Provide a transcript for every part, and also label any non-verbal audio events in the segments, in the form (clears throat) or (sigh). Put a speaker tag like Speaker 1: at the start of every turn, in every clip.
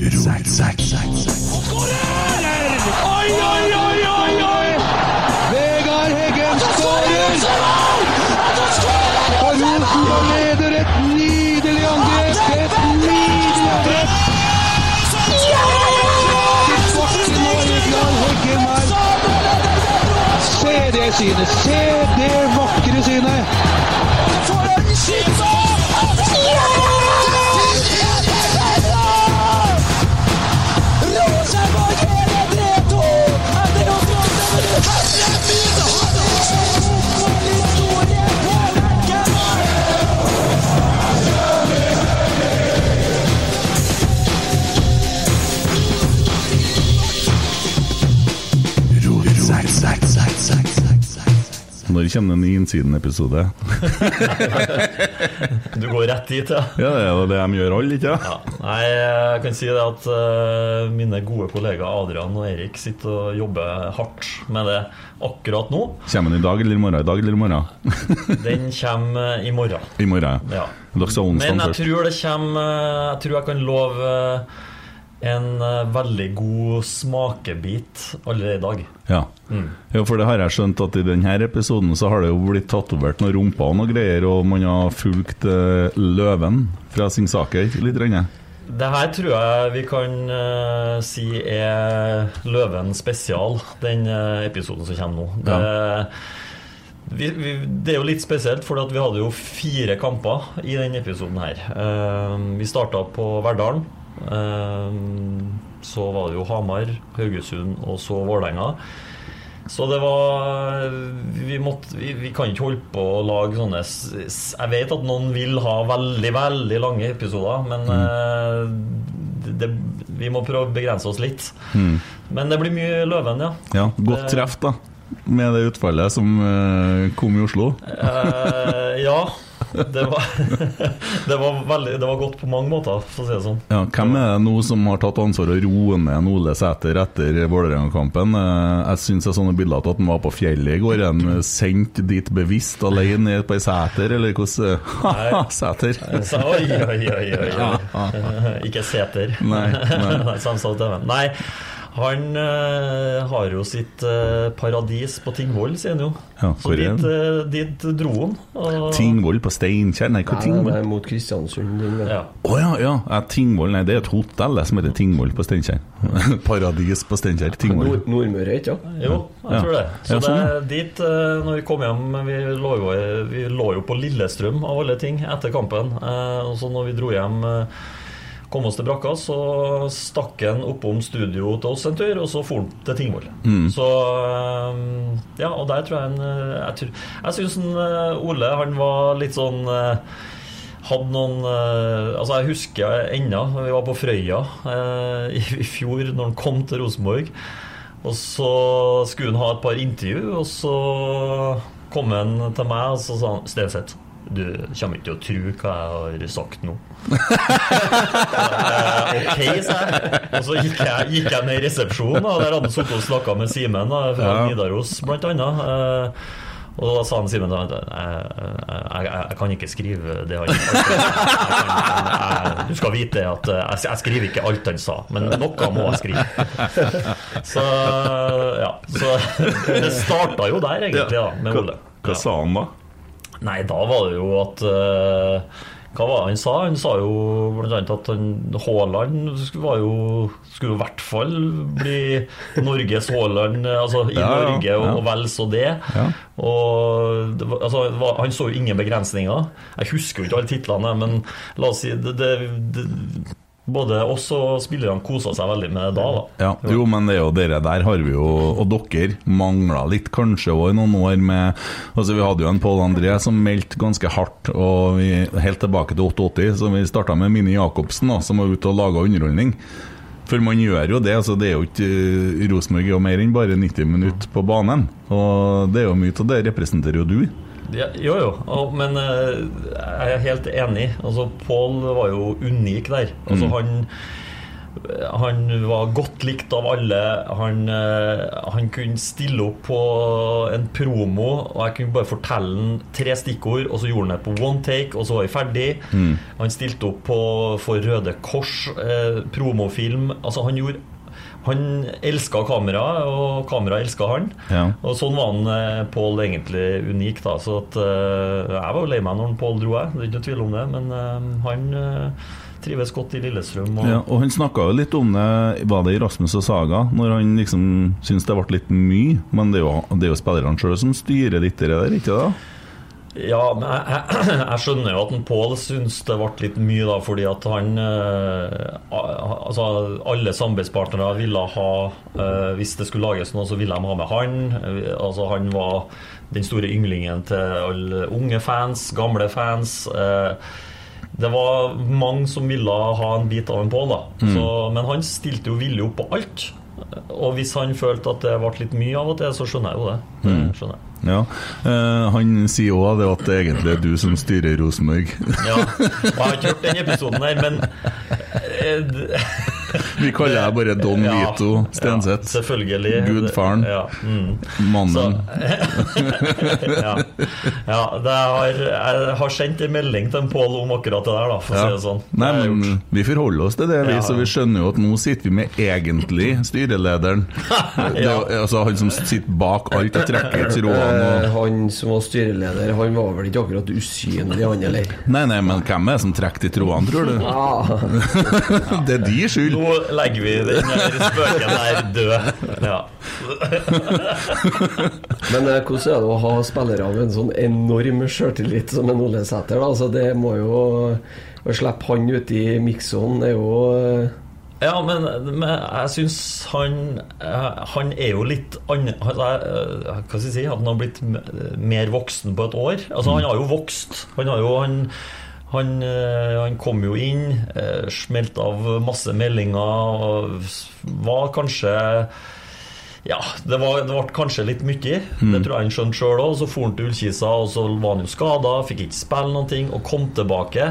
Speaker 1: Oi, oi, oi, oi, oi! Heggen skårer! Her. Se det synet! Se
Speaker 2: Når kommer det en Innsiden-episode? (laughs)
Speaker 3: Du går rett dit, ja.
Speaker 2: Ja, det er jo det de gjør alle, ikke
Speaker 3: ja. Nei, jeg kan si det at uh, mine gode kollegaer Adrian og Erik sitter og jobber hardt med det akkurat nå.
Speaker 2: Kommer den i dag eller i morgen? I dag eller i morgen? (laughs)
Speaker 3: Den kommer i morgen.
Speaker 2: I morgen,
Speaker 3: Ja.
Speaker 2: Onsdag
Speaker 3: Men jeg tror det kommer eh, Jeg tror jeg kan love eh, en eh, veldig god smakebit allerede i dag.
Speaker 2: Ja.
Speaker 3: Mm.
Speaker 2: ja, for det har jeg skjønt at i denne episoden så har det jo blitt tatovert noen rumper og noen greier, og man har fulgt uh, løven fra Singsaker litt. Renne.
Speaker 3: Det her tror jeg vi kan uh, si er Løven spesial, den uh, episoden som kommer nå. Det, vi, vi, det er jo litt spesielt, for vi hadde jo fire kamper i denne episoden her. Vi starta på Verdalen. Eh, så var det jo Hamar, Haugesund og så Vålerenga. Så det var vi, måtte, vi, vi kan ikke holde på å lage sånne Jeg vet at noen vil ha veldig, veldig lange episoder, men mm. det, vi må prøve å begrense oss litt. Men det blir mye Løven, ja.
Speaker 2: Ja, godt treff, da. Med det utfallet som eh, kom i Oslo.
Speaker 3: Eh, ja. (laughs) Det var, (laughs) det, var veldig, det var godt på mange måter, for å si det sånn.
Speaker 2: Ja, hvem er det nå som har tatt ansvar å roet ned Ole Sæter etter Vålerenga-kampen? Eh, Jeg syns jeg sånne bilder av at han var på fjellet i går. Er han sendt dit bevisst alene ned på ei seter, eller hvordan (laughs) Ha-ha, Sæter!
Speaker 3: Så, oi, oi, oi, oi, oi. Ikke Sæter.
Speaker 2: Nei, nei.
Speaker 3: Nei, han uh, har jo sitt uh, paradis på Tingvoll, sier han jo.
Speaker 2: Ja,
Speaker 3: Så dit, eh, dit dro han. og-
Speaker 2: Tingvoll på Steinkjer? Nei, hva
Speaker 4: Nei,
Speaker 2: Tingvoll?
Speaker 4: det er mot Kristiansund. Å.
Speaker 3: Ja.
Speaker 2: Oh, ja, ja. ja, Tingvoll, nei, det er et hotell som heter Tingvoll på Steinkjer. (laughs) Paradis på Steinkjer. Tingvoll.
Speaker 4: Nord Nordmøre, ikke sant?
Speaker 3: Jo, jeg
Speaker 2: Ja.
Speaker 3: tror det. Så
Speaker 2: Ja, sånn,
Speaker 3: det er dit, når vi kom hjem Vi lå jo, vi lå jo på Lillestrøm, av alle ting, etter kampen. Eh, Og så når vi dro hjem eh, Kom oss til brakka, så stakk han oppom studio til oss en tur, og så for han til Tingvoll.
Speaker 2: Mm.
Speaker 3: Så eh, Ja, og der tror jeg han eh, Jeg, tror- jeg syns eh, Ole han var litt sånn hadde noen Altså Jeg husker ennå vi var på Frøya (laughs) i, i fjor, når han kom til Rosenborg. Og så skulle han ha et par intervju, og så kom han til meg og så sa han Stenseth, du kommer ikke til å tro hva jeg har sagt nå. (laughs) Eh, ok, sa jeg. Og så gikk jeg, gikk jeg ned i resepsjonen, og der hadde han sittet og snakka med Simen fra
Speaker 2: Ja.
Speaker 3: Nidaros, blant annet. Eh, og da sa han Simen at jeg, jeg, jeg, kan ikke skrive det han jeg Du skal vite at jeg, jeg skriver ikke alt han sa, men noe må jeg skrive. (laughs) Så ja. Så det starta jo der, egentlig, da, med Ole.
Speaker 2: hva sa han da?
Speaker 3: Nei, da var det jo at uh, Hva var det han sa? Han sa jo annet at Haaland var jo, skulle i hvert fall bli Norges Haaland, eh, altså i
Speaker 2: ja,
Speaker 3: Norge, og,
Speaker 2: ja.
Speaker 3: og vel så det.
Speaker 2: Ja.
Speaker 3: Og det var, altså, var, Han så jo ingen begrensninger. Jeg husker jo ikke alle titlene, men la oss si det, det, det, Både oss og spillerne kosa seg veldig med da. da.
Speaker 2: Ja, jo, men det er jo dere der har vi jo, og dere mangla litt kanskje også i noen år med Altså Vi hadde jo en Pål André som meldte ganske hardt, og vi, helt tilbake til 88, så vi starta med Mini Jacobsen, da, som var ute og laga underholdning. For man gjør jo det. altså Det er jo ikke eh, Rosenborg er jo mer enn bare 90 minutter på banen. Og det er jo mye av det representerer jo du.
Speaker 3: Ja, jo, jo, men eh, jeg er helt enig. Altså, Pål var jo unik der. Altså,
Speaker 2: Mm.
Speaker 3: han, Han var godt likt av alle. Han, eh, han kunne stille opp på en promo, og jeg kunne bare fortelle han tre stikkord, og så gjorde han det på one take, og så var vi ferdig. Han stilte opp på, for Røde Kors, eh, promofilm. Altså, han gjorde han elska kamera, og kamera elska han.
Speaker 2: Ja.
Speaker 3: Og sånn var han eh, Pål egentlig unik. da Så at, eh, Jeg var jo lei meg når Pål dro, jeg. Det er ikke noe tvil om det. Men eh, han trives godt i Lillestrøm. Og,
Speaker 2: Ja, og han snakka jo litt om det, var det i Rasmus og Saga, når han liksom syntes det ble litt mye. Men det er jo, det er jo spillerne sjøl som styrer litt det der, ikke det?
Speaker 3: Ja, men jeg, jeg, (clears throat) jeg skjønner jo at en Pål syns det ble litt mye, da, fordi at han eh, Altså, alle samarbeidspartnere ville ha eh, Hvis det skulle lages noe, så ville de ha med han. Altså, han var den store ynglingen til alle unge fans, gamle fans. eh, det var mange som ville ha en bit av en Pål, da. Så, men han stilte jo villig opp på alt. Og hvis han følte at det ble litt mye av og til, så skjønner jeg jo det. det skjønner jeg.
Speaker 2: Ja. Uh, han sier òg at det egentlig er du som styrer Rosenborg.
Speaker 3: Ja, og jeg har ikke hørt den episoden her, men d-
Speaker 2: Vi kaller deg bare Don
Speaker 3: Ja,
Speaker 2: Vito Stenseth.
Speaker 3: Ja, selvfølgelig.
Speaker 2: Gudfaren.
Speaker 3: Ja, mm.
Speaker 2: Mannen. (laughs)
Speaker 3: ja. ja det har, jeg har sendt en melding til en Pål om akkurat det der, da, for å si det sånn.
Speaker 2: Nei, men vi forholder oss til det, vi,
Speaker 3: Ja.
Speaker 2: så vi skjønner jo at nå sitter vi med egentlig styrelederen. (laughs) Det altså Han som sitter bak alt og trekker i trådene
Speaker 4: Eh,
Speaker 2: og
Speaker 4: Han som var styreleder, han var vel ikke akkurat usynlig, han heller.
Speaker 2: Nei, nei, men hvem er det som trekker i trådene, tror du?
Speaker 4: Ah, (laughs)
Speaker 2: Det er de skyld.
Speaker 3: Nå legger vi den spøken der død. Ja.
Speaker 4: Men eh, hvordan er det å ha spillere av en sånn enorm sjøltillit som en Ole Sæter? Altså, det må jo Å slippe han ut i mikssonen er jo eh,
Speaker 3: Ja, men, men jeg syns han eh, Han er jo litt annet Hva skal jeg si? At han har blitt mer voksen på et år. Altså, han har jo vokst. Han har jo han, han, eh, han kom jo inn, Smelte smelt av masse meldinger og var kanskje ja, det, var, det ble kanskje litt mye. Det tror jeg han skjønte sjøl òg. Så for han til Ullkisa, og så var han jo skada, fikk ikke spille noen ting, og kom tilbake.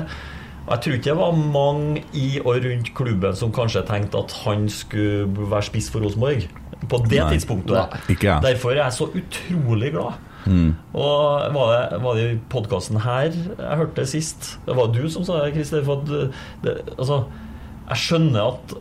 Speaker 3: Jeg tror ikke det var mange i og rundt klubben som kanskje tenkte at han skulle være spiss for Rosenborg. På det
Speaker 2: Nei.
Speaker 3: tidspunktet.
Speaker 4: Nei.
Speaker 3: Derfor er jeg så utrolig glad. Og var det, var det i podkasten her jeg hørte det sist? Det var du som sa det, Christer. For at det, altså, jeg skjønner at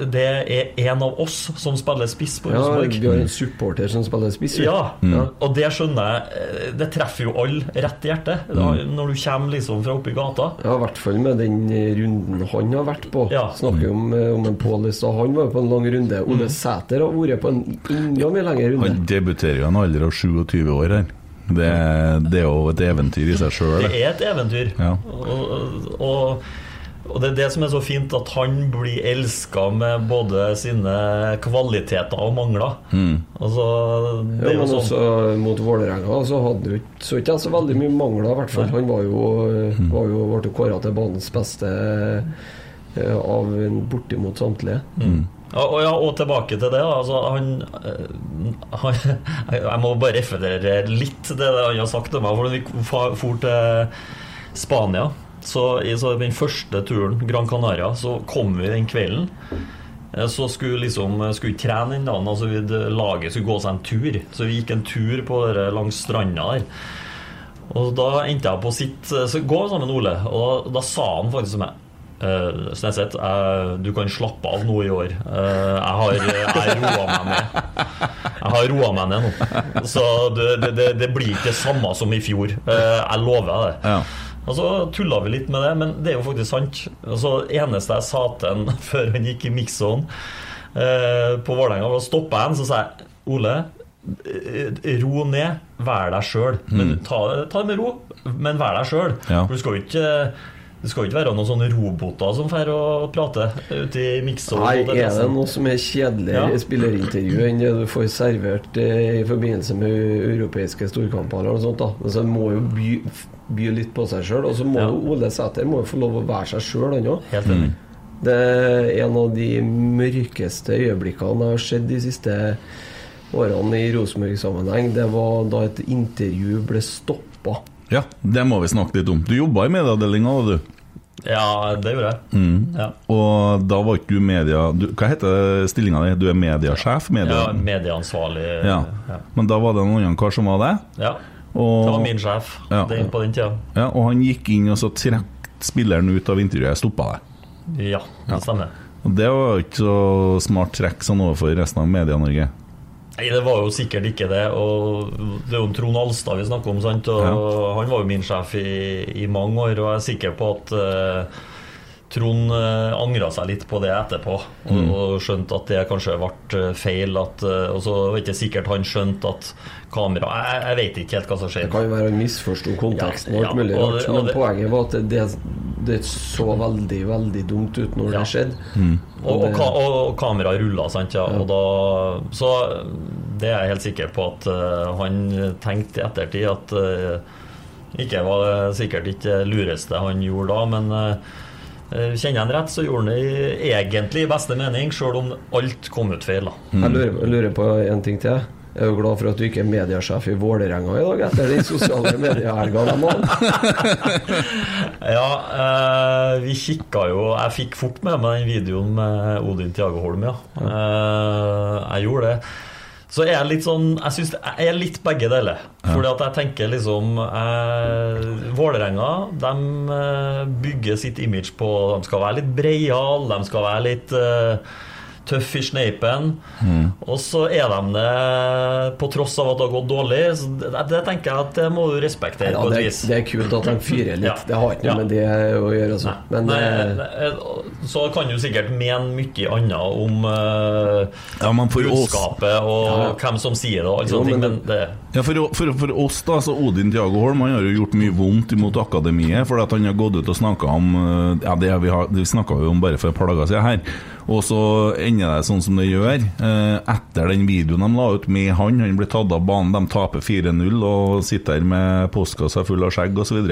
Speaker 3: det er en av oss som spiller spiss på
Speaker 4: Ja, vi har en supporter som spiller spiss. Ja,
Speaker 3: Ja, og det skjønner jeg. eh, Det treffer jo alle rett i hjertet. Da, når du kommer liksom fra oppi gata.
Speaker 4: Ja, i hvert fall med den eh, runden han har vært på.
Speaker 3: Ja.
Speaker 4: Snakker om, eh, om en Pål. Han var jo på en lang runde. Ole Sæter har vært på en enda mye lengre runde.
Speaker 2: Han debuterer jo i en alder av 27 år her. Det, det er jo et eventyr i seg sjøl.
Speaker 3: Det er et eventyr.
Speaker 2: Ja.
Speaker 3: Og, og, og det er det som er så fint, at han blir elska med både sine kvaliteter og mangler. Altså, det
Speaker 4: Ja,
Speaker 3: jo
Speaker 4: men
Speaker 3: sånn
Speaker 4: også mot Vålerenga så hadde jo ikke så ikke så veldig mye mangler, i hvert fall. Han var jo, var jo ble kåra til banens beste eh, av en bortimot samtlige.
Speaker 3: Mm. og, ja, og tilbake til det. Altså, han, eh, han (laughs) Jeg må bare referere litt til det han har sagt til meg. For vi for til Spania, så i så den første turen, Gran Canaria, så kom vi den kvelden. Eh, Så skulle liksom skulle vi trene den dagen. Altså vi, laget skulle gå seg en tur. Så vi gikk en tur på der, langs stranda der. Og da endte jeg på å sitte Så gå sammen med Ole. Og da, sa han faktisk til meg Uh, Sneseth, uh, du kan slappe av nå i år. Uh, jeg har jeg roa meg ned. Jeg har roa meg ned nå. Så det, det, det, blir ikke det samme som i fjor. Eh, jeg lover deg det.
Speaker 2: Ja.
Speaker 3: Og så tulla vi litt med det, men det er jo faktisk sant. Altså, eneste jeg sa til han (laughs) før han gikk i mix-on eh, på Vålerenga, var å stoppe han, så sa jeg Ole, eh, ro ned. Vær deg sjøl. Mm. ta, ta det med ro, men vær deg sjøl.
Speaker 2: Ja.
Speaker 3: For du skal jo ikke det skal jo ikke være noen sånne roboter som får å prate ute i mix-zone.
Speaker 4: Nei, er det noe som er kjedeligere
Speaker 3: Ja.
Speaker 4: i spillerintervju enn det du får servert eh, i forbindelse med europeiske storkamper eller noe sånt? da Så Han må jo by, by litt på seg sjøl, og så må
Speaker 3: Ja.
Speaker 4: jo Ole Sæter må jo få lov å være seg sjøl, han òg. Det er en av de mørkeste øyeblikkene jeg har sett de siste årene i Rosenborg-sammenheng. Det var da et intervju ble stoppa.
Speaker 2: ja, det må vi snakke litt om. Du jobba i medieavdelinga, da, du.
Speaker 3: Ja, det gjorde jeg.
Speaker 2: Mm.
Speaker 3: Ja.
Speaker 2: Og da var ikke du media du, Hva heter stillinga di? Du er mediasjef? Media,
Speaker 3: ja, Medieansvarlig.
Speaker 2: Ja.
Speaker 3: Ja.
Speaker 2: Men da var det en annen kar som var det?
Speaker 3: ja.
Speaker 2: Og,
Speaker 3: Det var min sjef
Speaker 2: Ja.
Speaker 3: den, på den tida.
Speaker 2: ja, og han gikk inn og så trakk spilleren ut av intervjuet. Stoppa deg.
Speaker 3: Ja, det stemmer.
Speaker 2: Og det var ikke så smart trekk sånn overfor resten av Media-Norge.
Speaker 3: Nei, det var jo sikkert ikke det. Og det er jo Trond Alstad vi snakker om, sant? og han var jo min sjef i, i mange år. Og jeg er sikker på at eh, Trond uh, angra seg litt på det etterpå, og,
Speaker 2: Mm.
Speaker 3: og skjønte at det kanskje ble eh, feil. At, eh, og så var det ikke sikkert han skjønte at kamera Jeg, jeg vet ikke helt hva som
Speaker 4: Det kan jo være han misforsto konteksten
Speaker 3: ja,
Speaker 4: Ja, mulig
Speaker 3: og det- og
Speaker 4: men
Speaker 3: det-
Speaker 4: poenget var at det, det så veldig, veldig dumt ut når
Speaker 3: Ja.
Speaker 4: det skjedde.
Speaker 3: Og, og,
Speaker 4: det-
Speaker 3: ka og kameraet rulla, sant. Ja. Og da, så det er jeg helt sikker på at uh, han tenkte i ettertid at uh, ikke var sikkert ikke det lureste han gjorde da, men eh, kjenner jeg han rett, så gjorde han det egentlig i beste mening, sjøl om alt kom ut feil. da
Speaker 4: Jeg lurer, jeg lurer på en ting til. Jeg er jo glad for at du ikke er mediesjef i Vålerenga i dag, etter den sosiale (laughs) mediehelga de hadde. (laughs)
Speaker 3: Ja, eh, vi kikka jo Jeg fikk fort med meg den videoen med Odin Tiago Holm, ja. Eh, jeg gjorde det. Så er jeg litt sånn Jeg synes jeg er litt begge deler. Fordi at jeg tenker liksom eh, Vålerenga de eh, bygger sitt image på De skal være litt breiale, de skal være litt eh, tøff i sneipen. Og så er de det på tross av at det har gått dårlig. Så det, det tenker jeg at det må du respektere
Speaker 4: Ja,
Speaker 3: på et
Speaker 4: det,
Speaker 3: vis.
Speaker 4: det er kult at de fyrer (laughs) litt.
Speaker 3: Ja.
Speaker 4: Det har ikke noe
Speaker 3: Ja.
Speaker 4: med det å gjøre. Altså. Men
Speaker 3: Nei,
Speaker 4: eh,
Speaker 3: nei, så kan du sikkert mene mye annet om uh,
Speaker 2: Ja, men for oss
Speaker 3: budskapet og
Speaker 4: Ja.
Speaker 3: hvem som sier det, og
Speaker 4: Jo,
Speaker 3: ting,
Speaker 4: men
Speaker 3: men det
Speaker 2: Ja, for, for, for oss da, så Odin Tiago Holm Han har jo gjort mye vondt imot akademiet Fordi at han har gått ut og snakket om eh, Ja, det, vi, har, det snakket snakka om bare for et par dager siden her Og så ender det sånn som det gjør eh, Etter den videoen de la ut med han Han blir tatt av banen, de taper 4-0 Og sitter her med postkassa full av skjegg osv.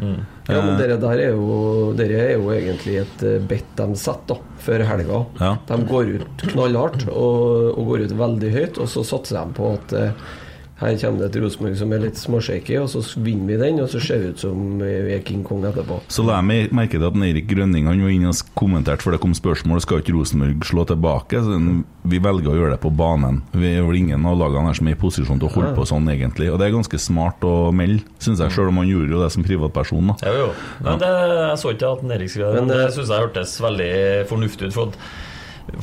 Speaker 2: Mm.
Speaker 4: ja, men dere der er jo, dere er jo egentlig et bedt bet de setter da, før helga.
Speaker 2: Ja.
Speaker 4: De går ut knallhardt og, og går ut veldig høyt, og så satser de på at eh, her kommer det et Rosenborg som er litt småshaky, og så vinner vi den, og så ser vi ut som vi er King Kong etterpå.
Speaker 2: Så la jeg merke til at Erik Grønning Han var inne og kommenterte For det kom spørsmål Skal ikke Rosenborg slå tilbake så Vi velger å gjøre det på banen Vi er vel ingen av lagene her som er i posisjon til å holde på sånn egentlig Og det er ganske smart å melde Synes jeg selv om han gjorde jo det som privatperson da.
Speaker 3: Jo, jo. Men det, jeg så ikke at Eirik skrev det,
Speaker 4: Men
Speaker 3: det
Speaker 4: det-
Speaker 3: syns jeg hørtes veldig fornuftig ut. For, at,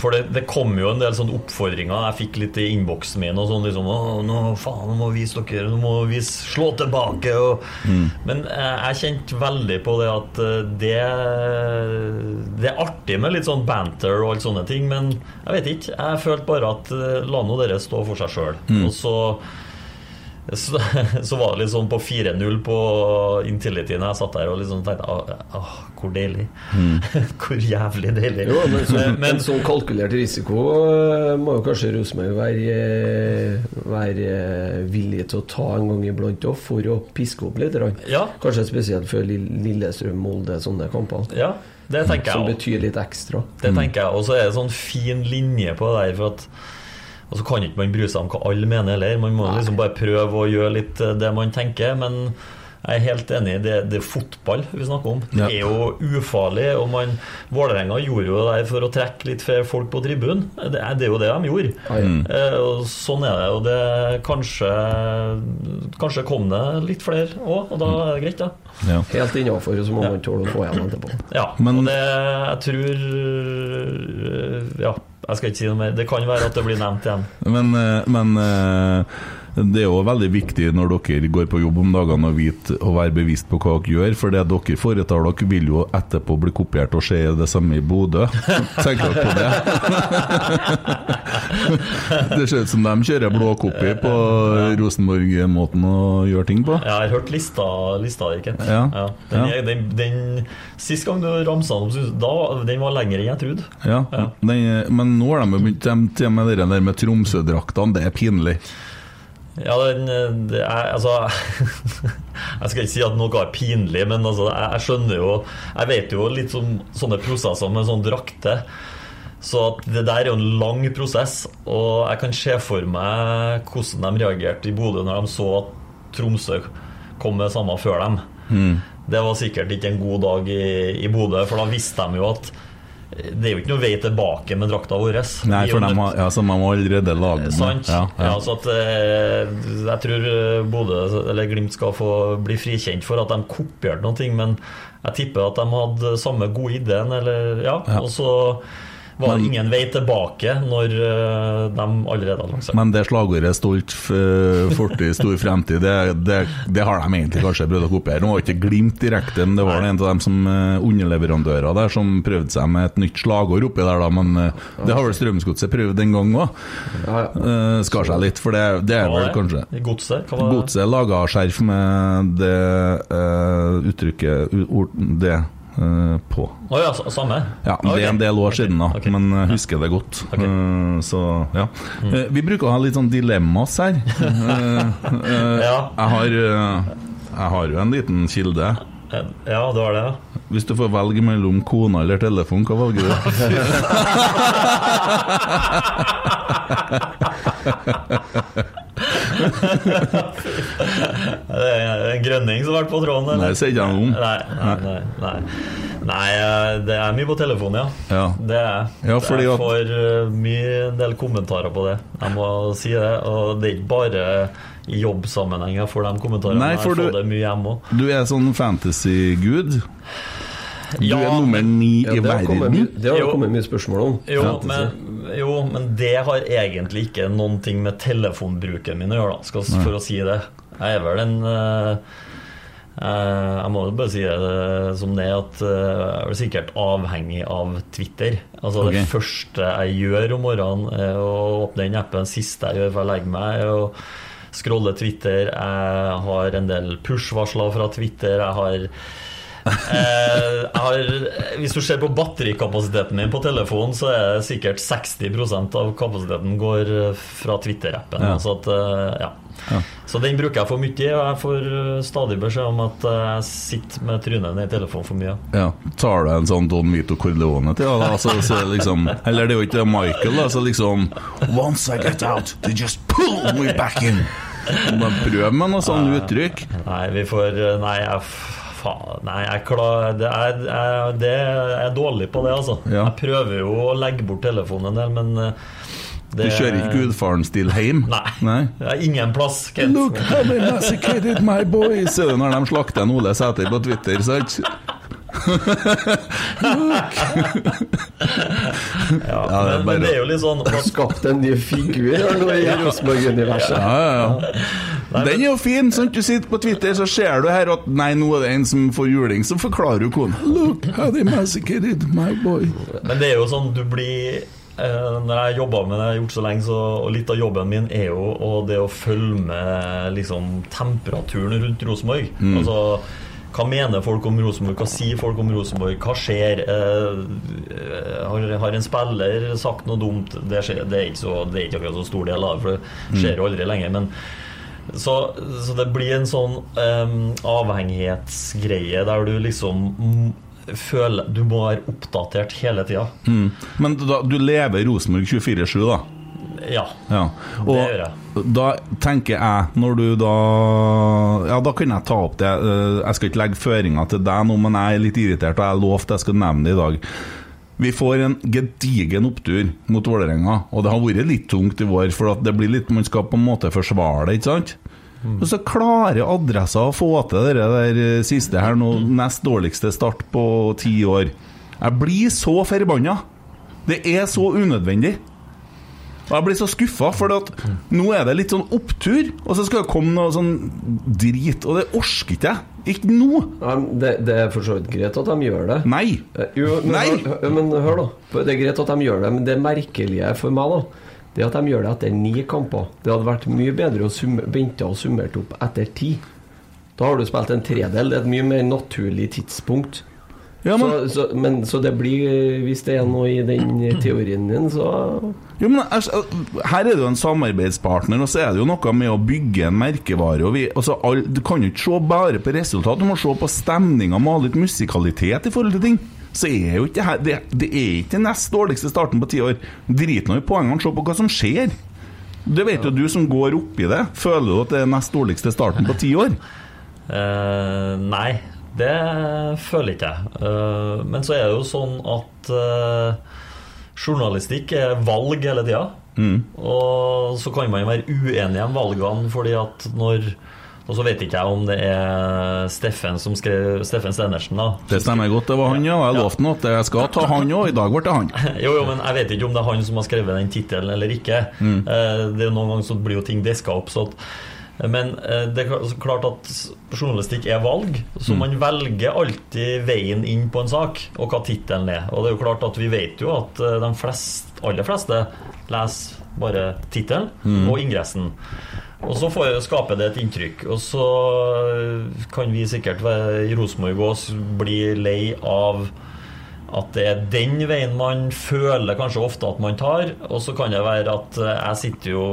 Speaker 3: for det, det kom jo en del sånne oppfordringer. Jeg fikk litt i innboksen min og sånn liksom nå faen, nå må vi vise dere Nå må vi slå tilbake. Og, Men eh, jeg kjente veldig på det at eh, det Det er artig med litt sånn banter og alt sånne ting, men jeg vet ikke. Jeg følte bare at eh, la nå dere stå for seg sjøl. Og så så, så var det litt sånn på 4-0 på Intility når jeg satt der og liksom tenkte Åh, ah, hvor deilig. (laughs) hvor jævlig deilig.
Speaker 4: Jo, men så,
Speaker 3: Men-
Speaker 4: en sånn kalkulert risiko eh, må jo kanskje Rosenborg være, eh, være eh, villig til å ta en gang iblant òg, for å piske opp litt.
Speaker 3: Ja.
Speaker 4: Kanskje spesielt for Lill- Lillestrøm, Molde, sånne kamper.
Speaker 3: ja, det tenker jeg Som
Speaker 4: betyr litt ekstra.
Speaker 3: Det tenker jeg. Og så er det sånn fin linje på det der. For at og så kan ikke man bry seg om hva alle mener heller. Man må liksom bare prøve å gjøre litt eh, det man tenker. Men jeg er helt enig. Det, det er fotball vi snakker om. Det er jo ufarlig. Og man, Vålerenga gjorde jo det der for å trekke litt flere folk på tribunen. Det, er- det er jo det de gjorde.
Speaker 4: Ja.
Speaker 3: Eh, og sånn er det. Og det kanskje Kanskje kom det litt flere òg, og da er det greit, da.
Speaker 2: Ja.
Speaker 4: Helt innafor, så må man tåle å få igjen etterpå.
Speaker 3: Ja,
Speaker 2: Men-
Speaker 3: og det jeg tror Ja, jeg skal ikke si noe mer. Det kan være at det blir nevnt igjen.
Speaker 2: Men, eh, men eh, det er jo veldig viktig når dere går på jobb om dagene å vite og være bevisst på hva dere gjør, for det dere foretar dere vil jo etterpå bli kopiert og se det samme i Bodø. (laughs) Tenker dere på det? (laughs) det ser ut som de kjører blåkopi på Rosenborg-måten å gjøre ting på.
Speaker 3: Jeg har hørt lista, lista di, Kent.
Speaker 2: Ja.
Speaker 3: Den,
Speaker 2: Ja.
Speaker 3: Den, den, sist gang du ramsa den opp, den var lengre enn jeg trodde.
Speaker 2: Ja,
Speaker 3: Ja.
Speaker 2: Den, Men nå har de begynt med det der med Tromsø-draktene, det er pinlig.
Speaker 3: Ja, den det er, Altså (laughs) Jeg skal ikke si at noe er pinlig, men altså, jeg, jeg skjønner jo Jeg vet jo litt om sånne prosesser med sånn drakte. Så at det der er jo en lang prosess, og jeg kan se for meg hvordan de reagerte i Bodø når de så at Tromsø kom med samme før dem. Det var sikkert ikke en god dag i, i Bodø, for da visste de jo at det er jo ikke noe vei tilbake med drakta vår.
Speaker 2: Nei, for de har, ja, så de har allerede laget den. Ja,
Speaker 3: ja. så at eh, Jeg tror eh, Bodø eller Glimt skal få bli frikjent for at de kopierte noe, men jeg tipper at de hadde samme gode ideen, eller ja.
Speaker 2: Ja.
Speaker 3: Og så var det
Speaker 2: Men-
Speaker 3: ingen vei tilbake når eh, de allerede hadde lansert.
Speaker 2: Men det slagordet 'stolt f- fortid, stor fremtid', det, det, det har de egentlig kanskje prøvd å kopiere. Nå var ikke Glimt direkte, men det var en av dem som eh, underleverandører der som prøvde seg med et nytt slagord oppi der, da. Men eh, det har vel Strømsgodset prøvd en gang òg.
Speaker 4: Ja, ja.
Speaker 2: Skar seg litt, for det, det er vel
Speaker 3: det?
Speaker 2: kanskje
Speaker 3: Godset?
Speaker 2: Godset laga skjerf med det uh, uttrykket ord, det eh, på.
Speaker 3: Oh, ja, samme?
Speaker 2: Ja, Det er en del år siden, da,
Speaker 3: okay.
Speaker 2: men jeg husker det godt.
Speaker 3: Okay.
Speaker 2: Uh, så ja. Uh, vi bruker å ha litt sånn dilemmas her. (laughs)
Speaker 3: Ja.
Speaker 2: jeg, har, jeg har jo en liten kilde.
Speaker 3: Ja, du har det, ja.
Speaker 2: Hvis du får velge mellom kona eller telefon, hva velger du? (laughs) (laughs)
Speaker 3: Det er en grønning som har vært på tråden?
Speaker 2: Nei,
Speaker 3: eller?
Speaker 2: det sier ikke jeg noe om.
Speaker 3: Nei, nei, nei, nei. nei, eh, det er mye på telefonen, ja.
Speaker 2: Ja.
Speaker 3: Det er.
Speaker 2: Ja, fordi
Speaker 3: jeg får eh, mye en del kommentarer på det. Jeg må si det. Og det er ikke bare i jobbsammenheng jeg får de kommentarene.
Speaker 2: Nei, for
Speaker 3: jeg får
Speaker 2: du-
Speaker 3: det mye hjemme òg.
Speaker 2: Du er sånn fantasy-gud. Du
Speaker 3: Ja,
Speaker 2: er nummer ni
Speaker 4: Ja,
Speaker 2: i verden.
Speaker 4: kommet, det har
Speaker 3: Jo.
Speaker 4: kommet mye spørsmål om.
Speaker 3: Jo men, jo, men det har egentlig ikke noen ting med telefonbruken min å gjøre, da, skal, for å si det. Jeg er vel en uh, Uh, Jeg må jo bare si det som det, at uh, jeg er sikkert avhengig av Twitter. Altså
Speaker 2: okay.
Speaker 3: Det første jeg gjør om morgenen, er å åpne den appen. Det siste jeg gjør før jeg legger meg, er å scrolle Twitter. Jeg har en del push-varsler fra Twitter. Jeg har Eh, har, hvis du ser på batterikapasiteten min på telefonen, så er det sikkert 60% av kapasiteten går eh, fra Twitter-appen.
Speaker 2: Ja.
Speaker 3: Så, eh, ja.
Speaker 2: Ja.
Speaker 3: Så den bruker jeg for mye, og jeg får eh, stadig beskjed om at eh, jeg sitter med trynet ned i telefonen for mye.
Speaker 2: Ja, Tar du en sånn Don Vito Corleone til da, altså, så liksom, Eller det er jo ikke Michael, da, så liksom Once I get out, they just pull me back in. Prøv med noe sånn uttrykk.
Speaker 3: Nei, vi får eh, Nei, jeg Faen, nei, jeg, klar, det er, jeg, det jeg er dårlig på det, altså.
Speaker 2: Ja.
Speaker 3: Jeg prøver jo å legge bort telefonen en del, men det...
Speaker 2: Du kjører ikke Gudfaren-stil hjem?
Speaker 3: Nei.
Speaker 2: Nei.
Speaker 3: Det er ingen plass. Kent.
Speaker 2: Look how they massacred my boys! Ser du når de slakter en Ole Sæter på Twitter, sant? (laughs)
Speaker 3: Ja,
Speaker 2: Ja,
Speaker 3: men,
Speaker 2: bare-
Speaker 3: det er jo litt sånn
Speaker 4: Har skapt en ny figur nå i Rosenborg-universet.
Speaker 2: Ja, ja, ja. Den er jo fin! sant? Du sitter på Twitter, så ser du her at Nei, nå er det en som får juling, så forklarer du kona. Look how they massacred my boy.
Speaker 3: Men det er jo sånn du blir eh, Når jeg jobber med det, jeg har gjort så lenge, så, og litt av jobben min er jo og det å følge med liksom, temperaturen rundt Rosenborg.
Speaker 2: Mm.
Speaker 3: Altså hva mener folk om Rosenborg? Hva sier folk om Rosenborg? Hva skjer? Eh, eh, har, har en spiller sagt noe dumt? Det, skjer, det, er ikke så, det er ikke akkurat så stor del av det, for det
Speaker 2: Mm.
Speaker 3: skjer jo aldri lenger. Men så, så det blir en sånn eh, avhengighetsgreie der du liksom mm, føler Du må være oppdatert hele tida.
Speaker 2: Mm. Men da, du lever Rosenborg 24-7, da?
Speaker 3: Ja.
Speaker 2: Ja.
Speaker 3: Det gjør jeg.
Speaker 2: da tenker jeg, når du da Ja, da kan jeg ta opp det. Eh, Jeg skal ikke legge føringer til deg nå, men jeg er litt irritert, og jeg lovte lovt jeg skal nevne det i dag. Vi får en gedigen opptur mot Vålerenga, og det har vært litt tungt i vår, for at det blir litt, man skal på en måte forsvare det, ikke sant? Og så klarer Adressa å få til det der eh, siste her nå, nest dårligste start på ti år. Jeg blir så forbanna! Det er så unødvendig. Og Jeg blir så skuffa, for at nå er det litt sånn opptur, og så skal det komme noe sånn drit, og det orker ikke jeg. Ikke nå!
Speaker 4: Ja, det, det er for så vidt greit at de gjør det.
Speaker 2: Nei!
Speaker 4: Eh, Jo, men,
Speaker 2: Nei!
Speaker 4: Hør, men hør, da. Det er greit at de gjør det, men det merkelige for meg, da Det at de gjør det etter ni kamper. Det hadde vært mye bedre å vente og summert opp etter ti. Da har du spilt en tredel. Det er et mye mer naturlig tidspunkt.
Speaker 2: Ja, men,
Speaker 4: så, så, men, så det blir Hvis det er noe i den teorien din, så
Speaker 2: jo, men her er det jo en samarbeidspartner, og så er det jo noe med å bygge en merkevare. Og vi, altså, all, du kan jo ikke se bare på resultat, du må se på stemninga, ha litt musikalitet i forhold til ting. Så er jo ikke her Det, det er ikke den nest dårligste starten på ti år. Drit nå i poengene, se på hva som skjer. Det vet jo du som går oppi det. Føler du at det er nest dårligste starten på ti år?
Speaker 3: Uh, nei, Det føler ikke jeg. Eh, Men så er det jo sånn at eh, journalistikk er valg hele tida.
Speaker 2: Mm.
Speaker 3: Og så kan man være uenig om valgene, fordi at når Og så vet ikke jeg om det er Steffen som skrev Steffen Stenersen, da.
Speaker 2: Det stemmer godt, det var han, ja. Jeg lovte nå at jeg skal ta han òg. I dag ble det han. (laughs)
Speaker 3: Jo, jo, men jeg vet ikke om det er han som har skrevet den tittelen eller ikke.
Speaker 2: Mm.
Speaker 3: Eh, Det er jo Noen ganger så blir jo ting deska opp. Så at, men eh, det er klart at journalistikk er valg, så
Speaker 2: Mm.
Speaker 3: man velger alltid veien inn på en sak, og hva tittelen er. Og det er jo klart at vi vet jo at eh, de flest, aller fleste leser bare tittelen
Speaker 2: Mm.
Speaker 3: og ingressen. Og så får, skaper det et inntrykk. Og så eh, kan vi sikkert i Rosenborg bli lei av at det er den veien man føler kanskje ofte at man tar. Og så kan det være at eh, jeg sitter jo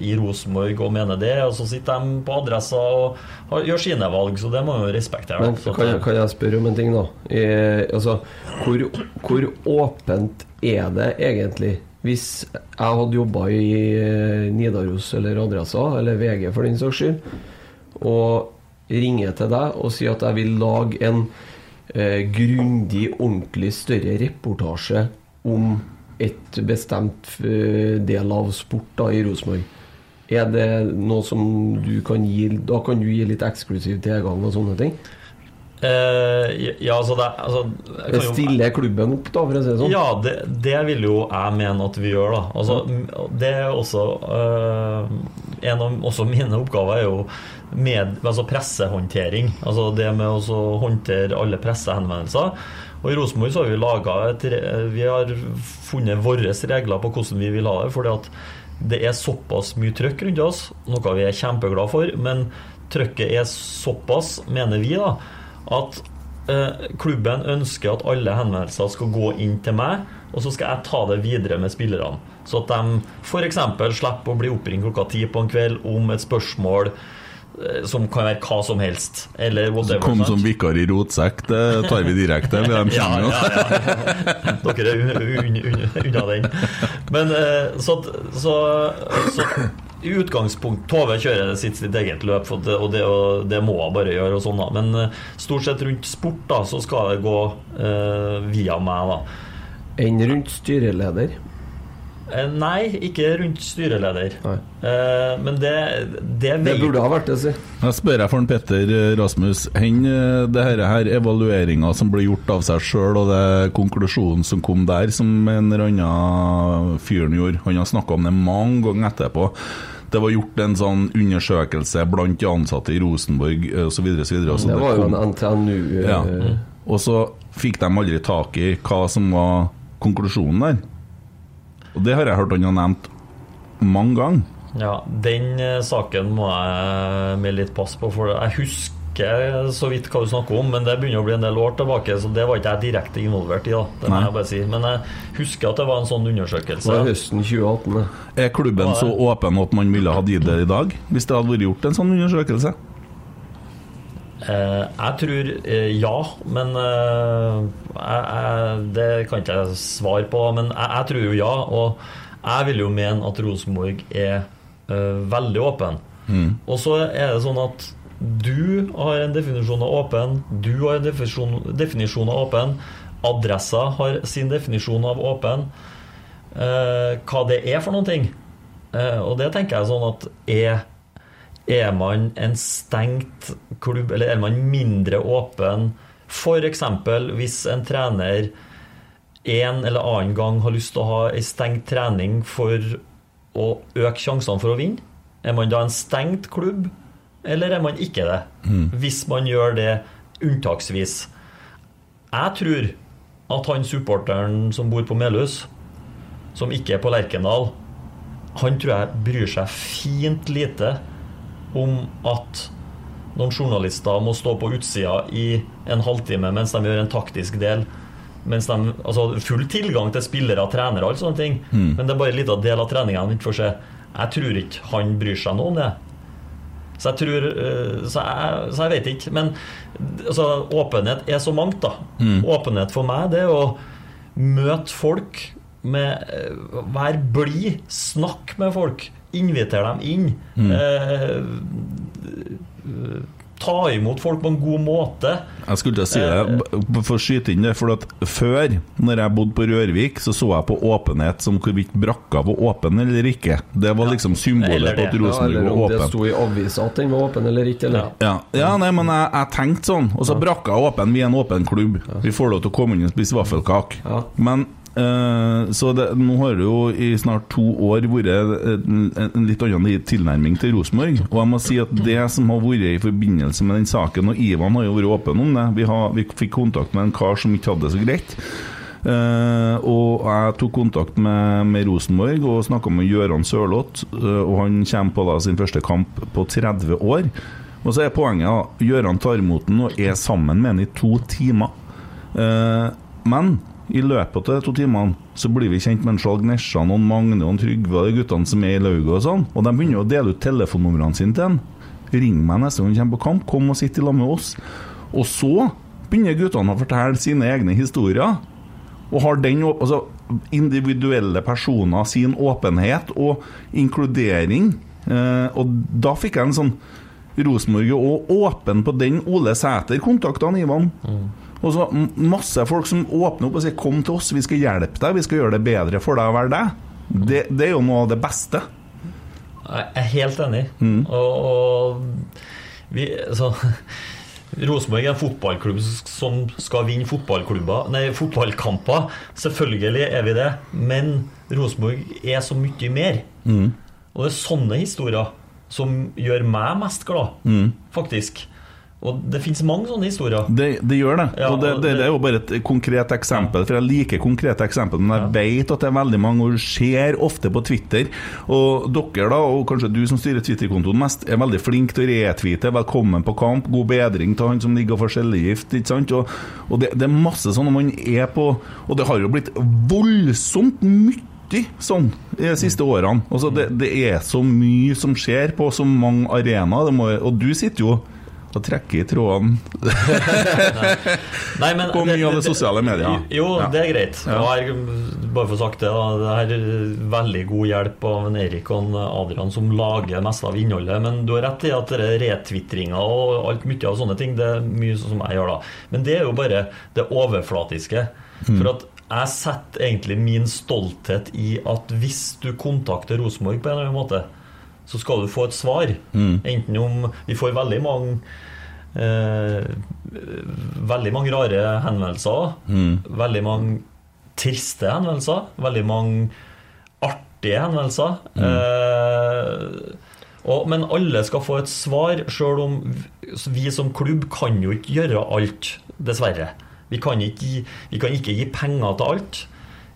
Speaker 3: i Rosenborg og mener det, og så sitter de på adressa og gjør sine valg, så det må man jo respektere.
Speaker 4: Men kan jeg, kan jeg spørre om en ting, da? I, altså, hvor, hvor åpent er det egentlig? Hvis jeg hadde jobba i eh, Nidaros eller Adressa, eller VG for den saks skyld, og ringer til deg og sier at jeg vil lage en eh, grundig, ordentlig større reportasje om et bestemt eh, del av sport da, i Rosenborg. Er det noe som du kan gi Da kan du gi litt eksklusiv tilgang og sånne ting?
Speaker 3: Eh, ja, altså det, altså, det jo-
Speaker 4: klubben opp, da, for å si det sånn?
Speaker 3: Ja, det, det vil jo jeg mene at vi gjør, da. Altså, det er også uh, En av også mine oppgaver er jo med, altså pressehåndtering. Altså det med å håndtere alle pressehenvendelser. Og i Rosenborg så har vi laget et Vi har funnet våre regler på hvordan vi vil ha det. fordi at det er såpass mye trøkk rundt oss, noe vi er kjempeglade for. Men trøkket er såpass, mener vi, da, at eh, klubben ønsker at alle henvendelser skal gå inn til meg, og så skal jeg ta det videre med spillerne. Så at de f.eks. slipper å bli oppringt klokka ti på en kveld om et spørsmål eh, som kan være hva som helst. Eller whatever.
Speaker 2: Kom
Speaker 3: sant?
Speaker 2: som vikar i rotsekk, det tar vi direkte. (laughs)
Speaker 3: Ja, ja, ja. Dere er un- un- un- unna den. Men eh, så, så, så i utgangspunkt Tove kjører sitt, sitt eget løp, det, og, det, det må hun bare gjøre. og sånn da Men eh, stort sett rundt sport da så skal det gå eh, via meg. da
Speaker 4: Enn rundt styreleder?
Speaker 3: Eh, Nei, ikke rundt styreleder.
Speaker 4: Nei.
Speaker 3: Eh, men det, det
Speaker 4: Det burde ha vært det, si.
Speaker 2: Jeg spør jeg for en Petter eh, Rasmus. Hen eh, det her, her evalueringa som ble gjort av seg sjøl, og det konklusjonen som kom der, som en eller annen fyren gjorde Han har snakka om det mange ganger etterpå. Det var gjort en sånn undersøkelse blant de ansatte i Rosenborg osv.
Speaker 4: Det var jo en NTNU
Speaker 2: ja. Og så fikk de aldri tak i hva som var konklusjonen der. Og det har jeg hørt han har nevnt mange ganger.
Speaker 3: Ja, den eh, saken må jeg med litt pass på, for jeg husker så vidt hva du snakker om, men det begynner å bli en del år tilbake, så det var ikke jeg direkte involvert i, da. Det må jeg bare si. Men jeg husker at det var en sånn
Speaker 4: Det
Speaker 3: undersøkelse.
Speaker 4: var høsten 2018. det.
Speaker 2: Er klubben så åpen at man ville ha gitt det i dag, hvis det hadde vært gjort en sånn undersøkelse?
Speaker 3: Eh, jeg tror eh, ja, men eh, jeg, det kan ikke jeg svare på. Men jeg, jeg tror jo ja, og jeg vil jo mene at Rosenborg er eh, veldig åpen. Og så er det sånn at du har en definisjon av åpen, du har en definisjon, definisjon av åpen, adressa har sin definisjon av åpen. Eh, hva det er for noen ting. Eh, og det tenker jeg sånn at er er man en stengt klubb, eller er man mindre åpen? F.eks. hvis en trener en eller annen gang har lyst til å ha ei stengt trening for å øke sjansene for å vinne. Er man da en stengt klubb, eller er man ikke det? Hvis man gjør det unntaksvis. Jeg tror at han supporteren som bor på Melhus, som ikke er på Lerkendal, han tror jeg bryr seg fint lite om at noen journalister må stå på utsida i en halvtime mens de gjør en taktisk del. Mens de, altså Full tilgang til spillere, trenere og alle sånne ting. Men det er bare en liten del av treninga han ikke får se. Jeg tror ikke han bryr seg noe om det. Så jeg tror eh, Så jeg, så jeg vet ikke. Men altså, åpenhet er så mangt, da. Åpenhet for meg, det er å møte folk med eh, Vær blid. Snakk med folk. Inviter dem inn. Eh, ta imot folk på en god måte.
Speaker 2: Jeg skulle til å si det, for å skyte inn det, for at før, når jeg bodde på Rørvik, så så jeg på åpenhet som hvorvidt brakka var åpen eller ikke. Det var liksom symbolet på
Speaker 3: at
Speaker 2: at
Speaker 4: Ja,
Speaker 2: åpen
Speaker 4: eller
Speaker 2: var
Speaker 4: om det sto i avisa at den var åpen eller ikke. Eller?
Speaker 3: Ja.
Speaker 2: Ja, nei, men jeg, jeg tenkte sånn. Og så brakka åpen, vi er en åpen klubb. Vi får lov til å komme inn og spise vaffelkake. Men eh, Så det, nå har det jo i snart to år vært en, en litt annen tilnærming til Rosenborg. Og jeg må si at det som har vært i forbindelse med den saken, og Ivan har jo vært åpen om det Vi, har, vi fikk kontakt med en kar som ikke hadde det så greit. Uh, og jeg tok kontakt med, med Rosenborg og snakka med Gøran Sørloth. Uh, og han kommer på da sin første kamp på 30 år. Og så er poenget at Gøran tar imot den og er sammen med han i to timer. Uh, men i løpet av de to timene så blir vi kjent med en Skjalg Nesjan og en Magne og en Trygve og de guttene som er i lauget og sånn. Og de begynner å dele ut telefonnumrene sine til han. Ring meg neste gang du kommer på kamp, kom og sitt i lag med oss. Og så begynner guttene å fortelle sine egne historier. Og har den altså, individuelle personer sin åpenhet og inkludering. Eh, og da fikk jeg en sånn Rosenborg er òg åpen på den. Ole Sæter kontakta Ivan. Ivan. Og så masse folk som åpner opp og sier 'kom til oss, vi skal hjelpe deg', vi skal gjøre det bedre for deg å være deg. Det, det er jo noe av det beste.
Speaker 3: Jeg er helt enig.
Speaker 2: Mm.
Speaker 3: Og, og vi så, (laughs) Rosenborg er en fotballklubb som skal vinne Nei, fotballkamper. Selvfølgelig er vi det, men Rosenborg er så mye mer.
Speaker 2: Mm.
Speaker 3: Og det er sånne historier som gjør meg mest glad,
Speaker 2: Mm.
Speaker 3: faktisk. Og det finnes mange sånne historier.
Speaker 2: Det, det gjør det.
Speaker 3: Ja,
Speaker 2: og det, det,
Speaker 3: det-
Speaker 2: er jo bare et konkret eksempel. For jeg liker konkrete eksempler, men jeg vet at det er veldig mange, og ser ofte på Twitter. Og dere, da, og kanskje du som styrer Twitter-kontoen mest, er veldig flink til å retweete 'velkommen på kamp', 'god bedring' til han som ligger og får cellegift. Ikke sant? Og, og det, er masse sånn man er på Og det har jo blitt voldsomt mye sånn i de siste årene. Altså det, det er så mye som skjer på så mange arenaer. Og du sitter jo og trekker i trådene (laughs)
Speaker 3: Nei, men
Speaker 2: På mye av det sosiale medier.
Speaker 3: Jo,
Speaker 2: Ja.
Speaker 3: det er greit.
Speaker 2: Ja.
Speaker 3: Jeg, bare for å sagt det, da, det er veldig god hjelp av en Erik og en Adrian som lager mest av innholdet. Men du har rett i at retvitringa og alt mye av sånne ting, det er mye sånn som jeg gjør da. Men det er jo bare det overflatiske.
Speaker 2: Mm.
Speaker 3: For at jeg setter egentlig min stolthet i at hvis du kontakter Rosenborg på en eller annen måte, så skal du få et svar.
Speaker 2: Mm.
Speaker 3: Enten om Vi får veldig mange eh, Veldig mange rare henvendelser.
Speaker 2: Mm.
Speaker 3: Veldig mange triste henvendelser. Veldig mange artige henvendelser. Eh, og, men alle skal få et svar, sjøl om vi som klubb kan jo ikke gjøre alt, dessverre. Vi kan ikke vi kan ikke gi penger til alt.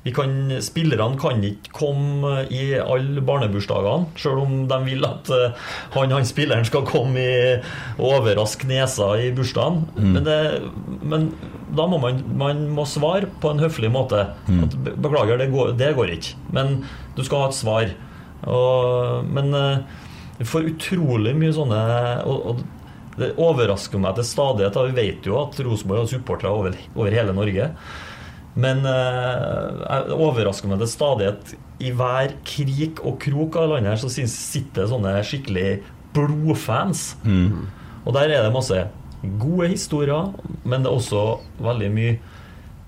Speaker 3: Vi kan, spillerne kan ikke komme i alle barnebursdagene, sjøl om de vil at eh, han, han spilleren skal komme i overraske nesa i bursdagen. Men, det, men da må man, man må svare på en høflig måte. At, beklager, det går, det går ikke. Men du skal ha et svar. Og, men du vi får utrolig mye sånne og, og Det overrasker meg til stadighet. Vi vet jo at Rosenborg har supportere over, over hele Norge. Men eh, jeg overrasker meg til stadighet i hver krik og krok av landet her så sitter sitter sånne skikkelig blodfans. Og der er det masse gode historier, men det er også veldig mye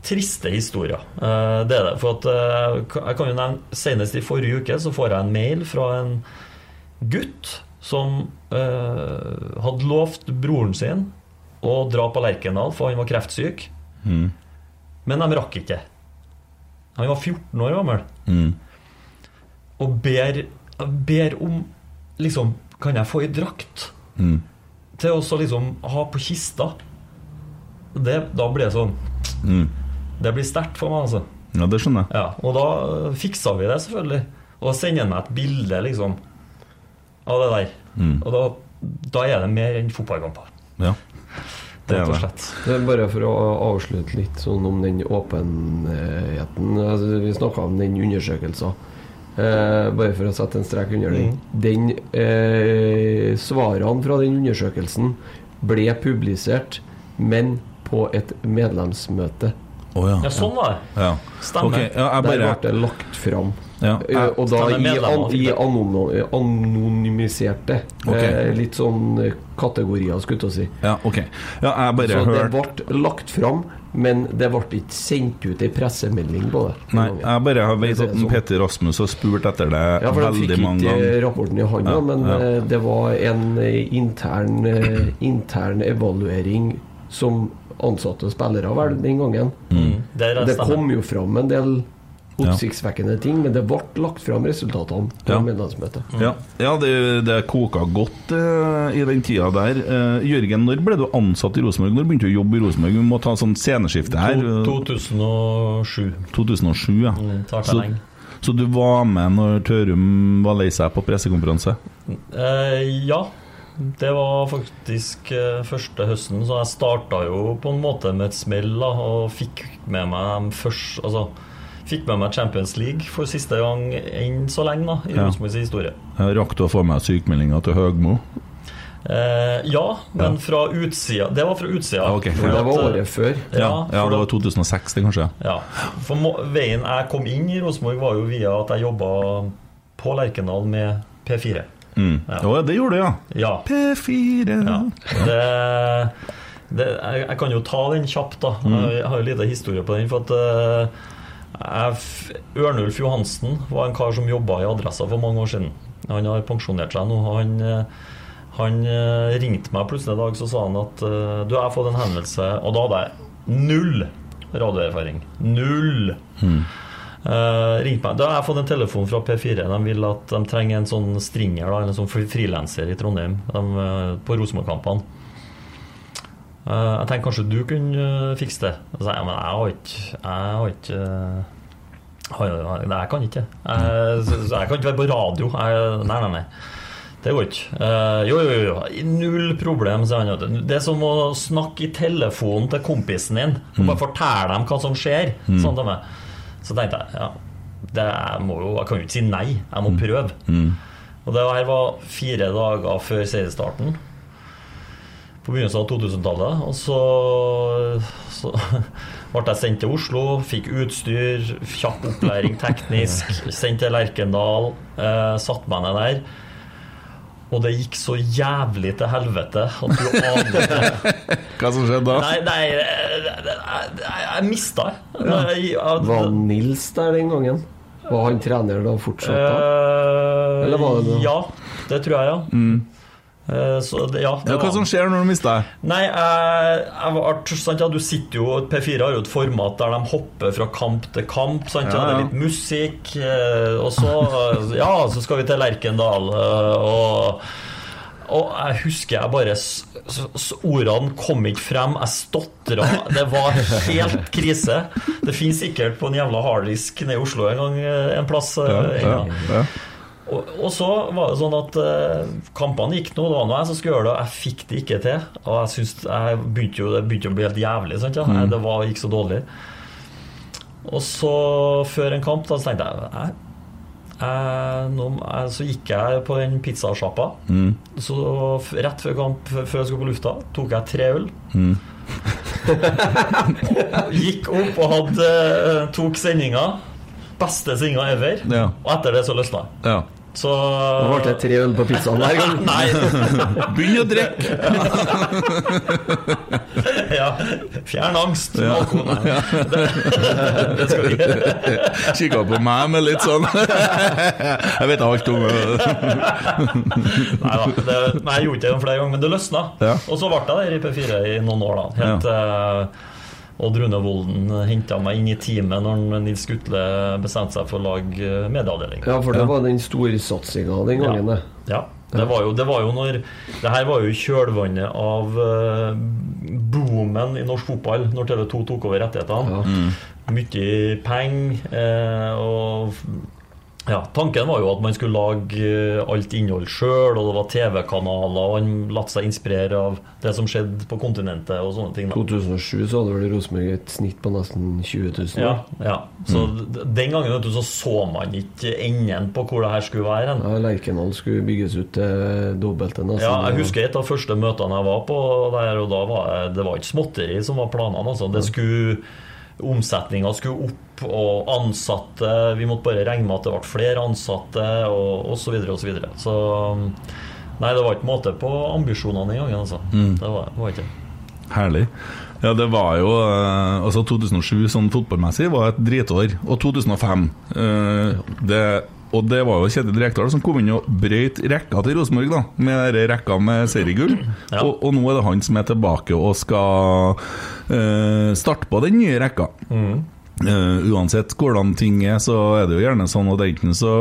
Speaker 3: triste historier. Eh, det er det. For at eh, jeg kan jo nevne Senest i forrige uke så får jeg en mail fra en gutt som eh, hadde lovt broren sin å dra på Lerkendal, for han var kreftsyk.
Speaker 2: Mm.
Speaker 3: Men de rakk ikke. Han var 14 år gammel
Speaker 2: Mm.
Speaker 3: og ber, ber om Liksom, kan jeg få ei drakt
Speaker 2: Mm.
Speaker 3: til å liksom ha på kista? Det, da blir det sånn
Speaker 2: Mm.
Speaker 3: Det blir sterkt for meg, altså.
Speaker 2: Ja, det skjønner jeg.
Speaker 3: Ja, og da fiksa vi det, selvfølgelig. Og da sender han meg et bilde, liksom, av det der.
Speaker 2: Mm.
Speaker 3: Og da, da er det mer enn fotballkamper.
Speaker 2: Ja. Det er
Speaker 3: Rett og
Speaker 2: det.
Speaker 3: slett.
Speaker 4: Det er bare for å avslutte litt sånn om den åpenheten. Altså, vi snakka om den undersøkelsen. Eh, bare for å sette en strek under den. Den eh, Svarene fra den undersøkelsen ble publisert, men på et medlemsmøte.
Speaker 2: Oh, ja.
Speaker 3: Ja, sånn var det.
Speaker 2: ja.
Speaker 3: Stemmer.
Speaker 2: Okay, ja, bare...
Speaker 4: Der ble det lagt fram.
Speaker 2: Ja.
Speaker 4: Uh, Og da i, an, i
Speaker 3: det?
Speaker 4: anonymiserte
Speaker 2: okay.
Speaker 4: uh, litt sånn eh, kategorier, skulle jeg si.
Speaker 2: Ja, ok. Ja, jeg bare
Speaker 4: Så det ble lagt fram, men det ble ikke sendt ut ei pressemelding på det.
Speaker 2: Nei, jeg bare har vet at
Speaker 4: sånn.
Speaker 2: Peter Rasmus har spurt etter det
Speaker 4: Ja, for de fikk
Speaker 2: veldig fikk
Speaker 4: ikke rapporten i hånda,
Speaker 2: Ja,
Speaker 4: men
Speaker 2: ja.
Speaker 4: eh, det var en eh, intern, eh, intern evaluering som ansatte spillere vel den gangen.
Speaker 3: Mm. Det,
Speaker 4: Det kom jo fram en del oppsiktsvekkende ting, men det ble lagt fram resultatene på
Speaker 2: Ja.
Speaker 4: medlemsmøtet.
Speaker 2: Ja, ja det, det koka godt uh, i den tida der. Uh, Jørgen, når ble du ansatt i Rosenborg? Når begynte du å jobbe i Rosenborg? Vi må ta sånn sceneskifte her.
Speaker 3: To- 2007.
Speaker 2: 2007, ja.
Speaker 3: Mm, tar
Speaker 2: Så, så du var med når Tørum var lei seg på pressekonferanse?
Speaker 3: Uh, ja. Det var faktisk første høsten, så jeg starta jo på en måte med et smell da, og fikk med meg dem først Altså fikk med meg Champions League for siste gang enn så lenge da, i
Speaker 2: Ja.
Speaker 3: Rosenborgs historie.
Speaker 2: Jeg Rakk du å få med sykemeldinga til Høgmo?
Speaker 3: Eh, ja, men
Speaker 2: Ja.
Speaker 3: fra utsida Det var fra utsida.
Speaker 2: Ja,
Speaker 4: okay. Det var året før.
Speaker 3: Ja,
Speaker 2: ja
Speaker 3: ja
Speaker 2: det var
Speaker 3: at-
Speaker 2: 2006, det, kanskje?
Speaker 3: Ja. For må, veien jeg kom inn i Rosenborg, var jo via at jeg jobba på Lerkendal med P4.
Speaker 2: Mm.
Speaker 3: Ja.
Speaker 2: Ja, det gjorde du, ja.
Speaker 3: Ja.
Speaker 2: P4
Speaker 3: ja. Det, det, jeg, jeg kan jo ta den kjapt, da. Jeg har jo lite historie på den. For at eh, Ørnulf Johansen var en kar som jobba i Adressa for mange år siden. Han har pensjonert seg nå. Han, eh, han eh, ringte meg plutselig en dag så sa han at eh, du, jeg har fått en henvendelse Og da hadde jeg null radioerfaring. Null! Uh, ringte meg. Da har jeg fått en telefon fra P4. De vil at de trenger en sånn stringer, da, eller en sånn fri- frilanser i Trondheim de, på Rosenborg-kampene. Eh, jeg tenkte kanskje du kunne eh, fikse det. Så jeg men jeg har ikke Jeg har ikke eh, Nei, jeg kan ikke. Jeg, så, så jeg kan ikke være på radio. Jeg, nei, nei, nei. Det går ikke. Jo, jo, jo. Null problem, sier han. Det er som å snakke i telefonen til kompisen din og bare fortelle dem hva som skjer. Sånn til meg. Så tenkte jeg ja, det jeg må jo, jeg kan jo ikke si nei. Jeg må prøve. Og det her var fire dager før seriestarten. På begynnelsen av 2000-tallet. Og så, så (laughs) ble jeg sendt til Oslo, fikk utstyr, kjapp opplæring teknisk. (laughs) Sendt til Lerkendal, eh, satt meg ned der. Og det gikk så jævlig til helvete at du (laughs) aner det.
Speaker 2: Hva som skjedde da?
Speaker 3: Nei, nei jeg, jeg, jeg mista det.
Speaker 4: Var Nils der den gangen? Var han trener da fortsatt? da?
Speaker 3: Eh,
Speaker 4: Eller var det noe?
Speaker 3: Ja, det tror jeg, ja. Eh, så det, ja, det
Speaker 2: hva
Speaker 3: var-
Speaker 2: som skjer når du mister deg?
Speaker 3: Nei, jeg, jeg var, sant, ja, du sitter jo P4 har jo et format der de hopper fra kamp til kamp. Sant, ja, Det er litt musikk, eh, og så eh, (laughs) Ja, så skal vi til Lerkendal. eh, Og, og jeg husker jeg bare så, s- s- Ordene kom ikke frem. Jeg stotra. Det var helt (laughs) krise. Det finnes sikkert på en jævla harddisk nede i Oslo en gang eh, en plass. eh,
Speaker 2: Ja,
Speaker 3: en gang. Og, og så var det sånn at eh, kampene gikk nå, det var nå jeg som skulle gjøre det, og jeg fikk det ikke til. Og jeg synes, jeg begynte jo, det begynte å bli helt jævlig. Sant, ja? Det var, gikk så dårlig. Og så, før en kamp, da, så tenkte jeg jeg, jeg, nå, Så gikk jeg på den pizzasjappa. Så rett før kamp, før jeg skulle på lufta, tok jeg tre øl. (laughs) gikk opp og hadde, eh, tok sendinga. Beste sendinga ever.
Speaker 2: Ja.
Speaker 3: Og etter det så løsna det.
Speaker 2: Ja.
Speaker 3: Så
Speaker 4: Da ble det tre øl på pizzaen hver gang. (laughs)
Speaker 3: Nei. (laughs)
Speaker 2: Begynn å drikke! (laughs)
Speaker 3: ja. Fjern angst. Ja. Det, det skal vi gjøre.
Speaker 2: Kikka på meg med litt sånn Jeg vet alt om
Speaker 3: Nei da. Det, nei, jeg gjorde ikke det flere ganger, men det løsna.
Speaker 2: Ja.
Speaker 3: Og så ble jeg der i P4 i noen år, da. Helt eh, Odd Rune Volden henta meg inn i teamet når Nils Gutle bestemte seg for å lage eh, medieavdeling.
Speaker 4: Ja, for det var den storsatsinga den gangen, det.
Speaker 3: Ja. Det var, jo, det var jo når Det her var jo i kjølvannet av uh, boomen i norsk fotball, når TV 2 tok over rettighetene. Mye penger. eh, og ja, Tanken var jo at man skulle lage eh, alt innhold sjøl, og det var TV-kanaler, og han lot seg inspirere av det som skjedde på kontinentet. og sånne ting. I
Speaker 4: 2007 så hadde vel Rosenborg et snitt på nesten 20 000.
Speaker 3: Ja, ja. Så mm. Den gangen vet du, så så man ikke enden på hvor det her skulle være. hen.
Speaker 4: Ja, Lerkendal skulle bygges ut til dobbelte. nesten.
Speaker 3: Ja, jeg husker et av første møtene jeg var på der, og da var det, det var ikke småtteri som var planene. Altså. Det skulle omsetninga skulle opp, og ansatte Vi måtte bare regne med at det ble flere ansatte, og osv. Så, videre, og så, videre. så Nei, det var ikke måte på ambisjonene den gangen, altså. Det var, var ikke
Speaker 2: Herlig. Ja, det var jo eh, Altså 2007 sånn fotballmessig var et dritår. Og 2005 eh, det, Og det var jo Kjetil Rekdal som kom inn og brøyt rekka til Rosenborg, da. Med rekka med seriegull.
Speaker 3: Ja.
Speaker 2: Og, og nå er det han som er tilbake og skal uh, starte på den nye rekka. Eh, uansett hvordan ting er, så er det jo gjerne sånn at enten så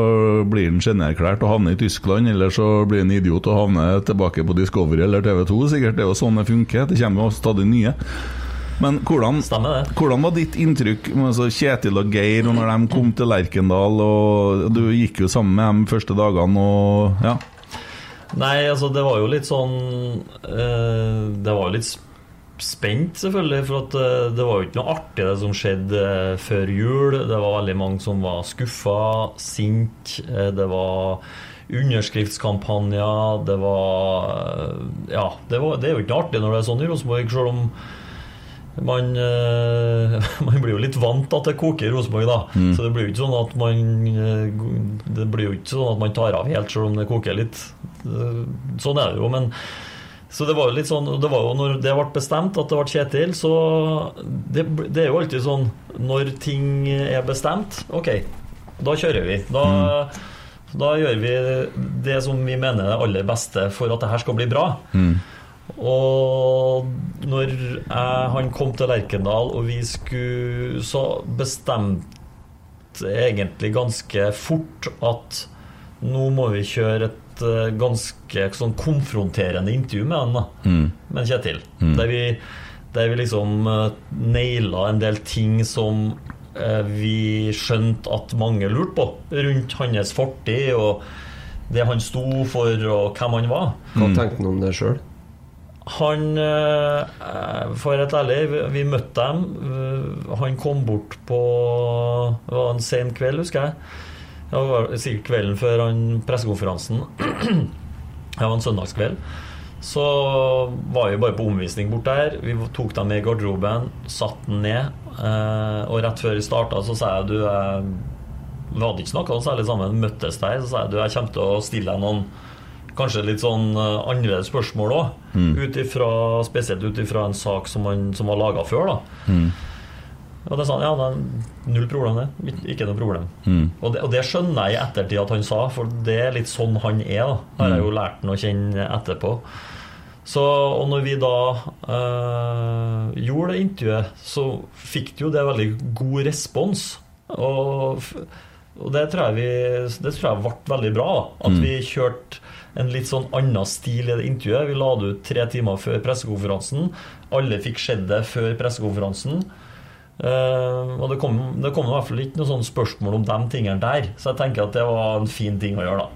Speaker 2: blir han genierklært og havner i Tyskland, eller så blir han idiot og havner tilbake på Discovery eller TV2, sikkert. Det er jo sånn det funker. Det kommer jo stadig nye. Men hvordan, hvordan var ditt inntrykk med altså Kjetil og Geir og når de kom til Lerkendal? Og Du gikk jo sammen med dem første dagene og ja.
Speaker 3: Nei, altså det var jo litt sånn eh, Det var jo litt spent, selvfølgelig. For at eh, det var jo ikke noe artig det som skjedde eh, før jul. Det var veldig mange som var skuffa, sint. det var underskriftskampanjer. Det var Ja, det, var, det er jo ikke noe artig når det er sånn i Rosenborg, selv om man, eh, (laughs) man blir jo litt vant til at det koker i Rosenborg, da. Så det blir jo ikke sånn at man eh, Det blir jo ikke sånn at man tar av helt selv om det koker litt. Eh, Sånn er det jo, men så det var jo litt sånn Det var jo når det ble bestemt at det ble Kjetil, så det, det er jo alltid sånn Når ting er bestemt, OK, da kjører vi. Da, da gjør vi det som vi mener er det aller beste for at det her skal bli bra. Og når jeg, han kom til Lerkendal, og vi skulle Så bestemte egentlig ganske fort at nå må vi kjøre et eh, ganske sånn konfronterende intervju med han, da. Med Kjetil. Der, vi, der vi liksom uh, naila en del ting som eh, vi skjønte at mange lurte på, rundt hans fortid og det han sto for, og hvem han var.
Speaker 4: Hva tenkte han om det sjøl?
Speaker 3: Han eh, For å helt ærlig, vi, møtte dem. Eh, Han kom bort på Det var en sen kveld, husker jeg. Det var sikkert kvelden før han pressekonferansen. (clears throat) Det var en søndagskveld. Så var vi bare på omvisning bort der. Vi tok dem med i garderoben, satte den ned. eh, Og rett før vi starta, så sa jeg du Vi hadde ikke snakka særlig sammen, møttes der. Så sa jeg du, jeg kommer til å stille deg noen kanskje litt sånn eh, annerledes spørsmål òg. Spesielt ut ifra en sak som, man, som var laga før. da Og det sa han, ja, det er null problem, det. Ikke noe problem. Og, det, og det skjønner jeg i ettertid at han sa, for det er litt sånn han er. da Har jeg jo lært han å kjenne etterpå. Så, og når vi da øh, gjorde det intervjuet, så fikk det jo det veldig god respons. Og, og det tror jeg vi Det tror jeg ble veldig bra. da At vi kjørte en litt sånn annen stil i det intervjuet. Vi la det ut tre timer før pressekonferansen. Alle fikk sett det før pressekonferansen. Eh, og det kom, det kom i hvert fall ikke noe sånn spørsmål om de tingene der. Så jeg tenker at det var en fin ting å gjøre, da.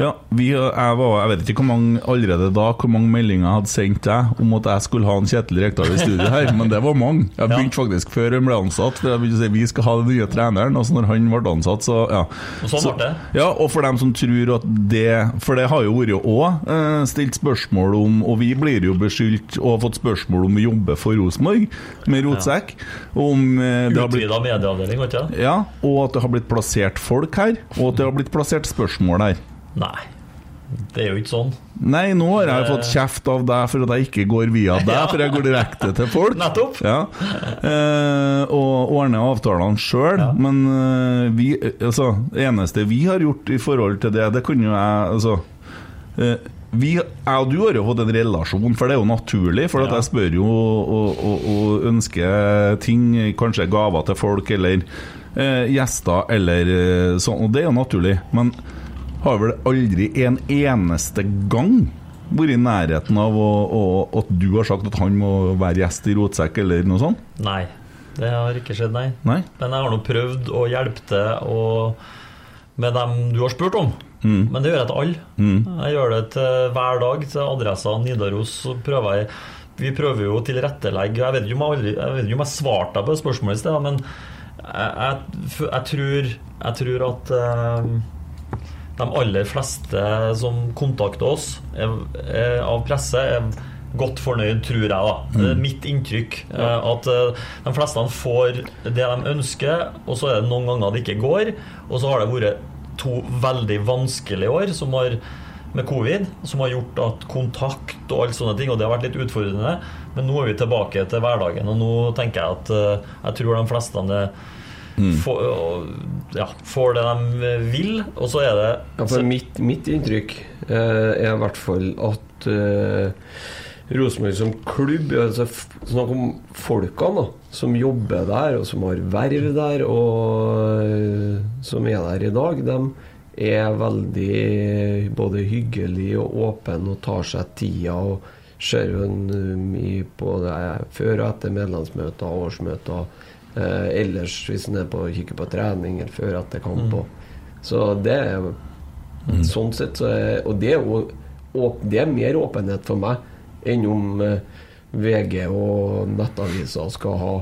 Speaker 2: Ja, vi, jeg, var, jeg vet ikke hvor mange allerede da Hvor mange meldinger jeg hadde sendt deg om at jeg skulle ha en Kjetil Rekdal i studio her, (laughs) men det var mange. Jeg begynte faktisk før han ble ansatt. For jeg begynte å si Vi skal ha den nye treneren. Og så når han ble ansatt, så ja.
Speaker 3: Og sånn
Speaker 2: Så-
Speaker 3: ble det.
Speaker 2: Ja, og for dem som tror at det For det har jo vært òg uh, stilt spørsmål om Og vi blir jo beskyldt og har fått spørsmål om vi jobber for Rosenborg med rotsekk. Og om eh, det har blitt
Speaker 3: Utvida medieavdeling, vet du?
Speaker 2: ja, og at det har blitt plassert folk her, og at det har blitt plassert spørsmål her.
Speaker 3: Nei. Det er jo ikke sånn.
Speaker 2: Nei, nå har jeg fått kjeft av deg for at jeg ikke går via deg, for jeg går direkte til folk. (laughs)
Speaker 3: Nettopp.
Speaker 2: Ja. Eh, og ordner avtalene sjøl.
Speaker 3: Ja.
Speaker 2: Men eh, vi, altså, det eneste vi har gjort i forhold til det, det kunne jo jeg altså, eh, vi, jeg og du har jo fått en relasjon, for det er jo naturlig. For at
Speaker 3: Ja.
Speaker 2: jeg spør jo og, og, og ønsker ting, kanskje gaver til folk, eller eh, gjester, eller sånn. Og det er jo naturlig. Men har vel aldri en eneste gang vært i nærheten av å, å, at du har sagt at han må være gjest i Rotsekk, eller noe sånt?
Speaker 3: Nei. Det har ikke skjedd, nei.
Speaker 2: Nei?
Speaker 3: Men jeg har nå prøvd å hjelpe til og med dem du har spurt om. Men det gjør jeg til alle. Jeg gjør det til hver dag til adressa Nidaros. Så prøver jeg Vi prøver jo å tilrettelegge Jeg vet ikke om jeg, aldri, jeg, ikke om jeg svarte deg på det spørsmålet i sted, men jeg, jeg, tror, jeg tror at eh, de aller fleste som kontakter oss er, er, av presse, er, godt fornøyd, tror jeg. da Det er mitt inntrykk. eh, At eh, de fleste får det de ønsker, og så er det noen ganger det ikke går. Og så har det vært to veldig vanskelige år som har med covid, som har gjort at kontakt og alt sånne ting, og det har vært litt utfordrende. Men nå er vi tilbake til hverdagen, og nå tenker jeg at eh, jeg tror de fleste det får, ja, får det de vil, og så er det
Speaker 4: Ja, for mitt, mitt inntrykk eh, er i hvert fall at eh, Rosenborg som klubb altså Snakk om folkene da, som jobber der, og som har verv der, og som er der i dag. De er veldig både hyggelige og åpne og tar seg tida. og ser jo på det før og etter medlemsmøter og årsmøter. Eh, ellers hvis en er på kikker på trening eller før og etter kamp. Mm. Så det er Sånn sett så er Og det er jo Det er mer åpenhet for meg enn om eh, VG og nettaviser skal ha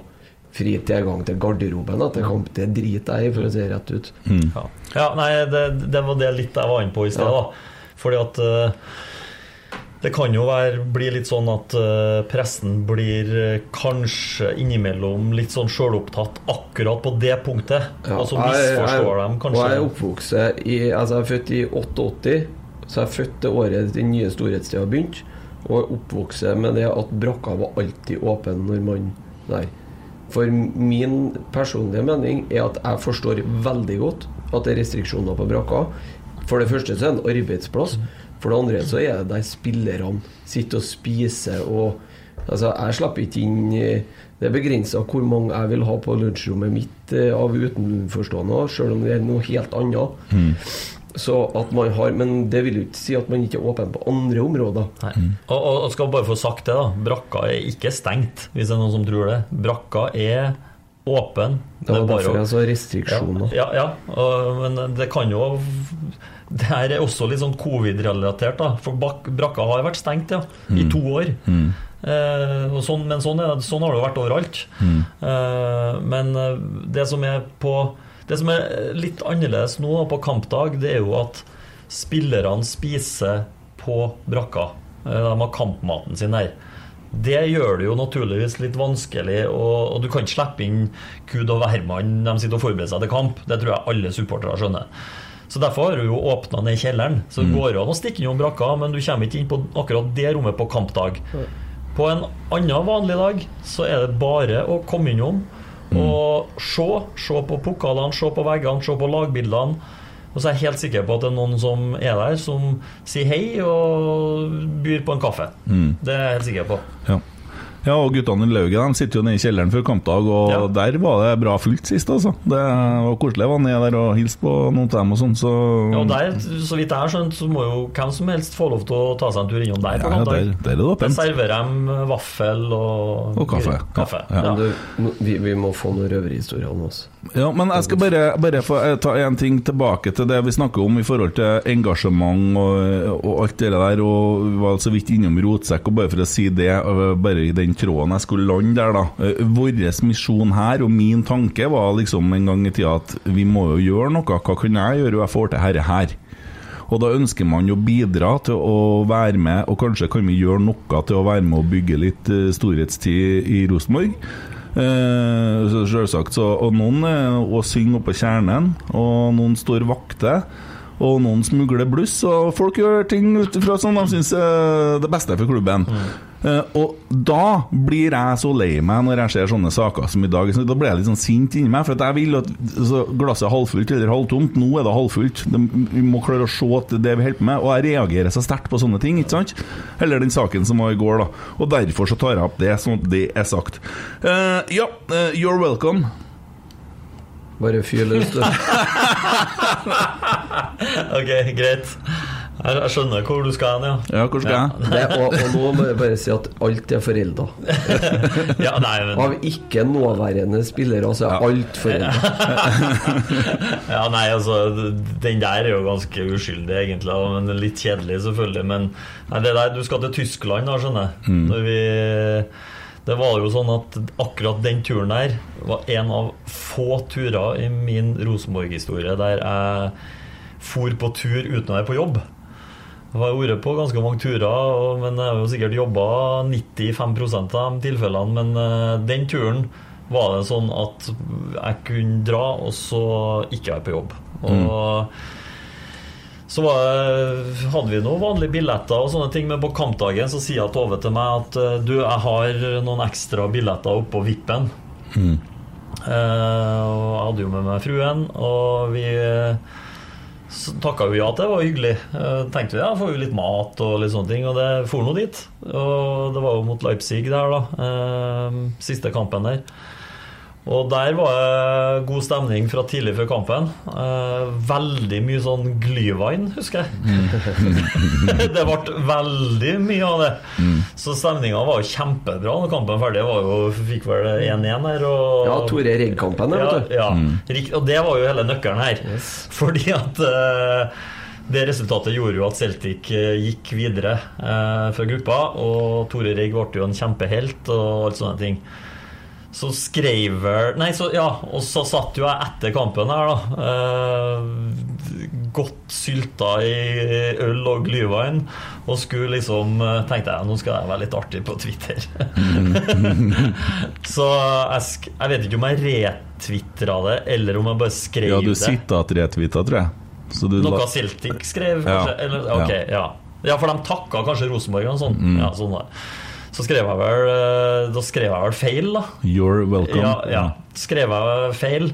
Speaker 4: fri tilgang til garderoben etter kamp. Det driter jeg i, for å si det rett ut.
Speaker 3: Ja, ja nei, det, det var det litt jeg var inne på i sted.
Speaker 4: Ja.
Speaker 3: da Fordi at uh, det kan jo være, bli litt sånn at uh, pressen blir uh, kanskje innimellom litt sånn sjølopptatt akkurat på det punktet.
Speaker 4: Ja,
Speaker 3: og så
Speaker 4: jeg-
Speaker 3: misforstår
Speaker 4: de
Speaker 3: kanskje.
Speaker 4: Og jeg er oppvokst i Altså, jeg er født i 88, så jeg er født det året den nye storhetstida begynte. Og oppvokst med det at brakka var alltid åpen når man Nei. For min personlige mening er at jeg forstår veldig godt at det er restriksjoner på brakka. For det første så er det en arbeidsplass. For det andre så er det der spillerne sitter og spiser og Altså, jeg slipper ikke inn eh, Det er begrensa hvor mange jeg vil ha på lunsjrommet mitt eh, av utenforstående, selv om det er noe helt annet. Så at man har Men det vil jo ikke si at man ikke er åpen på andre områder.
Speaker 3: Nei. Og, og, og skal bare få sagt det, da. Brakka er ikke stengt, hvis det er noen som tror det. Brakka er åpen.
Speaker 4: Det var
Speaker 3: er
Speaker 4: derfor jeg sa restriksjoner.
Speaker 3: Ja, ja, og, men det kan jo Det her er også litt sånn covid-relatert, da. For brakka har vært stengt, ja. I to år. Eh, og sånn, men sånn, er, sånn har det jo vært overalt. Eh, men eh, det som er på Det som er litt annerledes nå på kampdag, det er jo at spillerne spiser på brakka. Eh, De har kampmaten sin der. Det gjør det jo naturligvis litt vanskelig, og, og du kan ikke slippe inn Kud og hvermann de sitter og forbereder seg til kamp. Det tror jeg alle supportere skjønner. Så Derfor har du jo åpna ned kjelleren. Så det går an å stikke innom brakka, men du kommer ikke inn på akkurat det rommet på kampdag. På en annen vanlig dag så er det bare å komme innom og se. Se på pokalene, se på veggene, se på lagbildene. Og så er jeg helt sikker på at det er noen som er der, som sier hei og byr på en kaffe. Det er jeg helt sikker på.
Speaker 2: Ja. Ja, og guttene i lauget de sitter jo nede i kjelleren før kampdag, og
Speaker 3: Ja.
Speaker 2: der var det bra fullt sist, altså. Det var koselig. Jeg var nede der og hilste på noen av dem og sånn, så
Speaker 3: Ja, og der, så vidt jeg har skjønt, så må jo hvem som helst få lov til å ta seg en tur innom der på
Speaker 2: Ja, ja,
Speaker 3: kampdag.
Speaker 2: der, der er det
Speaker 3: Der
Speaker 2: åpent.
Speaker 3: serverer de vaffel og,
Speaker 2: Og kaffe.
Speaker 3: kaffe.
Speaker 2: Ja.
Speaker 3: Ja.
Speaker 4: Men du, vi, vi må få noen røverhistorier om oss.
Speaker 2: Ja, men jeg skal bare, bare få eh, ta en ting tilbake til det vi snakker om i forhold til engasjement og, og alt det der, og vi var så vidt innom rotsekk, og bare for å si det, øh, bare i den tråden jeg skulle lande der, da. Eh, Vår misjon her, og min tanke, var liksom en gang i tida at vi må jo gjøre noe. Hva kan jeg gjøre, og jeg får til herre her? Og da ønsker man jo bidra til å være med, og kanskje kan vi gjøre noe til å være med og bygge litt eh, storhetstid i Rosenborg. Eh, selvsagt så, Og noen er å synge oppå kjernen, og noen står vakter. Og noen smugler bluss, og folk gjør ting ut ifra sånn de syns er det beste for klubben. Eh, og da blir jeg så lei meg når jeg ser sånne saker som i dag. Da blir jeg litt sånn sint inni meg, for jeg vil at så glasset er halvfullt eller halvtomt. Nå er det halvfullt. Det, vi må klare å se at det det vi holder på med. Og jeg reagerer så sterkt på sånne ting, ikke sant? Eller den saken som var i går, da. Og derfor så tar jeg opp det, sånn at det er sagt. Uh, ja, uh, you're welcome.
Speaker 4: Bare fyr løs, du. (laughs) (laughs)
Speaker 3: Ok, greit. Jeg, jeg skjønner hvor du skal hen, ja.
Speaker 2: Ja, hvor skal jeg?
Speaker 4: Det, og, og nå må jeg bare si at alt er forelda. (laughs)
Speaker 3: ja nei, men,
Speaker 4: Av ikke nåværende spillere så er alt forelda. (laughs)
Speaker 3: ja, nei, altså Den der er jo ganske uskyldig, egentlig. Men litt kjedelig, selvfølgelig. Men nei, det der, du skal til Tyskland, da, skjønner jeg. Når vi det var jo sånn at akkurat den turen der var en av få turer i min Rosenborg-historie der jeg for på tur uten å være på jobb. Jeg har vært på ganske mange turer, men jeg har jo sikkert jobba 95 av de tilfellene. Men eh, den turen var det sånn at jeg kunne dra, og så ikke være på jobb. Og så var, det- hadde vi noen vanlige billetter og sånne ting, men på kampdagen så sier Tove til meg at eh, du, jeg har noen ekstra billetter oppå vippen. Eh, og jeg hadde jo med meg fruen, og vi så takka vi ja til det, var hyggelig. Eh, tenkte vi ja, får vi litt mat og litt sånne ting, og det for nå dit. Og det var jo mot Leipzig der, da. eh, siste kampen der. Og der var det god stemning fra tidlig før kampen. Eh, veldig mye sånn glyvein, husker jeg. (laughs) det ble veldig mye av det. Så stemninga var jo kjempebra når kampen var ferdig. Var jo, fikk vel 1-1 her. Og,
Speaker 4: Ja, Tore Regg-kampen,
Speaker 3: ja,
Speaker 4: vet du.
Speaker 3: ja. Rikt- Og det var jo hele nøkkelen her. Fordi at eh, det resultatet gjorde jo at Celtic eh, gikk videre eh, fra gruppa, og Tore Regg ble jo en kjempehelt og alt sånne ting. Så skrev Nei, så ja, og så satt jo jeg etter kampen her, da. Eh, godt sylta i øl og glyvein. Og skulle liksom eh, Tenkte jeg nå skal jeg være litt artig på Twitter. (laughs) så jeg, sk jeg vet ikke om jeg retvitra det, eller om jeg bare skrev det.
Speaker 2: Ja, du
Speaker 3: det.
Speaker 2: sitter-at-retweeta, tror jeg. Så du
Speaker 3: Noe Celtic skrev,
Speaker 2: Ja.
Speaker 3: Eller, ok, ja. ja, for de takka kanskje Rosenborg og sånn.
Speaker 2: Mm.
Speaker 3: Ja, sånn det. Så skrev jeg vel eh, Da skrev jeg vel feil, da.
Speaker 2: You're welcome.
Speaker 3: Ja, ja. Skrev jeg feil.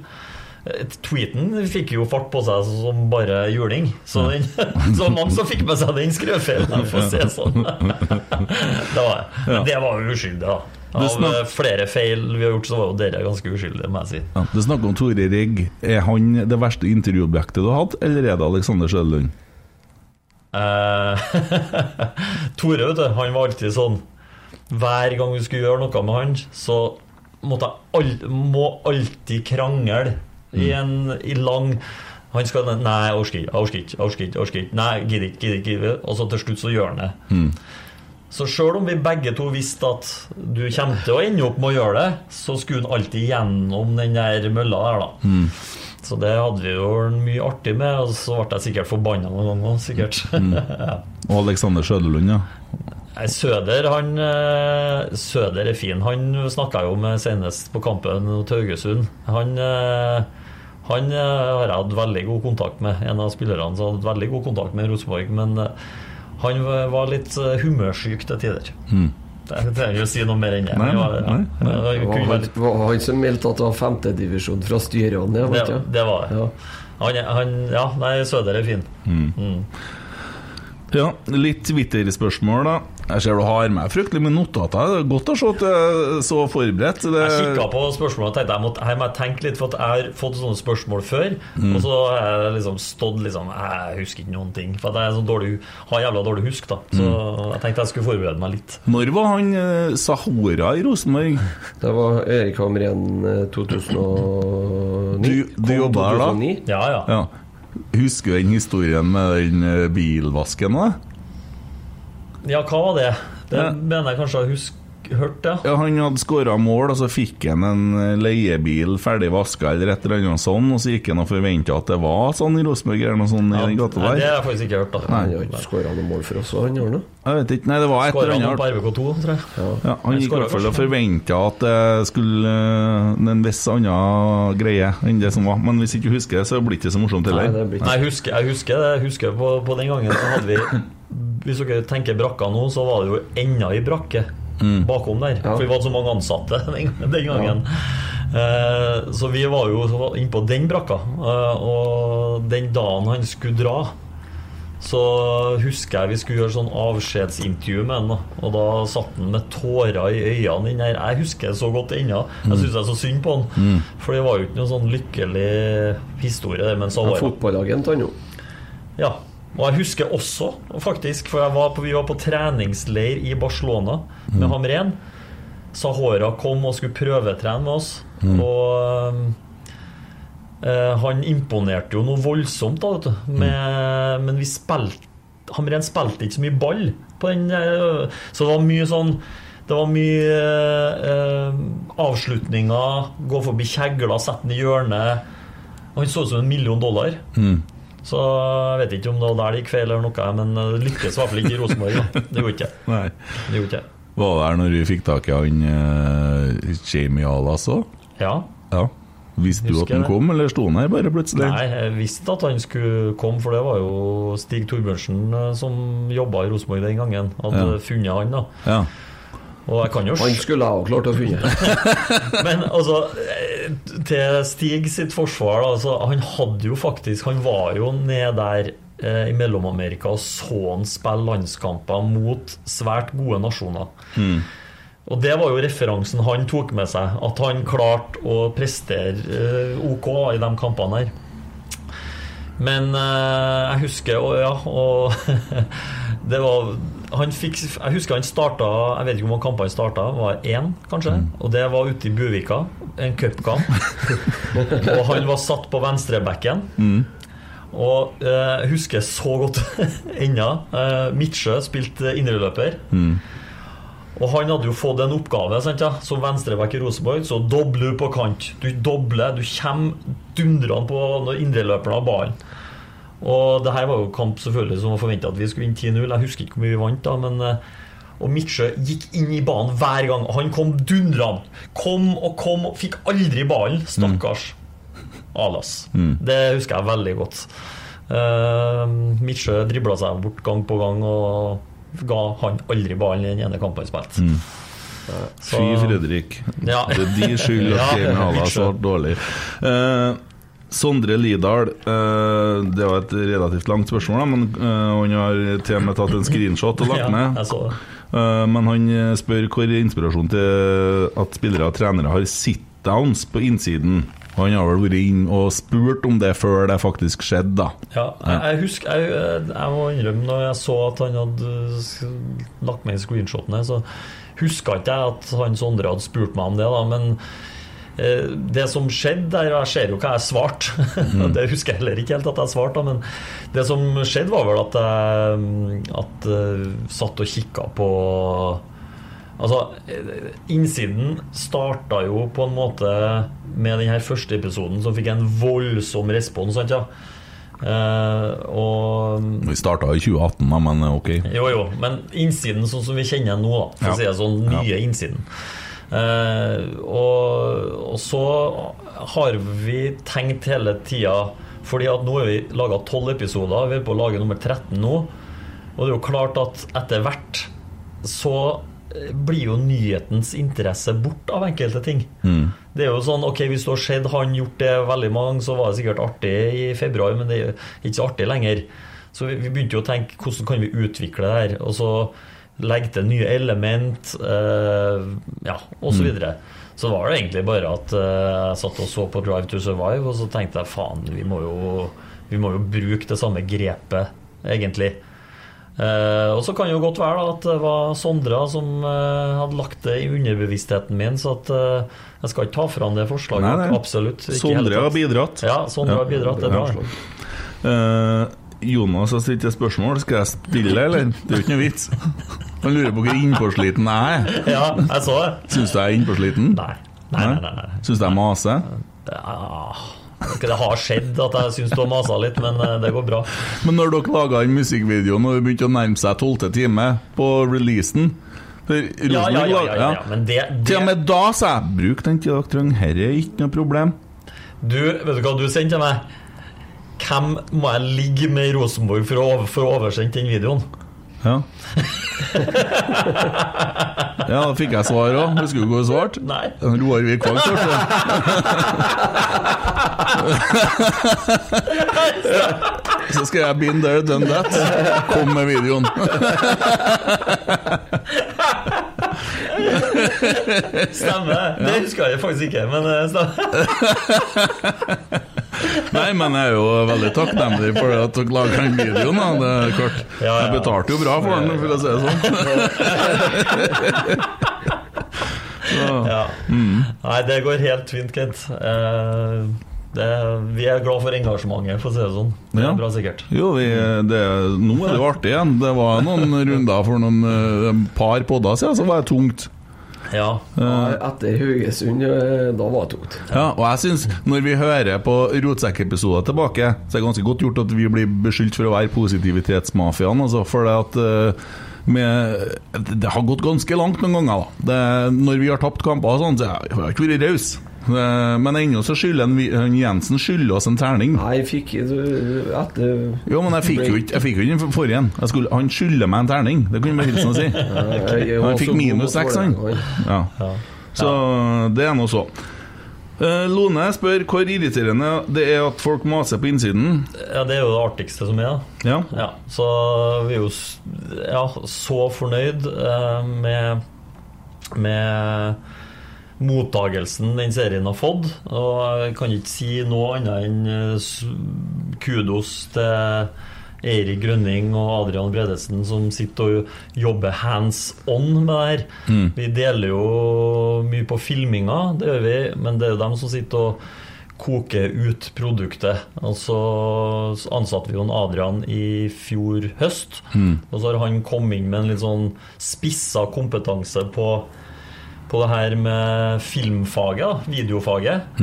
Speaker 3: Tweeten fikk jo fart på seg som bare juling. Så, den, (laughs) så mange som fikk med seg den skrøfeilen, for å si det sånn. (laughs) Det var,
Speaker 2: men
Speaker 3: det var jo uskyldig, da. Av eh, flere feil vi har gjort, så var jo dere ganske uskyldige, må jeg si.
Speaker 2: Ja, du snakker om Tore Rigg. Er han det verste intervjuobjektet du har hatt, eller er det Alexander Sjølund?
Speaker 3: Eh, (laughs) Tore, vet du, han var alltid sånn Hver gang vi skulle gjøre noe med han, så måtte jeg all, må alltid krangle i en i lang Han skal Nei, jeg orker ikke, jeg orker ikke, jeg orker ikke, orker ikke. Nei, gidder ikke, gidder ikke. Og så til slutt så gjør han det. Så sjøl om vi begge to visste at du kommer til å ende opp med å gjøre det, så skulle han alltid gjennom den der mølla der, da. Så det hadde vi jo mye artig med, og så ble jeg sikkert forbanna noen ganger, sikkert. (laughs) ja.
Speaker 2: Og Alexander Sjødelund, ja.
Speaker 3: Nei, Søder han eh, Søder er fin. Han snakka jo med senest på kampen mot Haugesund. Han, eh, han eh, har jeg hatt veldig god kontakt med. En av spillerne som hadde veldig god kontakt med Rosenborg. Men han var litt humørsyk til tider. Jeg trenger jo å si noe mer enn det.
Speaker 2: Nei,
Speaker 3: Han var- ja.
Speaker 2: nei, nei.
Speaker 3: Han
Speaker 4: Det var
Speaker 3: kunne
Speaker 4: han, var han som meldte at det var femtedivisjon fra styrene.
Speaker 3: det, det var det.
Speaker 4: Ja.
Speaker 3: Han, han, ja, nei, Søder er fin.
Speaker 2: Ja, Litt Twitter-spørsmål, da. Jeg ser du har med fryktelig mye notater. Det er godt å se at du er så forberedt. Det...
Speaker 3: Jeg kikka på spørsmålene og tenkte jeg måtte, jeg må tenke litt, for at jeg har fått sånne spørsmål før.
Speaker 2: Mm.
Speaker 3: Og så har jeg liksom stått liksom Jeg husker ikke noen ting. For at jeg er sånn dårlig, har jævla dårlig husk, da. Så
Speaker 2: Mm.
Speaker 3: jeg tenkte jeg skulle forberede meg litt.
Speaker 2: Når var han eh, Sahora i Rosenborg?
Speaker 4: Det var Erik Hamren eh, 2009.
Speaker 2: Du- du jobba her da?
Speaker 3: Ja, ja.
Speaker 2: Ja. Husker du den historien med den eh, bilvasken? da?
Speaker 3: Ja, hva var det? Det
Speaker 2: Ja.
Speaker 3: mener jeg kanskje jeg har hørt, ja.
Speaker 2: Ja, Han hadde skåra mål, og så fikk han en eh, leiebil ferdig vaska eller et eller annet sånn, og så gikk han og forventa at det var sånn i Rosenborg eller noe sånt i den gata
Speaker 3: Nei, det har jeg faktisk ikke hørt, da.
Speaker 4: Han har ikke skåra noe mål for oss, han gjør det.
Speaker 2: Jeg vet ikke, nei, det var et eller
Speaker 3: annet. Skåra
Speaker 2: på.
Speaker 3: RBK2, tror jeg.
Speaker 2: Ja, han
Speaker 3: Han
Speaker 2: gikk i hvert fall og forventa at det skulle eh, en viss annen greie enn det som var. Men hvis ikke du husker det, så blir det ikke så morsomt heller.
Speaker 4: Nei, det blir
Speaker 3: Nei,
Speaker 4: ikke
Speaker 3: jeg husker, jeg husker det. Jeg husker på, på den gangen så hadde vi Hvis dere tenker brakka nå, så var det jo enda i brakke bakom der.
Speaker 4: Ja.
Speaker 3: For vi var så mange ansatte (laughs) den, gangen. Eh, så vi var jo innpå den brakka. Eh, og den dagen han skulle dra, så husker jeg vi skulle gjøre sånn avskjedsintervju med han. Og da satt han med tårer i øynene. inni her. Jeg husker det så godt ennå. Jeg syns det er så synd på han. For det var jo ikke noen sånn lykkelig historie. Men så
Speaker 4: ja,
Speaker 3: var ja,
Speaker 4: fotballagent, han jo.
Speaker 3: ja, og jeg husker også, faktisk, for jeg var på, vi var på treningsleir i Barcelona med Hamren. Sahora kom og skulle prøvetrene med oss, og øh, han imponerte jo noe voldsomt, da, vet du. Med, Men vi spilte Hamren spilte ikke så mye ball på den, øh, så det var mye sånn det var mye eh, avslutninger, gå forbi kjegla, sette den i hjørnet. Han så ut som en million dollar. Så jeg vet ikke om det var der det gikk feil, eller noe, men det lykkes i hvert fall ikke i Rosenborg. Det gjorde ikke.
Speaker 2: Nei.
Speaker 3: Det gjorde ikke.
Speaker 2: Var det der når vi fikk tak i han uh, Jamie Alas òg?
Speaker 3: Ja.
Speaker 2: Ja. Visste du at han kom, eller sto han her bare plutselig?
Speaker 3: Nei, jeg visste at han skulle komme, for det var jo Stig Torbjørnsen eh, som jobba i Rosenborg den gangen. Hadde
Speaker 2: Ja.
Speaker 3: funnet han, da.
Speaker 2: Ja.
Speaker 4: Han skulle jeg ha klart å finne. (laughs)
Speaker 3: Men altså, eh, til Stig sitt forsvar, da, altså, han hadde jo faktisk Han var jo ned der eh, i Mellom-Amerika og så han spille landskamper mot svært gode nasjoner. Og det var jo referansen han tok med seg, at han klarte å prestere eh, OK i de kampene her. Men eh, jeg husker og, ja, og (laughs) det var han fikk, Jeg husker han starta Jeg vet ikke hvor mange kamper han starta. Var én, kanskje? Og det var ute i Buvika. En cupkamp. og han var satt på venstrebacken. Og eh, jeg husker så godt (laughs) ennå. Eh, Midtsjø spilte indreløper. Og han hadde jo fått en oppgave sant, ja? som venstreback i Rosenborg. Så dobler du på kant. Du dobler, du kommer dundrende på når indreløperen har ballen. Og det her var jo kamp selvfølgelig som var forventa at vi skulle vinne 10-0. Jeg husker ikke hvor mye vi vant, da, men eh, Og Midtsjø gikk inn i banen hver gang. Han kom dundrende. Kom og kom, og fikk aldri ballen. Stakkars Alas. Det husker jeg veldig godt. Uh, Midtsjø dribla seg bort gang på gang og ga han aldri ballen i den ene kampen han spilte. Mm.
Speaker 2: Fy Fredrik.
Speaker 3: Ja.
Speaker 2: Det er din skyld at (laughs)
Speaker 3: Ja,
Speaker 2: Jamie Alas var dårlig. Eh, Sondre Lidahl, eh, det var et relativt langt spørsmål, men eh, han har til og med tatt en screenshot og lagt (laughs)
Speaker 3: det.
Speaker 2: Eh, men han spør hvor inspirasjonen til at spillere og trenere har sit-downs på innsiden. Han har vel vært inn og spurt om det før det faktisk skjedde, da.
Speaker 3: Ja, jeg, husker jeg, jeg må innrømme når jeg så at han hadde lagt med screenshotene, så huska ikke jeg at han Sondre hadde spurt meg om det, da, men det som skjedde der, og jeg ser jo hva jeg svarte, (laughs) mm. det husker jeg heller ikke helt at jeg svarte, men det som skjedde var vel at jeg at, eh, satt og kikka på Altså, eh, innsiden starta jo på en måte med den her første episoden som fikk en voldsom respons, sant ja? Uh, og
Speaker 2: Vi starta i 2018, da, men eh, ok.
Speaker 3: jo, jo, men innsiden sånn som vi kjenner nå, da, for
Speaker 2: Ja.
Speaker 3: å si det sånn, nye innsiden. Eh, og, og så har vi tenkt hele tida Fordi at nå har vi laga tolv episoder, vi er på å lage nummer 13 nå. Og det er jo klart at etter hvert så eh, blir jo nyhetens interesse bort av enkelte ting. Det er jo sånn, ok, Hvis du har sett han gjort det veldig mange, så var det sikkert artig i februar, men det er ikke så artig lenger. Så vi, vi begynte jo å tenke hvordan kan vi utvikle det her, og så legge til nye element, eh, ja, og så videre. Så var det egentlig bare at eh, jeg satt og så på Drive to Survive, og så tenkte jeg faen, vi må jo, vi må jo bruke det samme grepet, egentlig. Eh, og så kan det jo godt være da, at det var Sondra som eh, hadde lagt det i underbevisstheten min, så at eh, jeg skal ikke ta fram det forslaget.
Speaker 2: Nei, nei.
Speaker 3: Absolutt.
Speaker 2: Sondre har bidratt.
Speaker 3: Ja, Sondre
Speaker 2: Ja.
Speaker 3: har bidratt. Det er bra.
Speaker 2: Jonas har stilt et spørsmål. Skal jeg spille, eller? Det er jo ikke noe vits. Han lurer på hvor innpåsliten jeg er.
Speaker 3: Ja, jeg så det.
Speaker 2: Syns du jeg er innpåsliten?
Speaker 3: Nei. Nei, nei, nei. nei.
Speaker 2: Syns du jeg maser?
Speaker 3: Ja, det har skjedd at jeg syns du har masa litt, men eh, det går bra.
Speaker 2: Men når dere laga den musikkvideoen og det begynte å nærme seg tolvte time på releasen
Speaker 3: Ja, ja, ja, ja, men det,
Speaker 2: Til og med da sa jeg bruk den tida dere trenger, herre er ikke noe problem.
Speaker 3: Du, vet du hva du sendte til meg? Hvem må jeg ligge med i Rosenborg for å, over- for å oversende den videoen?
Speaker 2: Ja. ja, da fikk jeg svar òg. Husker du hva du svarte?
Speaker 3: Nei.
Speaker 2: Roar Vikvang svarte det. Så skal jeg been there, done that. Kom med videoen. (laughs)
Speaker 3: Stemmer. Det husker jeg faktisk ikke, men eh, stemmer. (laughs)
Speaker 2: Nei, men jeg er jo veldig takknemlig for at dere lager den videoen. Det er klart. Jeg betalte jo bra for den, for å si det sånn. (laughs) Så,
Speaker 3: Ja.
Speaker 2: Mm.
Speaker 3: Nei, det går helt fint, Kent. Eh, det, vi er glad for engasjementet, for å si det sånn. Det
Speaker 2: Ja.
Speaker 3: er bra, sikkert.
Speaker 2: Jo, vi, det, nå er det jo artig igjen. Det var noen (laughs) runder for noen eh, par podder siden, så var det tungt.
Speaker 3: Ja.
Speaker 4: Uh, Etter Haugesund, da var det tungt.
Speaker 2: Ja, og jeg synes, Når vi hører på rotsekkepisoder tilbake, så er det ganske godt gjort at vi blir beskyldt for å være positivitetsmafiaen. Altså, for det at uh, med, Det har gått ganske langt noen ganger. da det, Når vi har tapt kamper, og sånn, så har jeg ikke vært raus. Eh, Men ennå så skylder en- han Jensen skylder oss en terning.
Speaker 4: Nei, fikk du etter
Speaker 2: Jo, men jeg fikk jo ikke Jeg fikk jo ikke den forrige. Jeg skulle- Han skylder meg en terning, det kunne man hilsen å si. (laughs)
Speaker 4: Jeg
Speaker 2: Han fikk minus seks, han. Ja. Så det er nå så. Eh, Lone spør hvor irriterende det er at folk maser på innsiden.
Speaker 3: ja, det er jo det artigste som er.
Speaker 2: Ja.
Speaker 3: Ja, så vi er jo ja, så fornøyd eh, med, med mottagelsen den serien har fått. Og jeg kan ikke si noe annet enn eh, kudos til Eirik Grønning og Adrian Bredesen som sitter og jobber hands on med det her. Vi deler jo mye på filminga, det gjør vi, men det er jo dem som sitter og koker ut produktet. Og så ansatte vi jo Adrian i fjor høst, og så har han kommet inn med en litt sånn spissa kompetanse på på det her med filmfaget, videofaget.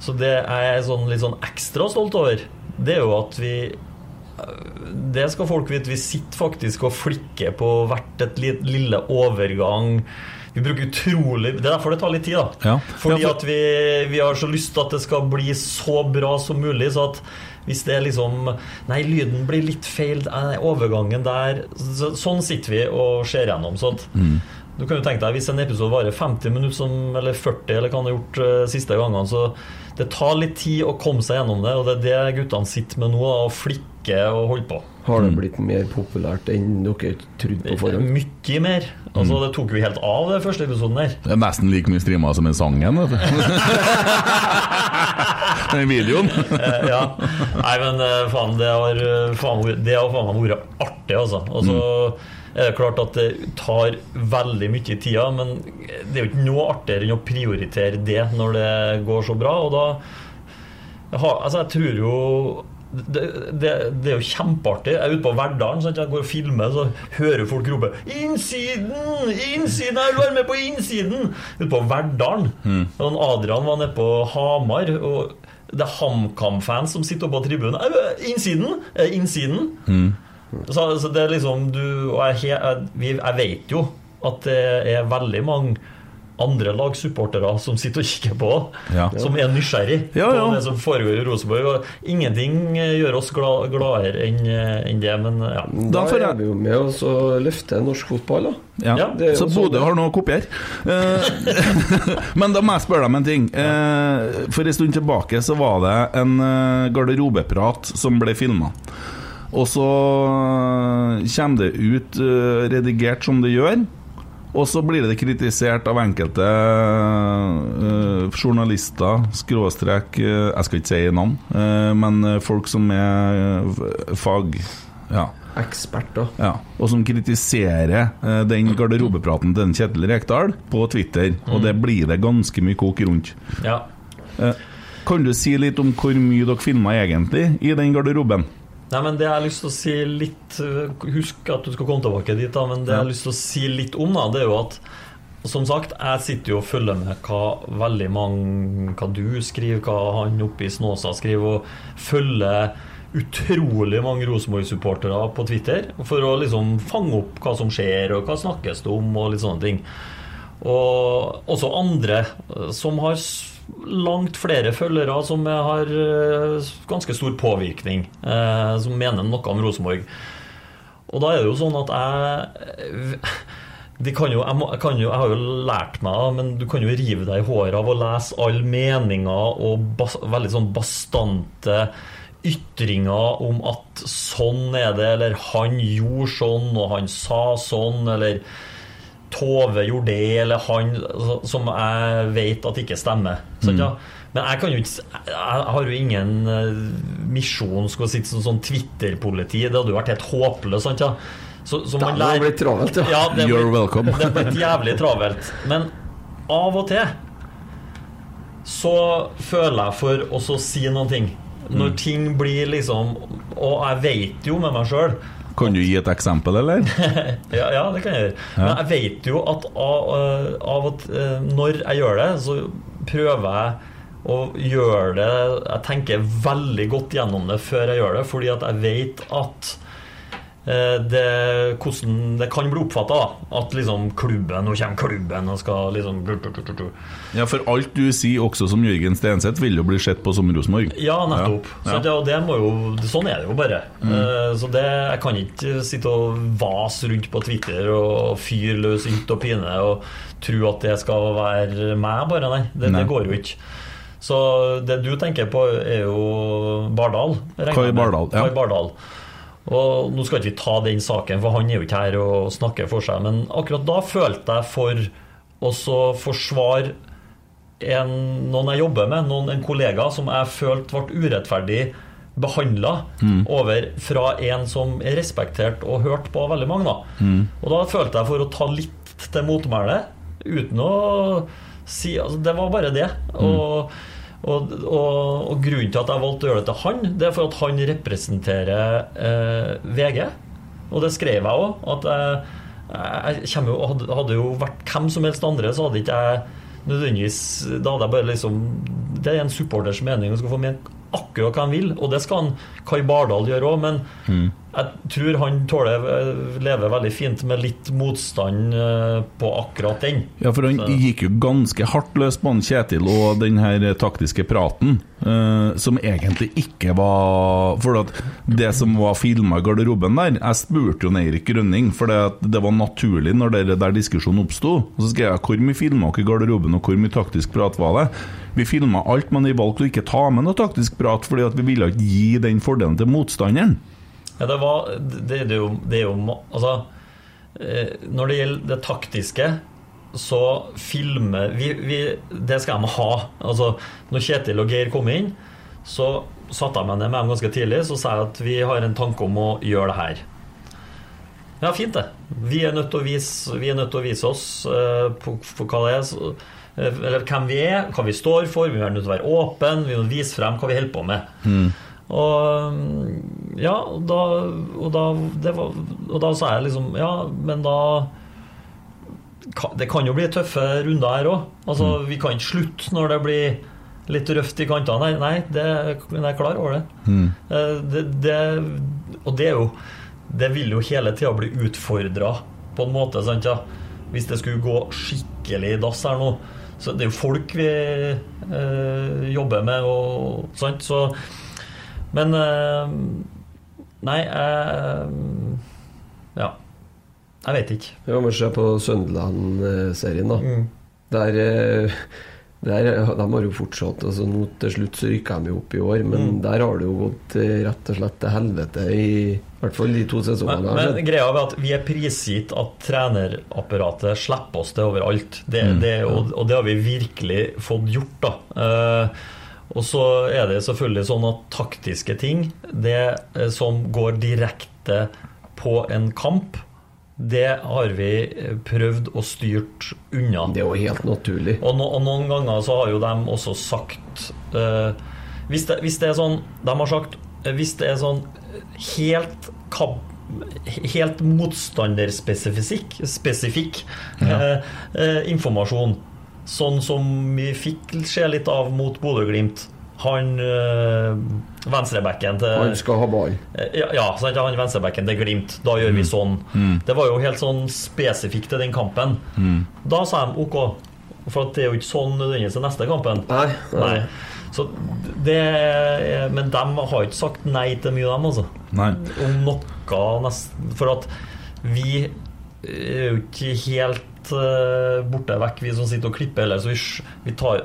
Speaker 3: Så det er jeg sånn, litt sånn ekstra stolt over. Det er jo at vi Det skal folk vite. Vi sitter faktisk og flikker på hvert et lille overgang. Vi bruker utrolig Det er derfor det tar litt tid, da.
Speaker 2: Ja.
Speaker 3: Fordi at vi, vi har så lyst til at det skal bli så bra som mulig. Så at hvis det er liksom Nei, lyden blir litt feil. Nei, overgangen der så, Sånn sitter vi og ser gjennom. Sånn at du kan jo tenke deg Hvis en episode varer 50 minutter, som, eller 40, eller hva han har gjort uh, siste gangene, så det tar litt tid å komme seg gjennom det. Og det er det guttene sitter med nå, da, og flikker og holder på.
Speaker 4: Har det blitt mer populært enn dere trodde på forhånd?
Speaker 3: Mye mer. Altså, Det tok jo helt av, den første episoden der.
Speaker 2: Det er nesten like mye streama som den sangen, vet du. (laughs) Den videoen.
Speaker 3: Eh, ja. Nei, men eh, faen, det har faen, det har faen meg vært artig, altså. Og så er det klart at det tar veldig mye tida, men det er jo ikke noe artigere enn å prioritere det når det går så bra, og da Altså, jeg tror jo det, det, det er jo kjempeartig. Jeg er ute på Verdalen, sånn jeg går og filmer, så hører folk rope 'Innsiden! Innsiden! Jeg vil være med på innsiden!' Ute på Verdalen. Og Adrian var nede på Hamar. Og det er HamKam-fans som sitter oppe på tribunen. 'Innsiden! 'Innsiden! Mm. Så, så det er liksom du Og jeg, jeg, jeg vet jo at det er veldig mange andre lagsupportere som sitter og kikker på,
Speaker 2: Ja.
Speaker 3: som er nysgjerrig
Speaker 2: Ja, ja.
Speaker 3: på det som foregår i Rosenborg. Og ingenting eh, gjør oss gla gladere enn en det, men ja.
Speaker 4: Da
Speaker 2: Da får jeg-
Speaker 4: er vi jo med oss og løfter norsk fotball, da.
Speaker 2: Så
Speaker 4: sånn
Speaker 2: Bodø har noe å kopiere. Eh, (laughs) Men da må jeg spørre deg om en ting. Eh, For en stund tilbake så var det en eh, garderobeprat som ble filma. Og så kommer det ut eh, redigert som det gjør. Og så blir det kritisert av enkelte uh, journalister, skråstrek uh, Jeg skal ikke si navn, uh, men eh, folk som er eh, fag... Ja.
Speaker 4: Eksperter.
Speaker 2: Ja, og som kritiserer eh, den garderobepraten til Kjetil Rekdal på Twitter. Og det blir det ganske mye kok rundt.
Speaker 3: ja.
Speaker 2: Eh, kan du si litt om hvor mye dere filma egentlig i den garderoben?
Speaker 3: Nei, men det jeg har lyst til å si litt eh, Husk at du skal komme tilbake dit, da, men det jeg har lyst til å si litt om, da, det er jo at som sagt, jeg sitter jo og følger med hva veldig mange Hva du skriver, hva han oppe i Snåsa skriver, og følger utrolig mange Rosenborg-supportere på Twitter for å liksom fange opp hva som skjer, og hva snakkes det om, og litt sånne ting. Og også andre som har langt flere følgere, som har eh, ganske stor påvirkning, eh, som mener noe om Rosenborg. Og da er det jo sånn at jeg de kan jo, jeg, kan jo, jeg har jo lært meg men du kan jo rive deg i håret av å lese alle meninger og bas, veldig sånn bastante ytringer om at sånn er det, eller han gjorde sånn, og han sa sånn, eller Tove gjorde det, eller han Som jeg vet at ikke stemmer. Sant, ja? Men jeg kan jo ikke Jeg har jo ingen eh, misjon skal sitte som sånn Twitter-politi. Det hadde jo vært helt håpløst. Sant, ja? Så, så
Speaker 4: Det
Speaker 3: lærer-
Speaker 4: blitt travelt, ja.
Speaker 3: ja. Det
Speaker 2: You're welcome.
Speaker 3: Det ble jævlig travelt. Men av og til så føler jeg for å si noen ting. Når ting blir liksom Og jeg vet jo med meg sjøl
Speaker 2: Kan du gi et eksempel, eller? (laughs)
Speaker 3: Ja, ja, det kan jeg gjøre. Men jeg vet jo at av, eh, av at eh, når jeg gjør det, så prøver jeg å gjøre det Jeg tenker veldig godt gjennom det før jeg gjør det, fordi at jeg vet at det, hvordan det kan bli oppfatta. At liksom klubben Nå kommer klubben og skal liksom
Speaker 2: Ja, for alt du sier, også som Jørgen Stenseth, vil jo bli sett på som Rosenborg.
Speaker 3: Ja, nettopp.
Speaker 2: Ja.
Speaker 3: Så det, det må jo, sånn er det jo bare.
Speaker 2: Mm.
Speaker 3: Eh, Så det, jeg kan ikke sitte og vase rundt på Twitter og fyre løs ytt og pine og tro at det skal være meg, bare. Nei, det,
Speaker 2: Nei.
Speaker 3: det går jo ikke. Så det du tenker på, er jo Bardal.
Speaker 2: Kai. Bardal, ja.
Speaker 3: Kai Bardal. Og Nå skal ikke vi ta den saken, for han er jo ikke her og snakker for seg. Men akkurat da følte jeg for å forsvare en, noen jeg jobber med, noen, en kollega som jeg følte ble urettferdig behandla over fra en som er respektert og hørt på veldig mange. Da. Og da følte jeg for å ta litt til motmæle, uten å si altså, Det var bare det. Og, og, og, og grunnen til at jeg valgte å gjøre det til han, det er for at han representerer eh, VG. Og det skrev jeg òg. At jeg, jo, hadde, hadde jo vært hvem som helst andre, så hadde ikke jeg nødvendigvis Da hadde jeg bare liksom Det er en supporters mening å skal få mene akkurat hva han vil, og det skal han Kai Bardal gjøre òg, men jeg tror han tåler leve veldig fint med litt motstand eh, på akkurat den.
Speaker 2: Ja, for han
Speaker 3: Så-
Speaker 2: gikk jo ganske hardt løs på han Kjetil og den her taktiske praten, eh, som egentlig ikke var For at det som var filma i garderoben der Jeg spurte jo Eirik Grønning, for det, det var naturlig når det der diskusjonen oppsto. Så skrev jeg hvor mye filma dere i garderoben, og hvor mye taktisk prat var det? Vi filma alt, men vi valgte å ikke ta med noe taktisk prat, fordi at vi ville ikke gi den fordelen til motstanderen.
Speaker 3: Ja, det, var, det, det, er jo, det er jo Altså, eh, når det gjelder det taktiske, så filmer vi, vi Det skal de ha. Altså, når Kjetil og Geir kom inn, så satte jeg meg ned med dem ganske tidlig Så sa jeg at vi har en tanke om å gjøre det her. Ja, fint det. Vi er nødt til å vise, vi nødt til å vise oss eh, på, for hva det er. Eh, eller hvem vi er, hva vi står for. Vi er nødt til å være åpne. Vi må vise frem hva vi holder på med. Og mm, ja, og da, og da, det var, og da sa jeg liksom Ja, men da Det kan jo bli tøffe runder her òg. Altså, Vi kan ikke slutte når det blir litt røft i kantene. Nei, nei det, jeg er klar over det. Mm. det, det. Og det jo Det vil jo hele tida bli utfordra på en måte. Sant, ja? Hvis det skulle gå skikkelig i dass her nå. Så det er jo folk vi eh, jobber med, og sant, så Men eh, Nei, jeg Ja. Jeg vet ikke.
Speaker 4: Ja, men se på Søndeland-serien, da.
Speaker 3: Mm.
Speaker 4: Der, eh, der De har jo fortsatt altså Nå til slutt så rykker de jo opp i år, men
Speaker 3: Mm.
Speaker 4: der har det jo gått eh, rett og slett til helvete i, i hvert fall de to sesongene.
Speaker 3: Men,
Speaker 4: men
Speaker 3: greia er at vi er prisgitt at trenerapparatet slipper oss det overalt. Det,
Speaker 2: Mm.
Speaker 3: det, og, og det har vi virkelig fått gjort, da. Eh, og så er det selvfølgelig sånn at taktiske ting, det eh, som går direkte på en kamp, det har vi eh, prøvd å styrt unna.
Speaker 4: Det er jo helt naturlig.
Speaker 3: Og, no, og noen ganger så har jo de også sagt uh, hvis, det, hvis det er sånn De har sagt Hvis det er sånn helt kab, Helt motstanderspesifikk spesifikk, uh, uh, informasjon, sånn som vi fikk se litt av mot Bodø-Glimt. Han øh, venstrebacken til
Speaker 4: Han skal ha ball.
Speaker 3: Eh, Ja, ja sant, han venstrebacken til Glimt. Da gjør vi sånn. Det var jo helt sånn spesifikt til den kampen. Da sa de OK, for at det er jo ikke sånn nødvendigvis til neste kampen.
Speaker 4: Nei.
Speaker 3: Nei. Så det Men de har ikke sagt nei til mye, dem, altså.
Speaker 2: Nei.
Speaker 3: Om noe nesten For at vi er jo ikke helt eh, borte vekk, vi som sitter og klipper eller Så vi, vi tar,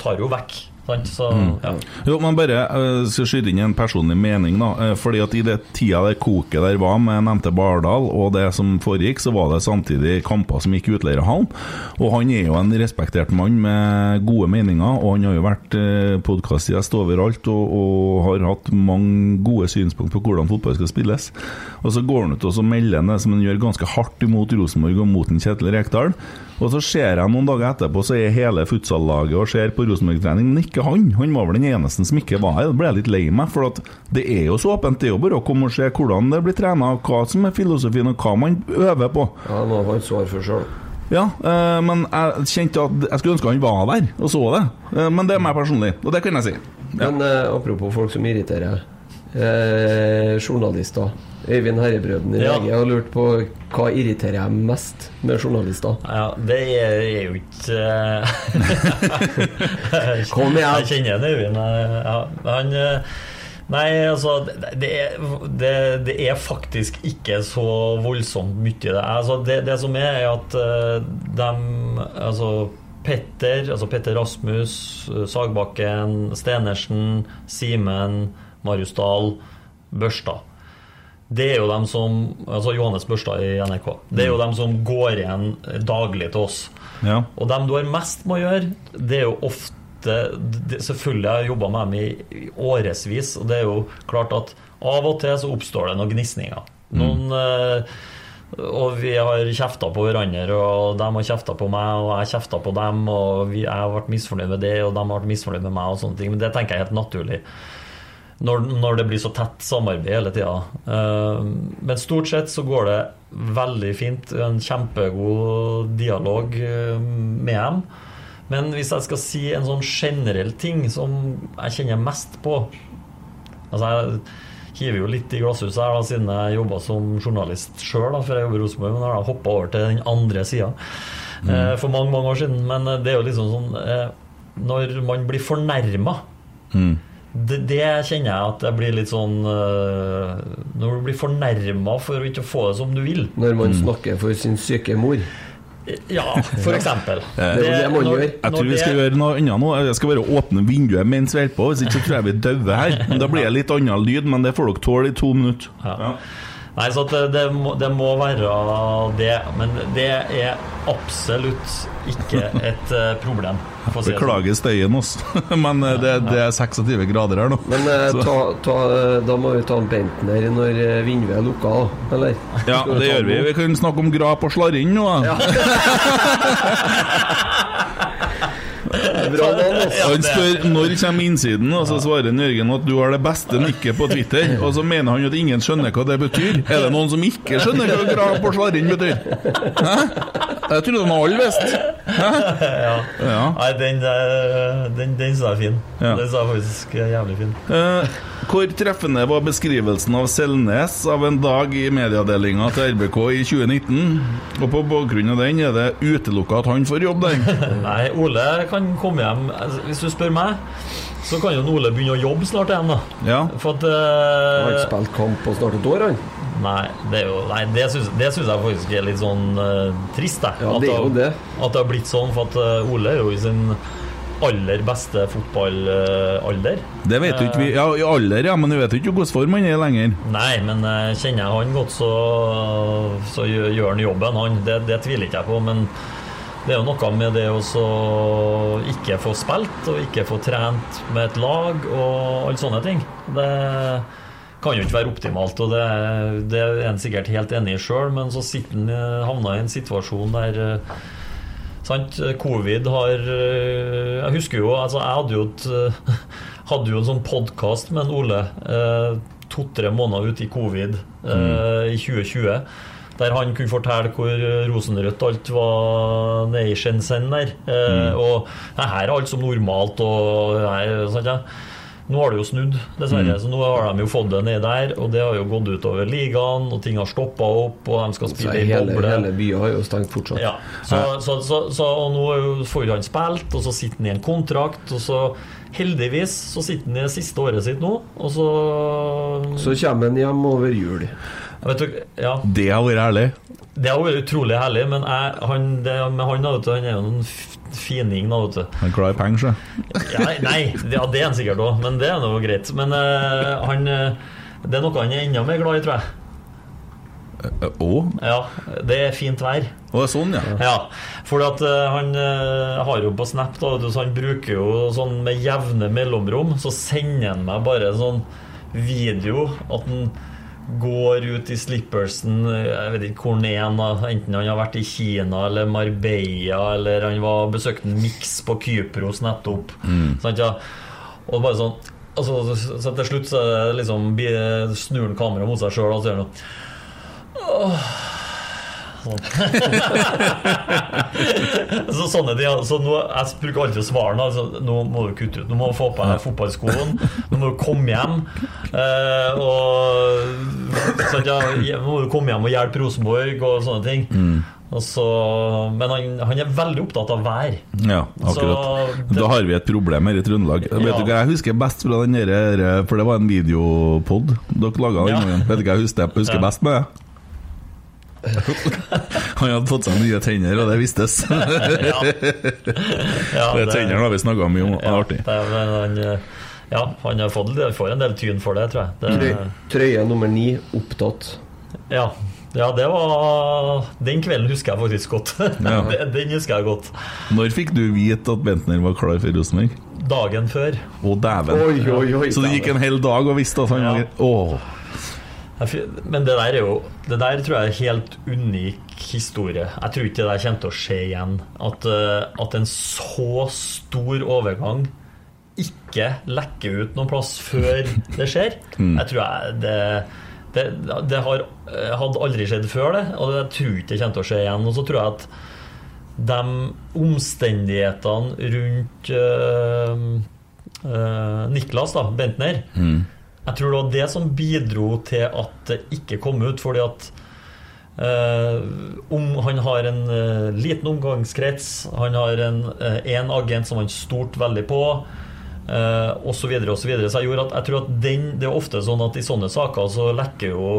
Speaker 3: tar jo vekk. Så, ja.
Speaker 2: Jo, men bare uh, skal skyte inn en personlig mening, da. Eh, fordi at i det tida det koket der var med nevnte Bardal og det som foregikk, så var det samtidig kamper som gikk i utleierhallen. Og han er jo en respektert mann med gode meninger, og han har jo vært uh, podkastgjest overalt og, og har hatt mange gode synspunkt på hvordan fotball skal spilles. Og så går han ut og så melder det som han gjør ganske hardt imot Rosenborg og mot Kjetil Rekdal. Og så ser jeg noen dager etterpå, så er hele futsallaget og ser på Rosenborg-trening, men ikke han. Han var vel den eneste som ikke var her. Da ble jeg litt lei meg, for at det er jo så åpent. Det er jo bare å komme og se hvordan det blir trena, hva som er filosofien, og hva man øver på.
Speaker 4: Ja, nå har han svar for sjøl.
Speaker 2: Ja, øh, men jeg kjente at jeg skulle ønske han var der og så det. Eh, men det er meg personlig, og det kan jeg si. Ja.
Speaker 4: Men øh, apropos folk som irriterer. Eh, journalister. Øyvind Herrebrøden i
Speaker 3: Ja.
Speaker 4: VG har lurt på hva irriterer jeg mest med journalister.
Speaker 3: Ja, det er, er jo ikke eh, (laughs)
Speaker 4: Kom igjen.
Speaker 3: Jeg kjenner det, Øyvind. Ja, han eh, Nei, altså det, er, det, det er faktisk ikke så voldsomt mye i det. Altså, det. Det som er, er at de Altså Petter, altså Petter Rasmus, eh, Sagbakken, Stenersen, Simen, Marius Dahl, Børstad. Det er jo dem som Altså Johannes Børstad i NRK. Det er jo dem som går igjen daglig til oss.
Speaker 2: Ja.
Speaker 3: Og dem du har mest med å gjøre, det er jo ofte det, Selvfølgelig har jeg jobba med dem i, i årevis, og det er jo klart at av og til så oppstår det noen gnisninger. Noen eh, Og vi har kjefta på hverandre, og de har kjefta på meg, og jeg har kjefta på dem, og vi, jeg har vært misfornøyd med det, og de har vært misfornøyd med meg, og sånne ting. Men det tenker jeg er helt naturlig. Når, når det blir så tett samarbeid hele tida. men stort sett så går det veldig fint. En kjempegod dialog eh, med dem. Men hvis jeg skal si en sånn generell ting som jeg kjenner mest på Altså jeg hiver jo litt i glasshuset her da, siden jeg jobba som journalist sjøl før jeg jobber i Rosenborg, men har jeg hoppa over til den andre sida eh, for mange mange år siden. Men eh, det er jo liksom sånn eh, Når man blir fornærma
Speaker 2: Mm.
Speaker 3: Det, det kjenner jeg at jeg blir litt sånn uh, Når du blir fornærma for å ikke få det som du vil.
Speaker 4: Når man snakker for sin syke mor.
Speaker 3: Ja, for eksempel.
Speaker 4: Det er jo det man gjør.
Speaker 2: Jeg tror vi skal gjøre noe annet nå. Jeg skal bare åpne vinduet mens vi holder på. Hvis ikke så tror jeg vi dauer her. Da blir det litt annen lyd, men det får dere tåle i to minutter.
Speaker 3: Ja. Nei, så det, det, må, det må være det. Men det er absolutt ikke et eh, problem. si.
Speaker 2: Beklager støyen, oss. Men eh, det, det er 26 grader her nå.
Speaker 4: Men eh, (laughs) ta, ta, da må vi ta en Bentner når vinduet er lukka. Eller?
Speaker 2: Ja, det gjør vi. Vi kan snakke om grap og slarring nå. da.
Speaker 4: nå? (laughs) (laughs) Altså.
Speaker 2: Han spør når kommer innsiden, og så svarer Jørgen at du har det beste nikket på Twitter. Og så mener han at ingen skjønner hva det betyr. Er det noen som ikke skjønner hva grav på slarring betyr? Hæ? Jeg trodde de alle visste. (laughs)
Speaker 3: Ja.
Speaker 2: Ja.
Speaker 3: Nei, den, eh, den, den sa jeg fin.
Speaker 2: Ja.
Speaker 3: Den sa jeg faktisk jævlig fin.
Speaker 2: Eh, hvor treffende var beskrivelsen av Selnes av en dag i medieavdelinga til RBK i 2019? Og på bakgrunn av den er det utelukka at han får jobb der. (laughs)
Speaker 3: Nei, Ole kan komme hjem altså, Hvis du spør meg, så kan jo Ole begynne å jobbe snart igjen, da.
Speaker 2: Ja.
Speaker 3: For at
Speaker 4: Han har
Speaker 3: eh,
Speaker 4: ikke spilt kamp på snart et år, han.
Speaker 3: Nei, det, jo, nei, det syns det syns jeg faktisk er litt sånn uh, trist. Jeg.
Speaker 4: Ja, det er jo det.
Speaker 3: At det har blitt sånn, for at eh, Ole er jo i sin aller beste fotballalder.
Speaker 2: Det vet du ikke vi. Ja, i alder, ja, men du vet ikke hvordan form han er lenger.
Speaker 3: Nei, men kjenner jeg han godt, så, så gjør han jobben, han. Det, det tviler ikke jeg på. Men det er jo noe med det å ikke få spilt og ikke få trent med et lag og alle sånne ting. Det kan jo ikke være optimalt, og det, det er en sikkert helt enig i sjøl, men så havna i en situasjon der Sant? Covid har Jeg husker jo altså Jeg hadde jo, et, (laughs) hadde jo en sånn podkast med en Ole eh, to-tre måneder ute i covid eh, i 2020. Der han kunne fortelle hvor rosenrødt alt var nede i Shenzhen der. Mm. Og nei, her er alt som normalt. Og, nei, sant, ja. Nå har det jo snudd, dessverre. Så nå har de jo fått det ned der. Og det har jo gått utover ligaen, og ting har stoppa opp, og de skal spille i boble.
Speaker 4: hele byen har jo stengt fortsatt.
Speaker 3: Ja, så, så, så, så, og nå får han spilt, og så sitter han i en kontrakt, og så heldigvis så sitter han i det siste året sitt nå, og så
Speaker 4: Så kommer han hjem over jul.
Speaker 3: Vet du, ja,
Speaker 2: Det har vært herlig?
Speaker 3: Det har vært utrolig herlig, men jeg, han, det, med han, du, han er jo en fining, da, vet du.
Speaker 2: Han er glad i penger, sjø.
Speaker 3: Ja, nei, det- ja, det er han sikkert òg, men det er nå greit. Men uh, han eh, Det er noe han er enda mer glad i, tror jeg.
Speaker 2: Og?
Speaker 3: Ja, det er fint vær.
Speaker 2: Og det er sånn, ja.
Speaker 3: Ja, for at eh, han eh, har jo på Snap, da, så han bruker jo sånn med jevne mellomrom, så sender han meg bare sånn video at han går ut i slippersen Jeg vet ikke hvor han er, enten han har vært i Kina eller Marbella, eller han var besøkte en Mix på Kypros nettopp. Sant, ja? Og bare sånn altså, så, så til slutt så liksom snur han kameraet mot seg sjøl og sier noe Åh. Sånn. så sånne ting Så nå, Jeg bruker alltid å svare altså, Nå må du kutte ut Nå må du få på deg fotballskoen. Nå må du komme hjem eh, Og sant, ja, Nå må du komme hjem og hjelpe Rosenborg Og sånne ting Mm. så, Men han, han er veldig opptatt av vær
Speaker 2: Ja, akkurat.
Speaker 3: Så det-
Speaker 2: Da har vi et problem her i Trøndelag. Vet du hva jeg husker best fra den der, For det var en videopod dere laga den
Speaker 3: Ja.
Speaker 2: Vet du hva jeg husker, husker
Speaker 3: Ja.
Speaker 2: best med det? (laughs) Han hadde fått seg nye tenner, og det vistes. (laughs)
Speaker 3: ja,
Speaker 2: Det Tennene har vi snakka mye om. Det er
Speaker 3: ja,
Speaker 2: artig.
Speaker 3: det men han, ja, han har fått, får en del tyn for det, tror jeg. Det,
Speaker 4: trøye nummer ni opptatt.
Speaker 3: Ja, ja, det var Den kvelden husker jeg faktisk godt. (laughs)
Speaker 2: Ja.
Speaker 3: Den- Den husker jeg godt.
Speaker 2: Når fikk du vite at Bentner var klar for Rosenborg?
Speaker 3: Dagen før.
Speaker 2: Å, dæven.
Speaker 4: Oi, oi, oi.
Speaker 2: Så det gikk en hel dag og visste at han
Speaker 3: Ja.
Speaker 2: var Åh.
Speaker 3: Men det der er jo Det der tror jeg er helt unik historie. Jeg tror ikke det der kommer til å skje igjen. At, eh, at en så stor overgang ikke lekker ut noen plass før (laughs) det skjer. Jeg tror jeg det det, det har, eh, hadde aldri skjedd før, det, og jeg tror ikke det kommer til å skje igjen. Og så tror jeg at de omstendighetene rundt øh, øh, Niklas, da, Bentner Jeg tror det var det som bidro til at det ikke kom ut, fordi at Uh, om Han har en uh, liten omgangskrets, han har en, uh, en agent som han stolte veldig på. Uh, og så videre og så videre. Så jeg, at, jeg tror at den, det er ofte sånn at i sånne saker så lekker jo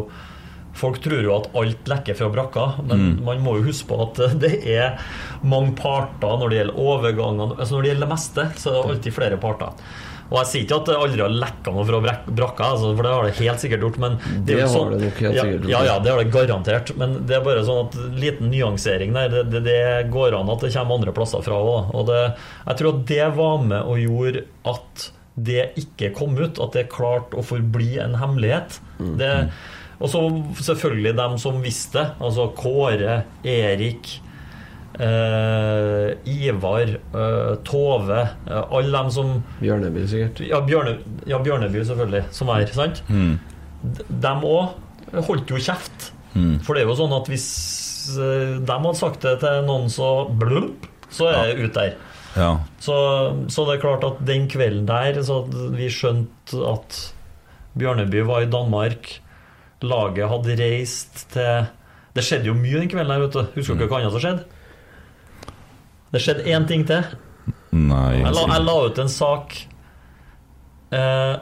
Speaker 3: Folk tror jo at alt lekker fra brakka, men man må jo huske på at (laughs) det er mange parter når det gjelder overgangene. Altså når det gjelder det meste, så er det alltid flere parter. Og jeg sier ikke at det aldri har lekka noe fra brak- brakka, altså, for det har det helt sikkert gjort. Men det,
Speaker 4: Det
Speaker 3: er jo
Speaker 4: har
Speaker 3: sånn,
Speaker 4: det nok helt
Speaker 3: ja,
Speaker 4: sikkert gjort.
Speaker 3: Ja, ja, det har det garantert. Men det er bare sånn at liten nyansering der, det, det, det går an at det kommer andre plasser fra òg. Og det, jeg tror at det var med og gjorde at det ikke kom ut, at det klarte å forbli en hemmelighet.
Speaker 4: Mm.
Speaker 3: Det, og så selvfølgelig dem som visste, altså Kåre, Erik, eh, Ivar, uh, Tove, uh, alle dem som
Speaker 4: Bjørneby, sikkert.
Speaker 3: ja, Bjørne, ja, Bjørneby, selvfølgelig, som er, sant? Mm. De òg holdt jo kjeft. For det er jo sånn at hvis de hadde sagt det til noen, så blump, så er det ut der.
Speaker 2: Ja.
Speaker 3: Så, så det er klart at den kvelden der så vi skjønte at Bjørneby var i Danmark. Laget hadde reist til Det skjedde jo mye den kvelden her, vet du. Husker dere hva annet som skjedde? Det skjedde én ting til.
Speaker 2: Nei
Speaker 3: Jeg la, jeg la ut en sak eh,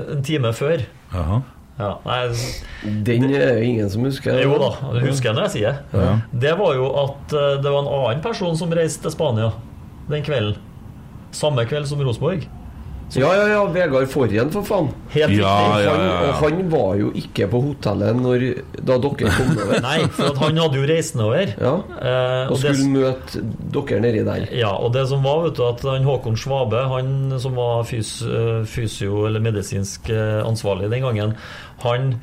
Speaker 3: en time før.
Speaker 2: Jaha.
Speaker 3: Ja, nei,
Speaker 4: Den er jo ingen som husker.
Speaker 3: jo da, husker jeg når jeg sier det.
Speaker 2: Ja.
Speaker 3: Det var jo at eh, det var en annen person som reiste til Spania den kvelden. Samme kveld som Rosenborg.
Speaker 4: Ja, ja, ja. Vegard Forhen, for faen.
Speaker 3: Helt
Speaker 2: Ja,
Speaker 3: riktig.
Speaker 2: ja,
Speaker 4: ja,
Speaker 2: ja.
Speaker 4: Og han var jo ikke på hotellet når, da dere kom over. (laughs)
Speaker 3: Nei, for at han hadde jo reist nedover.
Speaker 4: Ja.
Speaker 3: Eh,
Speaker 4: Og
Speaker 3: og det,
Speaker 4: skulle møte dere nedi der.
Speaker 3: ja, og det som var, vet du, at han Håkon Svabe, han som var fys, eh, fysio- eller medisinsk eh, ansvarlig den gangen, han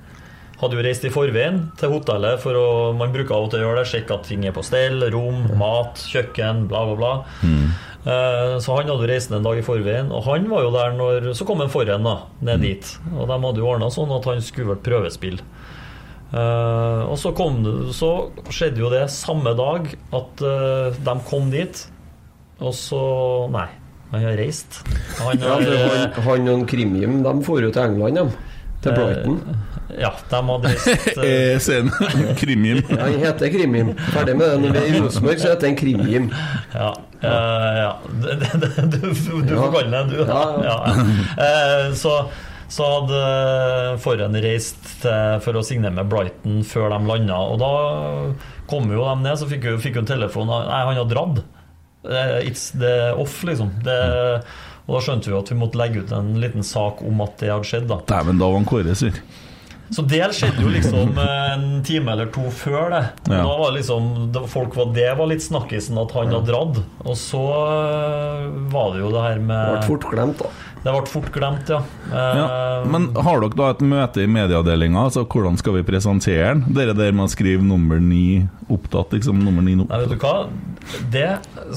Speaker 3: hadde jo reist i forveien til hotellet for å Man bruker av og til å gjøre det, sjekke at ting er på stell, rom, mat, kjøkken, bla, bla, bla. Mm. Så han hadde jo reist en dag i forveien, og han var jo der når Så kom han foran, da, ned dit. Og de hadde jo ordna sånn at han skulle vært prøvespill. Eh, og så, kom så skjedde jo det samme dag at eh, de kom dit, og så Nei, han har reist. Han
Speaker 4: Ja,
Speaker 3: har, eh,
Speaker 4: han, han og Krimjim de for jo til England, de. Til Brighton.
Speaker 3: Ja, de hadde reist Eh,
Speaker 2: sen Ja,
Speaker 4: Han heter Krimjim. Ferdig med det. Når det er i Rosenborg, så heter han Krimjim.
Speaker 3: Ja. Uh, ja. Du, du, du
Speaker 4: Ja.
Speaker 3: får kalle den det, du.
Speaker 4: Ja, ja.
Speaker 3: Ja. Eh, så, så hadde Forhen reist for å signere med Brighton før de landa, og da kom jo de ned, så fikk hun, fikk hun telefon Nei, han har dratt. It's the off, liksom. Det, og da skjønte vi at vi måtte legge ut en liten sak om at det hadde skjedd. da
Speaker 2: Dæven, da var han Kåre sur.
Speaker 3: Så det skjedde jo liksom en time eller to før det.
Speaker 2: Ja.
Speaker 3: Da var liksom, det, folk var, det var litt snakkisen at han hadde dratt. Og så øh, var det jo det her med Det
Speaker 4: ble fort glemt, da.
Speaker 3: Det ble fort glemt, ja. Eh,
Speaker 2: Ja, men har dere da et møte i medieavdelinga? Altså, hvordan skal vi presentere den? Dere der med å skrive nummer ni opptatt, liksom nummer ni
Speaker 3: Nei, vet du hva? Det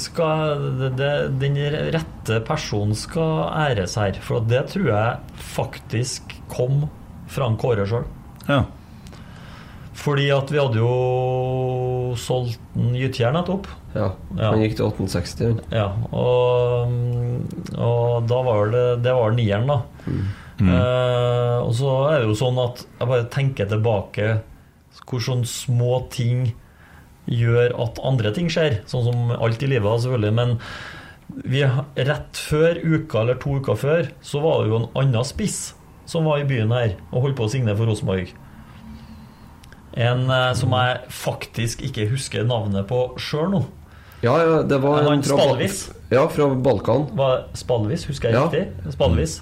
Speaker 3: skal det, det, Den rette personen skal æres her. For det tror jeg faktisk kom fra en Kåre sjøl.
Speaker 2: Ja.
Speaker 3: Fordi at vi hadde jo solgt en Gytgjær nettopp.
Speaker 4: Ja.
Speaker 3: Ja.
Speaker 4: Han gikk til 1860.
Speaker 3: Ja, og, og da var det Det var nieren, da. Eh, og så er det jo sånn at jeg bare tenker tilbake hvor sånne små ting gjør at andre ting skjer. Sånn som alt i livet, selvfølgelig. Men vi, rett før uka eller to uker før, så var det jo en annen spiss som var i byen her og holdt på å signe for Rosenborg. En eh, som jeg faktisk ikke husker navnet på sjøl nå.
Speaker 4: Ja, ja, det var
Speaker 3: en,
Speaker 4: en fra. Ja, fra Balkan.
Speaker 3: Var Spalvis, husker jeg
Speaker 4: Ja.
Speaker 3: riktig? Spalvis.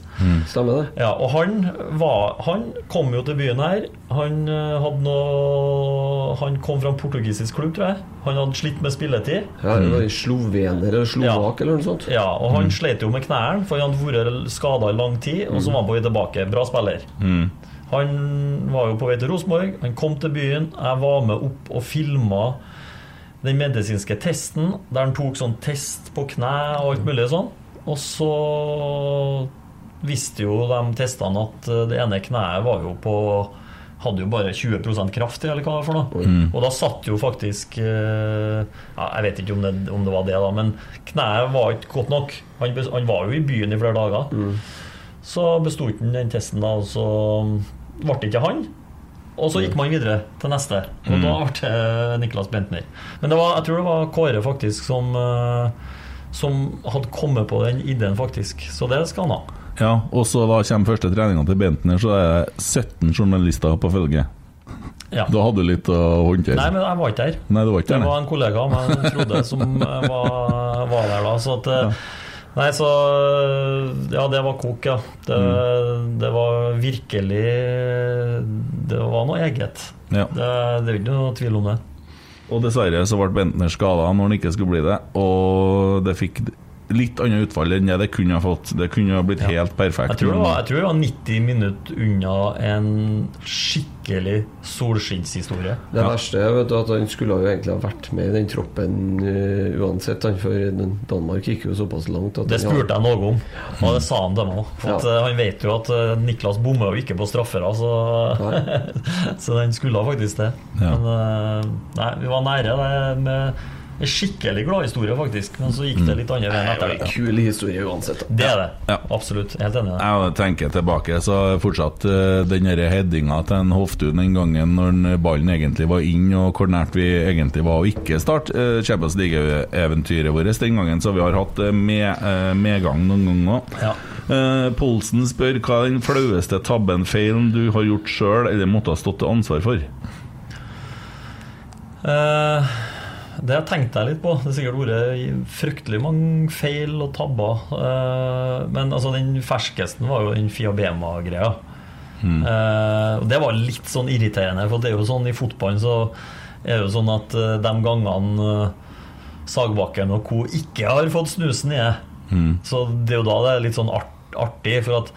Speaker 4: Stemmer det?
Speaker 3: Ja, og han var Han kom jo til byen her. Han eh, hadde noe Han kom fra en portugisisk klubb, tror jeg. Han hadde slitt med spilletid.
Speaker 4: Ja, det var i slovener eller slovak eller noe sånt.
Speaker 3: Ja, og han slet jo med knærne, for han hadde vært skada i lang tid, og så var han på vei tilbake. Bra spiller. Han var jo på vei til Rosenborg. Han kom til byen. Jeg var med opp og filma den medisinske testen, der han tok sånn test på kne og alt mulig sånn. Og så visste jo de testene at eh, det ene kneet var jo på hadde jo bare 20% kraft i, eller hva det var for noe. Og da satt jo faktisk eh, ja, Jeg vet ikke om det, om det var det, da, men kneet var ikke godt nok. Han, han var jo i byen i flere dager. Så besto ikke den testen, da, og så ble det ikke han. Og så gikk man videre til neste, og da ble det Niklas Bentner. Men det var, jeg tror det var Kåre faktisk som, eh, som hadde kommet på den ideen, faktisk. Så det skal han ha.
Speaker 2: ja. Og så da kommer første treninga til Bentner, så er det 17 journalister på følge.
Speaker 3: Ja.
Speaker 2: Da hadde du litt å håndtere.
Speaker 3: Nei, men jeg var ikke der.
Speaker 2: Nei, det var ikke
Speaker 3: Det
Speaker 2: det.
Speaker 3: var en kollega av meg, Frode, som eh, var, var der da. Så at ja. Nei, så Ja, det var kok, ja. Det, det var virkelig Det var noe eget.
Speaker 2: Ja.
Speaker 3: Det, det er ikke noe tvil om det.
Speaker 2: Og dessverre så ble Bentner skada når han ikke skulle bli det, og det fikk litt annet utfall enn det det kunne ha fått. Det kunne ha blitt
Speaker 3: Ja.
Speaker 2: helt perfekt.
Speaker 3: Jeg tror, var, jeg tror det var 90 minutter unna en skikkelig solskinnshistorie.
Speaker 4: Det
Speaker 2: Ja.
Speaker 4: verste er vet du, at han skulle jo egentlig ha vært med i den troppen uh, uansett. Han, for Danmark gikk jo såpass langt. At
Speaker 3: Det spurte jeg noe om, og det sa han dem òg.
Speaker 4: Ja.
Speaker 3: eh, Han vet jo at eh, Niklas bommer jo ikke på straffer, så, (laughs) så den skulle faktisk det.
Speaker 2: Ja.
Speaker 3: Men nei, vi var nære det med en skikkelig glad historie, faktisk. Men så gikk det litt andre veien
Speaker 4: Det
Speaker 3: etter
Speaker 4: var en
Speaker 3: det.
Speaker 4: kul historie uansett. Da.
Speaker 3: Det er det.
Speaker 2: Ja.
Speaker 3: Absolutt. Helt enig.
Speaker 2: Jeg tenker tilbake, så fortsatt eh, den headinga til en Hoftun den gangen når ballen egentlig var inn, og hvor nært vi egentlig var å ikke starte eh, Champions League-eventyret vårt den gangen, så vi har hatt eh, med, medgang noen ganger òg.
Speaker 3: Ja.
Speaker 2: Eh, Polsen spør hva er den flaueste tabben, feilen du har gjort sjøl eller måtte ha stått til ansvar for?
Speaker 3: Eh, det tenkte jeg litt på. Det har sikkert vært fryktelig mange feil og tabber. Eh, men altså, den ferskeste var jo den Fiabema-greia. Mm. og det var litt sånn irriterende, for det er jo sånn i fotballen så er det jo sånn at eh, de gangene eh, Sagbakken og co. ikke har fått snusen i det, så det er jo da det er litt sånn art, artig, for at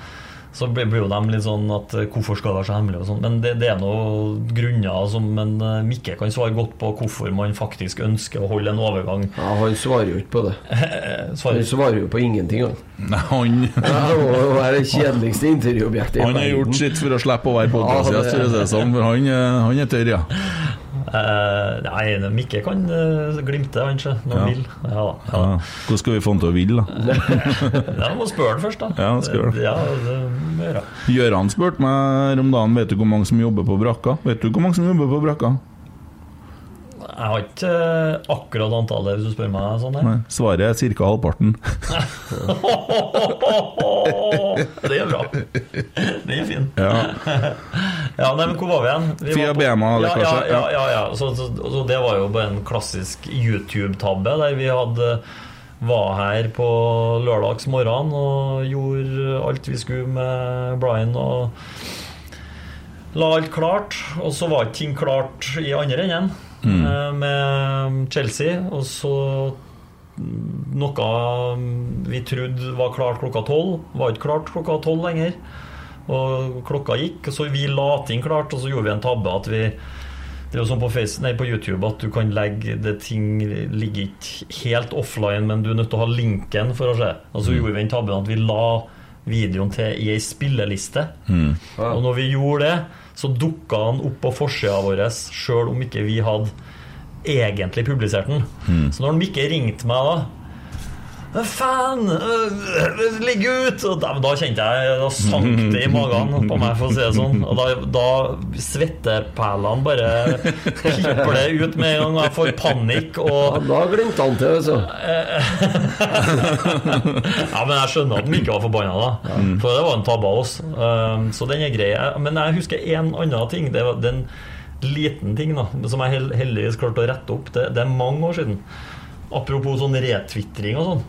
Speaker 3: så blir jo de litt sånn at eh, hvorfor skal det være så hemmelig og sånn. Men det, det er noen grunner som men eh, Mikke kan svare godt på hvorfor man faktisk ønsker å holde en overgang.
Speaker 4: Ja, han svarer jo ikke på det. (laughs)
Speaker 3: Svarer,
Speaker 4: Han svarer jo på ingenting. Han,
Speaker 2: Nei, han,
Speaker 4: ja, det være det kjedeligste intervjuobjektet i verden.
Speaker 2: han har gjort sitt for å slippe å være
Speaker 4: på
Speaker 2: podkast,
Speaker 4: det-
Speaker 2: synes jeg sånn. for Han, han er tørr, ja.
Speaker 3: Eh, nei, Mikke kan uh, glimte, kanskje, når han
Speaker 2: Ja.
Speaker 3: vil. Ja, ja.
Speaker 2: Hvordan skal vi få han til å ville, da? (laughs)
Speaker 3: Ja, må spørre han først, da.
Speaker 2: Ja, skal det.
Speaker 3: Ja, det.
Speaker 2: Gøran spurte meg om dagen Vet du hvor mange som jobber på brakka. Vet du hvor mange som jobber på brakka?
Speaker 3: Jeg har ikke eh, akkurat antallet, hvis du spør meg sånn her.
Speaker 2: Nei, Svaret er ca. halvparten. (laughs)
Speaker 3: Det er bra. Det er fin.
Speaker 2: Ja. (laughs)
Speaker 3: Ja, nei, men hvor var vi igjen? Vi
Speaker 2: Fia Bema,
Speaker 3: ja,
Speaker 2: kanskje?
Speaker 3: Ja, ja, ja, ja. Så, så, så det var jo bare en klassisk YouTube-tabbe, der vi hadde var her på lørdags morgen og gjorde alt vi skulle med Brian. Og La alt klart, og så var ikke ting klart i andre enden eh, med Chelsea. Og så mm, noe vi trodde var klart klokka tolv, var ikke klart klokka tolv lenger. Og klokka gikk, så vi la ting klart, og så gjorde vi en tabbe at vi det er jo sånn på, Facebook, nei, på YouTube at du kan legge det ting ligger ikke helt offline, men du er nødt til å ha linken for å se. Og så gjorde vi den tabben at vi la videoen til i ei spilleliste. Og når vi gjorde det, så dukka han opp på forsida vår sjøl om ikke vi hadde egentlig publisert den. Så når Mikke ringte meg da «Hva Faen! øh, Ligg ut! Og da, da kjente jeg Da sank det i magen på meg, for å si det sånn. Og da, da svettepælene bare pipler ut med en gang. og Jeg får panikk
Speaker 4: Ja, da glimta han til, altså.
Speaker 3: Ja, men jeg skjønner at de ikke var forbanna, da. For det var en tabbe av oss. Um, så den er grei. Men jeg husker en annen ting. Det var den liten ting da som jeg heldigvis klarte å rette opp. Det, det er mange år siden. Apropos sånn retvitring og sånn.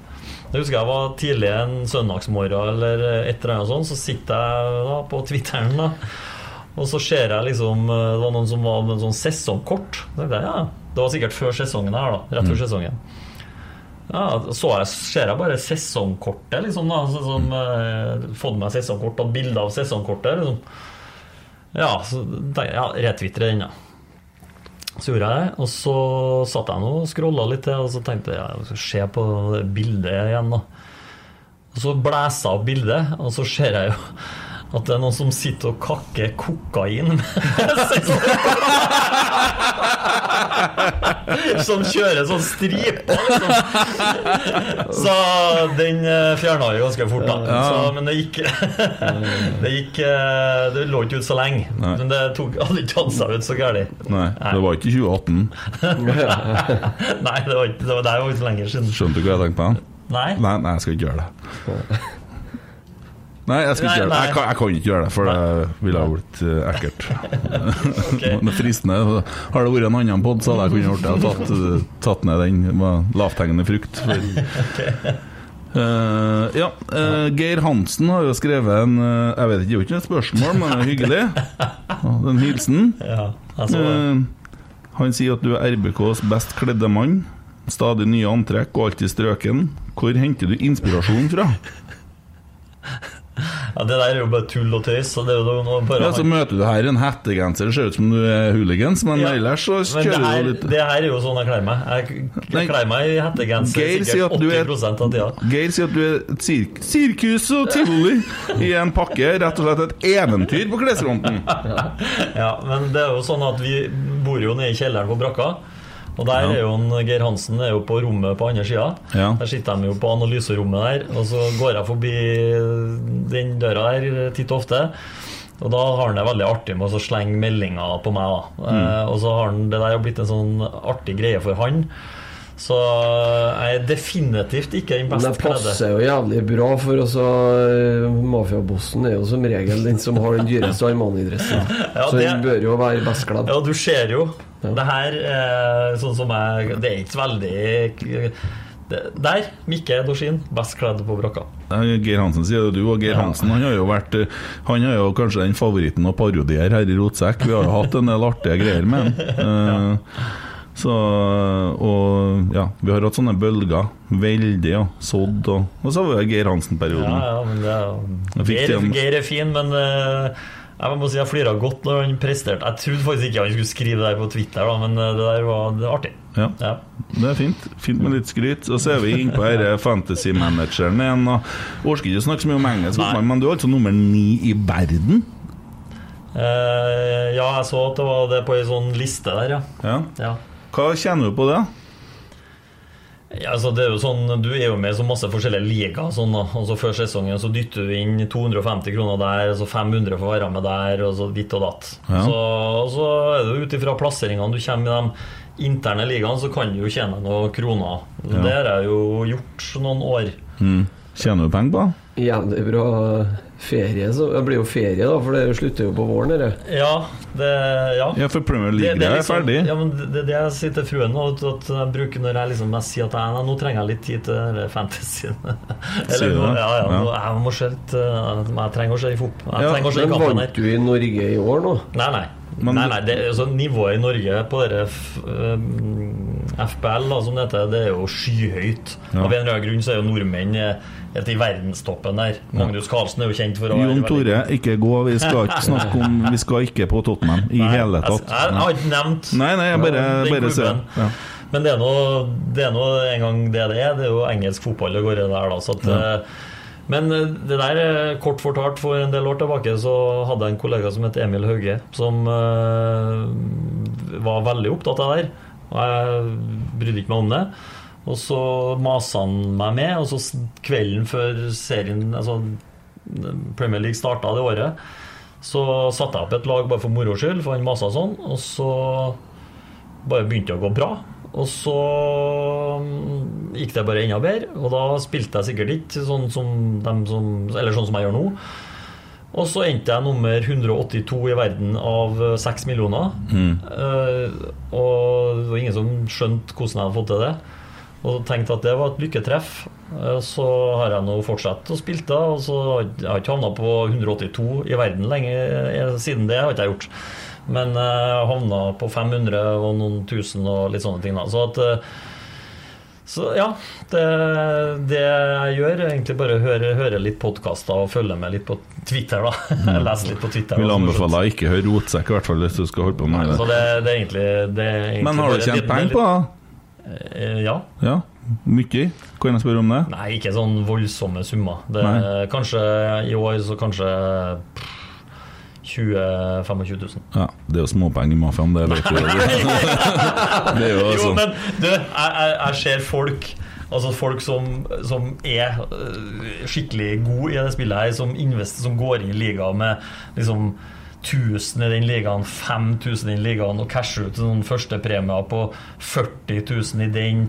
Speaker 3: Jeg husker jeg var tidlig en søndagsmorgen eller et eller annet sånt, så sitter jeg da på Twitteren da og så ser jeg liksom Det var noen som var med sånn sesongkort. Jeg, ja, Det var sikkert før sesongen her, da. Rett før sesongen. Ja, så jeg, ser jeg bare sesongkortet, liksom. da så, som, eh, Fått meg sesongkort, tatt bilde av sesongkortet. liksom Ja, så ja, retwitre den, da. Så gjorde jeg det, og så satt jeg nå og scrolla litt til, og så tenkte jeg jeg skal se på bildet igjen, da. Og så blæser jeg opp bildet, og så ser jeg jo at det er noen som sitter og kakker kokain (laughs) (laughs) Som kjører sånn striper, liksom. Så den fjerna vi ganske fort, da. Så, men det gikk (laughs) Det gikk eh, Det lå ikke ut så lenge.
Speaker 2: Nei.
Speaker 3: Men det tok hadde ikke tatt seg ut så gærent.
Speaker 2: Nei, det var ikke 2018. (laughs)
Speaker 3: Nei, det var ikke det var, det var ikke så lenge siden.
Speaker 2: Skjønte du hva jeg tenkte på?
Speaker 3: Nei.
Speaker 2: Nei, nei, jeg skal ikke gjøre det. Nei, jeg skal ikke gjøre det. Jeg kan, jeg kan ikke gjøre det, for det ville ha blitt eh, ekkelt. (laughs)
Speaker 3: okay.
Speaker 2: Det fristende. Har det vært en annen pod, så hadde jeg kunnet gjort det. Tatt, eh, tatt ned den. med Lavthengende frukt. For. (laughs) Uh, ja, uh, Geir Hansen har jo skrevet en uh, Jeg vet ikke, det er jo ikke et spørsmål, men det er hyggelig. Den det er En hilsen.
Speaker 3: Ja, jeg så det.
Speaker 2: Eh, han sier at du er RBKs best kledde mann. Stadig nye antrekk og alltid strøken. Hvor henter du inspirasjon fra? (laughs)
Speaker 3: Ja, det der er jo bare tull og tøys. Så det er jo noe bare
Speaker 2: Ja, Så møter du her en hettegenser, ser ut som du er hooligans, men
Speaker 3: Ja,
Speaker 2: ellers så kjører
Speaker 3: her,
Speaker 2: du litt
Speaker 3: det her er jo sånn jeg kler meg. Jeg, jeg kler meg i hettegenser
Speaker 2: Geir
Speaker 3: sikkert
Speaker 2: at du er-
Speaker 3: av tida.
Speaker 2: Geir sier at du er et sirk sirkus og tivoli i en pakke. Rett og slett et eventyr på klesfronten. (laughs)
Speaker 3: Ja, men det er jo sånn at vi bor jo nede i kjelleren på brakka. Og der er jo en, Geir Hansen er jo på rommet på andre sida.
Speaker 2: Ja.
Speaker 3: Der sitter de jo på analyserommet der, og så går jeg forbi den døra der titt og ofte. Og da har han det veldig artig med å slenge meldinger på meg.
Speaker 2: Mm.
Speaker 3: eh, Og så har han det der har blitt en sånn artig greie for han. Så jeg er definitivt ikke den
Speaker 4: Men
Speaker 3: kledde.
Speaker 4: det passer jo jævlig bra, for altså Mafiabossen er jo som regel den som har den dyreste Armani-dressen. (laughs)
Speaker 3: Ja,
Speaker 4: så den bør jo være best kledd.
Speaker 3: Ja, du ser jo. Det her er sånn som jeg Det er ikke veldig Der, Mikke Dorsin, best kledd på brakka.
Speaker 2: Geir Hansen sier det du, og Geir Hansen han har jo vært eh, Han er jo kanskje den favoritten å parodiere her i Rotsekk. Vi har jo hatt en del artige greier med han. (laughs) Eh, Så Og ja, vi har hatt sånne bølger. Veldig, ja. Sådd og Og så har vi Geir Hansen-perioden.
Speaker 3: ja, men det er, Geir, Geir er fin, men uh, jeg må si jeg flira godt når han presterte. Jeg trodde faktisk ikke han skulle skrive det der på Twitter, da, men eh, det der var det artig.
Speaker 2: Ja.
Speaker 3: Ja.
Speaker 2: Det er fint. Fint med litt skryt. Og så er vi inne på denne fantasy-manageren igjen. og Orker ikke å snakke så mye om engelsk, men du er altså nummer ni i verden.
Speaker 3: Uh, ja, jeg så at det var det på ei sånn liste der, ja.
Speaker 2: Ja.
Speaker 3: ja.
Speaker 2: Hva tjener du på det?
Speaker 3: Ja, altså det er jo sånn, Du er jo med i så masse forskjellige ligaer. Sånn, og Før sesongen så dytter du inn 250 kroner der, så 500 for å være med der, og så ditt og datt.
Speaker 2: Ja.
Speaker 3: Så, og så er det jo ut ifra plasseringene du kommer i de interne ligaene, så kan du jo tjene noen kroner.
Speaker 2: Ja.
Speaker 3: Det har jeg jo gjort noen år.
Speaker 2: Mm. Tjener du penger på det?
Speaker 4: Jævlig bra Ferie, så Det blir jo ferie, da, for det slutter jo på våren. Dere.
Speaker 3: Ja, det Ja.
Speaker 2: Ja, for Premier
Speaker 3: Det,
Speaker 2: League
Speaker 3: det
Speaker 2: er
Speaker 3: liksom-
Speaker 2: ferdig.
Speaker 3: Ja, men det det er det jeg sier til fruen nå. At at jeg bruker når jeg liksom jeg sier at jeg, nå trenger jeg litt tid til denne fantasyen. (laughs)
Speaker 2: Sier du
Speaker 3: nå-
Speaker 2: det?
Speaker 3: ja, ja,
Speaker 2: Ja.
Speaker 3: nå- jeg må se litt eh, Jeg trenger å se i fotball. Jeg
Speaker 2: Ja,
Speaker 3: trenger å se i kampen her.
Speaker 4: vant du i Norge i år nå?
Speaker 3: Nei, nei.
Speaker 2: Men-
Speaker 3: nei, nei det, altså, nivået i Norge på dere um, FBL, da, som det heter, det er jo skyhøyt.
Speaker 2: Ja.
Speaker 3: Av en eller annen grunn så er jo nordmenn eh, helt i verdenstoppen der. Magnus Carlsen er jo kjent for å
Speaker 2: Jon Tore, ikke gå. Vi skal ikke snakke om (laughs) Vi skal ikke på Tottenham i
Speaker 3: Nei,
Speaker 2: hele tatt.
Speaker 3: jeg, jeg har ikke nevnt
Speaker 2: Nei, nei, jeg bare, bare ser. Ja.
Speaker 3: Men det er nå en gang det det er. Det er jo engelsk fotball det går i der, da. Så at, ja. Men eh, det der, eh, kort fortalt, for en del år tilbake så hadde jeg en kollega som het Emil Hauge, som uh, var veldig opptatt av det der. Og jeg brydde ikke meg om det. Og så masa han meg med, og så kvelden før serien Altså Premier League starta det året, så satte jeg opp et lag bare for moro skyld, for han masa sånn, og så bare begynte det å gå bra. Og så mm, gikk det bare enda bedre, og da spilte jeg sikkert ikke sånn som, dem som, eller sånn som jeg gjør nå. Og så endte jeg nummer 182 i verden av eh, 6 millioner. Eh, og det var ingen som skjønte hvordan jeg hadde fått til det. Og tenkte at det var et lykketreff. Eh, Så har jeg nå fortsatt å spille, det, og så har jeg ikke havna på 182 i verden lenge eh, siden det. har ikke jeg gjort Men eh, jeg havna på 500 og noen tusen og litt sånne ting. da Så at så ja, det, det jeg gjør, er egentlig bare høre, høre litt podkaster og følge med litt på Twitter. da (laughs) Jeg leser litt på Twitter.
Speaker 2: Vil anbefale deg ikke høre rotsekk, i hvert fall hvis du skal holde på med
Speaker 3: Nei,
Speaker 2: det.
Speaker 3: det, det egentlig, det egentlig
Speaker 2: Men har du tjent penger på det?
Speaker 3: Eh, Ja.
Speaker 2: Ja. Mye? Kan jeg spørre om det?
Speaker 3: Nei, ikke sånn voldsomme summer. Det er kanskje I år så kanskje pff, 20 25 000.
Speaker 2: Ja, det er jo småpenger i mafiaen, det vet du. (laughs) Det er jo
Speaker 3: Jo,
Speaker 2: sånn
Speaker 3: men du, jeg, jeg, jeg ser folk Altså folk som, som er øh, skikkelig gode i det spillet her, som, invest, som går inn i ligaen med liksom 1000 i den ligaen, 5000 i den ligaen, og casher ut sånn førstepremier på 40 000 i den,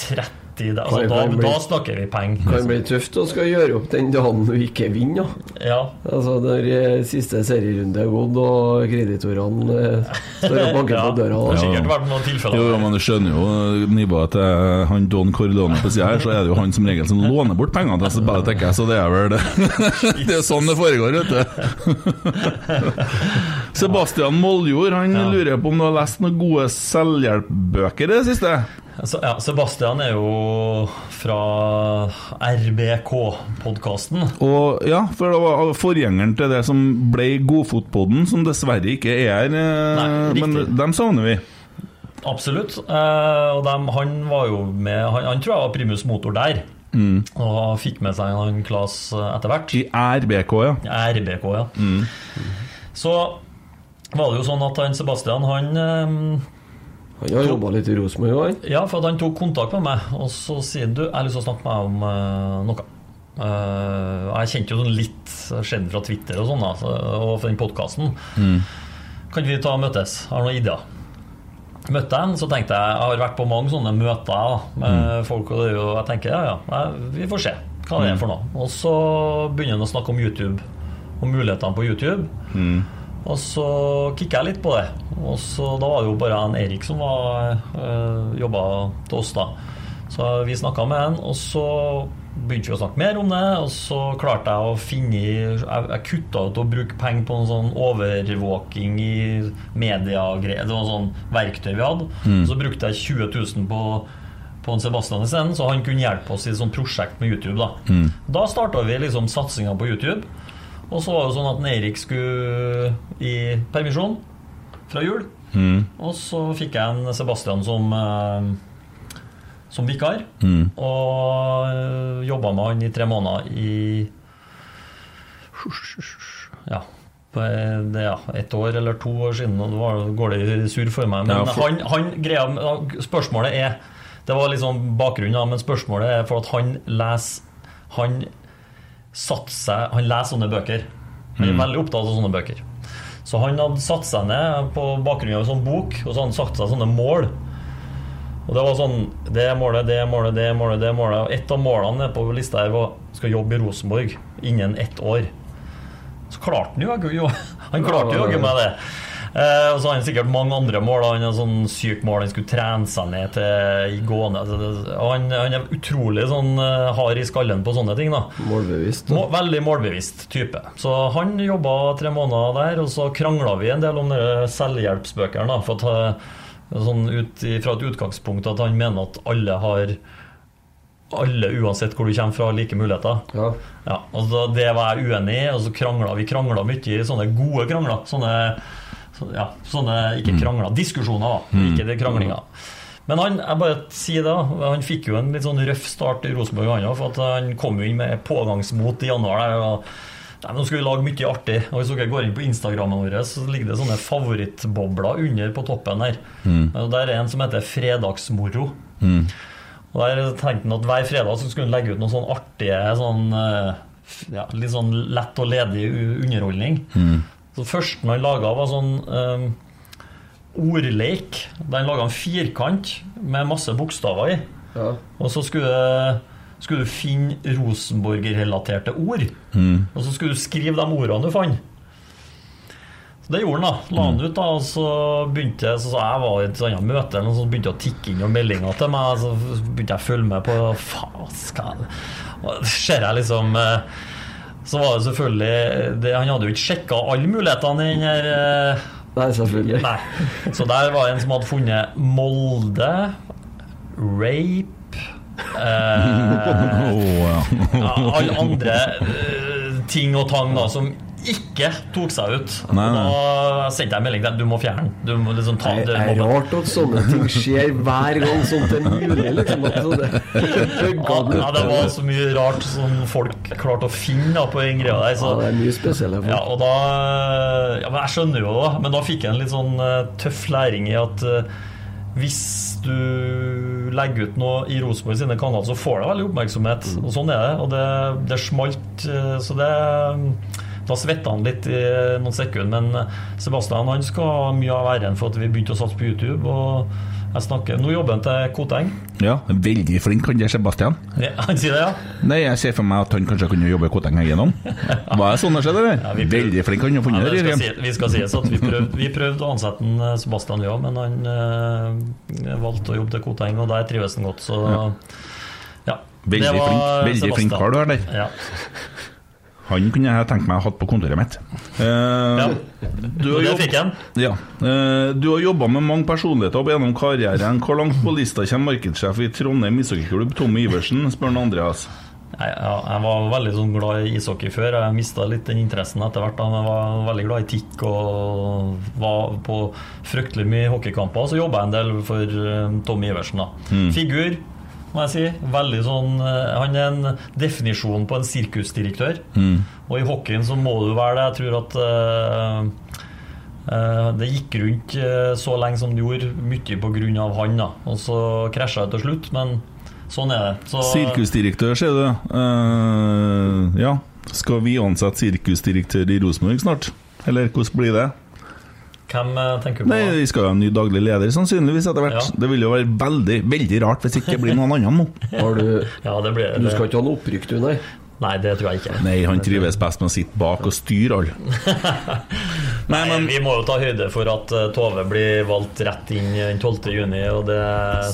Speaker 3: 30 der. Altså, da,
Speaker 4: bli-
Speaker 3: da snakker vi penger.
Speaker 4: Kan bli tøft å skal gjøre opp den dagen du ikke vinner. da.
Speaker 3: Ja.
Speaker 4: Altså Når eh, siste serierunde er gått og kreditorene eh, står og banker (laughs)
Speaker 3: Ja,
Speaker 4: på døra.
Speaker 3: Det har sikkert vært noen tilfeller.
Speaker 2: Jo, jo, men du skjønner jo eh, nivået til han Don Corleone på sida her, så er det jo han som regel som låner bort pengene (laughs) til spillet, tenker jeg, så det er vel det. (laughs) Det er sånn det foregår, vet du. Sebastian Moljord han
Speaker 3: Ja.
Speaker 2: lurer på om du har lest noen gode selvhjelpbøker i det siste?
Speaker 3: Altså, ja, Sebastian er jo fra RBK-podkasten.
Speaker 2: Og ja, for det var forgjengeren til det som ble Godfotpodden, som dessverre ikke er her, eh,
Speaker 3: Nei,
Speaker 2: men dem savner vi.
Speaker 3: Absolutt. Eh, og dem, han var jo med Han, han tror jeg var primus motor der. Og fikk med seg en Klas klass etter hvert.
Speaker 2: I RBK, ja.
Speaker 3: RBK, ja. Så var det jo sånn at han Sebastian, han eh,
Speaker 4: Han har jobba litt i Rosenborg òg.
Speaker 3: Ja, for at han tok kontakt med meg, og så sier han du, jeg har lyst til å snakke med deg om uh, noe. Uh, jeg kjente jo litt skjedd fra Twitter og sånn, da, og fra den podkasten. Kan ikke vi ta og møtes? Jeg har noen ideer. Møtte jeg han, så tenkte jeg Jeg har vært på mange sånne møter da, med folk, og det er jo, jeg tenker ja, ja, vi får se hva det er for noe. Og så begynner han å snakke om YouTube, om mulighetene på YouTube. Og så kikka jeg litt på det. Og så Da var det jo bare en Erik som var øh, jobba til oss, da. Så vi snakka med han, og så begynte vi å snakke mer om det. Og så klarte jeg å finne Jeg, jeg kutta ut å bruke penger på en sånn overvåking i mediegreier. Det var sånn verktøy vi hadde. Så brukte jeg 20 000 på på en Sebastian isteden, så han kunne hjelpe oss i et sånt prosjekt med YouTube. Da Da starta vi liksom satsinga på YouTube. Og så var det sånn at Erik skulle i permisjon fra jul. Og så fikk jeg en Sebastian som eh, som vikar. Og uh, jobba med han i tre måneder i Ja. eh, Det, ja, et år eller to år siden, og da går det sur for meg. Men
Speaker 2: Ja, for-
Speaker 3: han, han greia Spørsmålet er Det var liksom bakgrunnen, men spørsmålet er for at han leser Han satte seg Han leser sånne bøker. Han er veldig opptatt av sånne bøker. Så han hadde satt seg ned på bakgrunn av en sånn bok, og så hadde han satt seg sånne mål. Og det var sånn Det målet, det målet, det målet, det målet. Og Et av målene på lista her var skal jobbe i Rosenborg innen ett år. Så klarte han jo Han klarte jo jaggu med det. Eh, og så har han sikkert mange andre mål. Han har sånn sykt mål han skulle trene seg ned til i gående. Altså, han, han er utrolig sånn eh, hard i skallen på sånne ting. da
Speaker 4: Målbevisst.
Speaker 3: Må, veldig målbevisst type. Så han jobba tre måneder der, og så krangla vi en del om selvhjelpsbøkene. da, For at, eh, sånn ut, fra et utgangspunkt at han mener at alle har alle, uansett hvor du kommer fra, like muligheter.
Speaker 4: Ja.
Speaker 3: Ja, og så Det var jeg uenig i, og så krangla vi krangla mye i sånne gode krangler. Sånne, så, ja, sånne ikke krangler, diskusjoner, da. Ikke det kranglinga. Men han jeg bare sier det, han fikk jo en litt sånn røff start i Rosenborg, han. For han kom jo inn med pågangsmot i januar. der, og Nei, nå skal vi lage mye artig. Og Hvis dere går inn på Instagrammen vår, så ligger det sånne favorittbobler under på toppen her. Og Der er en som heter Fredagsmoro. Og Der tenkte han at hver fredag så skulle han legge ut noen sånn artige sånn, eh, ja, Litt sånn lett og ledig underholdning. underholdning. Så første han laga, var sånn um, ordleik. Der han laga en firkant med masse bokstaver i.
Speaker 4: Ja.
Speaker 3: Og så skulle, skulle du finne Rosenborg-relaterte ord. Og så skulle du skrive de ordene du fant. Så det gjorde han, da. La han ut, da. Og så begynte jeg, så, så jeg var i et annet møte, og så begynte jeg å tikke inn noen meldinger til meg. Så begynte jeg å følge med på Faen, skal jeg Og ser jeg liksom eh, Så var det selvfølgelig det, Han hadde jo ikke sjekka alle mulighetene i den her eh,
Speaker 4: Nei, selvfølgelig.
Speaker 3: Nei. Så der var det en som hadde funnet Molde, rape eh, (laughs) alle andre eh, ting og tang da som ikke tok seg ut.
Speaker 2: Nei, nei.
Speaker 3: Da sendte jeg melding til du må fjerne. Du må liksom ta
Speaker 4: Det er rart at sånne ting skjer hver gang sånt er mulig. Liksom. Altså, det,
Speaker 3: Ja, det var så mye rart som folk klarte å finne da, på den greia der.
Speaker 4: ja, det er mye spesielle
Speaker 3: ja, og da Ja, men jeg skjønner jo det, men da fikk jeg en litt sånn eh, tøff læring i at eh, hvis du legger ut noe i Rosenborg sine kanaler, så får det veldig oppmerksomhet. Og sånn er det. Og det, det smalt, eh, så det Da svetta han litt i noen sekunder, men Sebastian han skal ha mye av æren for at vi begynte å satse på YouTube. Og jeg snakker, Nå jobber han til Koteng.
Speaker 2: ja, veldig flink han der, Sebastian.
Speaker 3: Ja, han sier det, ja?
Speaker 2: Nei, jeg ser for meg at han kanskje kunne jobbe i Koteng igjennom. Var det sånn det skjedde, eller?
Speaker 3: Ja,
Speaker 2: Veldig flink han har funnet
Speaker 3: det
Speaker 2: det.
Speaker 3: skal si, vi skal sies at vi prøvde, vi prøvde å ansette en eh, Sebastian, ja, men han øh, valgte å jobbe til Koteng, og der trives han godt. Så ja.
Speaker 2: Veldig
Speaker 3: Det var
Speaker 2: flink, veldig flink kar du er der.
Speaker 3: Ja.
Speaker 2: Han kunne jeg tenkt meg å ha hatt på kontoret mitt. Ja, du har
Speaker 3: det fikk han.
Speaker 2: Ja. Uh, du har jobba med mange personligheter opp gjennom karrieren. Hvor langt på lista kommer markedssjef i Trondheim ishockeyklubb, Tommy Iversen, spør Andreas.
Speaker 3: Jeg, ja, jeg var veldig sånn glad i ishockey før. Jeg mista litt den interessen etter hvert. Men jeg var veldig glad i tikk og var på fryktelig mye hockeykamper. Så jobba jeg en del for eh, Tommy Iversen. da Figur, må jeg si. Veldig sånn eh, Han er en definisjon på en sirkusdirektør. Og i hockeyen så må du være det. Jeg tror at uh, uh, det gikk rundt så lenge som det gjorde, mye pga. han. da Og så krasja det til slutt, men sånn er det. Så,
Speaker 2: Sirkusdirektør, sier du. Ja. Skal vi ansette sirkusdirektør i Rosenborg snart? Eller hvordan blir det?
Speaker 3: Hvem eh, tenker du på?
Speaker 2: Nei, Vi skal jo ha en ny daglig leder, sannsynligvis, etter hvert.
Speaker 3: Ja.
Speaker 2: Det vil jo være veldig veldig rart hvis ikke det blir noen annen nå.
Speaker 4: Har du, (laughs)
Speaker 3: Ja, det blir
Speaker 4: du skal ikke ha noe opprykk, du, nei?
Speaker 3: Nei, det tror jeg ikke.
Speaker 2: Nei, han trives best med å sitte bak og styre alle. (laughs) Nei, men
Speaker 3: Vi må jo ta høyde for at eh, Tove blir valgt rett inn den 12. juni, og det,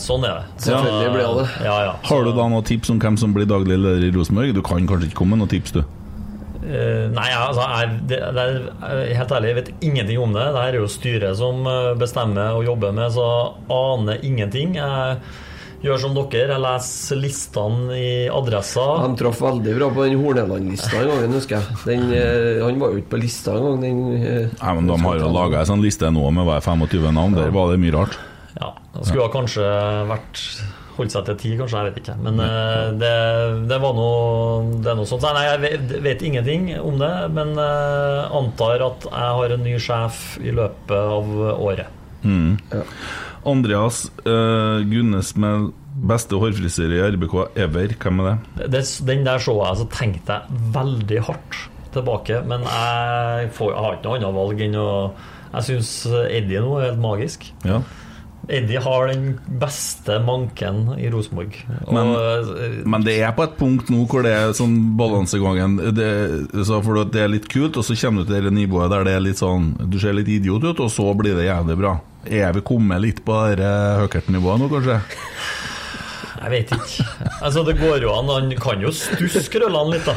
Speaker 3: sånn er det. Så-
Speaker 4: Selvfølgelig blir det det.
Speaker 3: Ja, ja.
Speaker 2: har du da noen tips om hvem som blir daglig leder i Rosenborg? Du kan kanskje ikke komme med noen tips, du?
Speaker 3: Eh, nei, altså, er, det, det er, helt ærlig, jeg vet ingenting om det. Det her er jo styret som eh, bestemmer og jobber med, så aner ingenting. Jeg gjør som dere, jeg leser listene i adressa.
Speaker 4: De traff veldig bra på den Horneland-lista en gang, husker jeg. Den, eh, han var jo ikke på lista engang. Den, eh,
Speaker 2: Nei, men De har jo laga ei sånn liste nå med hver 25 navn. Der var det mye rart.
Speaker 3: Ja, det skulle ha kanskje vært holdt seg til ti, kanskje. Jeg vet ikke. Men uh, det, det var noe Det er noe sånt. Nei, jeg vet, vet ingenting om det, men uh, antar at jeg har en ny sjef i løpet av året.
Speaker 2: Andreas uh, Gunnes med beste hårfrisyre i RBK ever. Hvem er det?
Speaker 3: det, den der så jeg, så tenkte jeg veldig hardt tilbake. Men jeg, får, jeg har ikke noe annet valg enn å Jeg syns Eddie nå er helt magisk.
Speaker 2: Ja.
Speaker 3: Eddie har den beste manken i Rosenborg.
Speaker 2: Men-
Speaker 3: eh,
Speaker 2: Men det er på et punkt nå hvor det er sånn balansegangen det, så For det er litt kult, og så kommer du til det nivået der det er litt sånn Du ser litt idiot ut, og så blir det jævlig bra. Er vi kommet litt på det høkert-nivået nå, kanskje?
Speaker 3: Jeg vet ikke. Altså, det går jo an. Han kan jo stusse krøllene litt, da.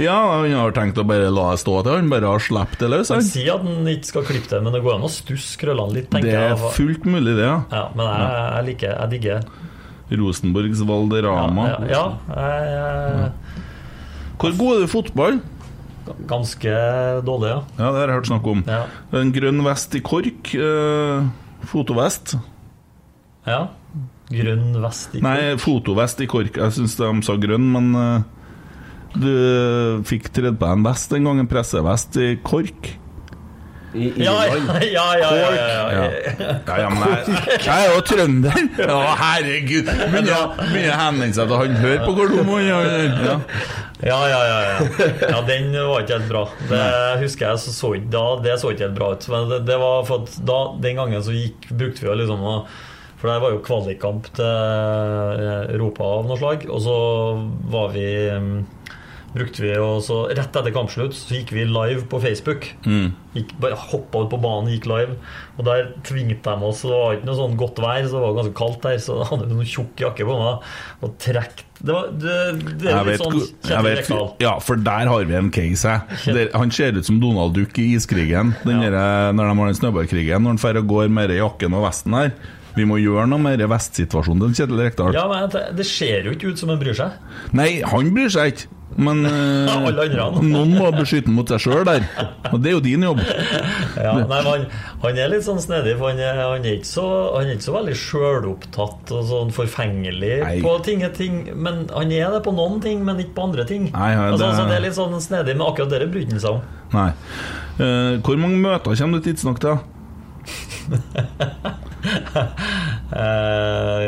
Speaker 2: Ja, han har tenkt å bare la det stå til han bare har sluppet det løs.
Speaker 3: Han sier at han ikke skal klippe det, men det går an å stusse krøllene litt, tenker
Speaker 2: Det er
Speaker 3: jeg.
Speaker 2: fullt mulig, det, ja.
Speaker 3: Ja, men jeg, jeg liker Jeg digger
Speaker 2: Rosenborgs Valderama.
Speaker 3: Ja, ja, jeg
Speaker 2: Hvor god er du i fotball?
Speaker 3: ganske dårlig, ja.
Speaker 2: Ja, det har jeg hørt snakk om.
Speaker 3: Ja.
Speaker 2: En grønn vest i kork. Eh, fotovest.
Speaker 3: ja. Grønn vest i kork?
Speaker 2: Nei, fotovest i kork. Jeg syns de sa grønn, men uh, du fikk tredd på en vest en gang, en pressevest i kork.
Speaker 4: I
Speaker 3: Ja, ja, ja, ja, ja, ja, ja.
Speaker 2: Ja, ja, ja jeg, jeg er jo trønder! Ja, herregud! Begynner å henvende seg til han hører på er. Ja.
Speaker 3: Ja, ja, ja, ja. ja, den var ikke helt bra. Det husker jeg så, så ikke da, det så ikke helt bra ut. Men det, det var for at da, den gangen så gikk, brukte vi jo liksom å For det var jo kvalikkamp til eh, Europa av noe slag. Og så var vi mm, Brukte vi og så Rett etter kampslutt så gikk vi live på Facebook. Gikk, bare Hoppa ut på banen, gikk live. Og der tvingte de oss. Det var ikke noe sånn godt vær, så det var ganske kaldt der. Så (laughs) jeg hadde noen tjukk jakke på meg og trekt Det, var, det, det er litt
Speaker 2: vet,
Speaker 3: sånn
Speaker 2: vet, ja, for der har vi en case. jeg. Han ser ut som Donald Duck i iskrigen. Den
Speaker 3: Ja.
Speaker 2: der, når de har den snøballkrigen. Når han drar og går med den jakken og vesten her. Vi må gjøre noe med vestsituasjonen til Kjetil Rekdal.
Speaker 3: Ja, men det- ser jo ikke ut som han bryr seg.
Speaker 2: Nei, han bryr seg ikke. Men (laughs) eh, noen må beskytte mot seg sjøl der. Og det er jo din jobb. (laughs)
Speaker 3: Ja, nei, han, han er litt sånn snedig, for han er, han er, ikke, så, han er ikke så veldig sjølopptatt og sånn forfengelig
Speaker 2: Nei.
Speaker 3: på ting, ting. Men han er det på noen ting, men ikke på andre ting.
Speaker 2: Nei, ja,
Speaker 3: altså,
Speaker 2: det-
Speaker 3: så det er litt sånn snedig, men akkurat det bryr han seg om.
Speaker 2: Nei. Eh, hvor mange møter kommer du tidsnok til? (laughs)
Speaker 3: Eh,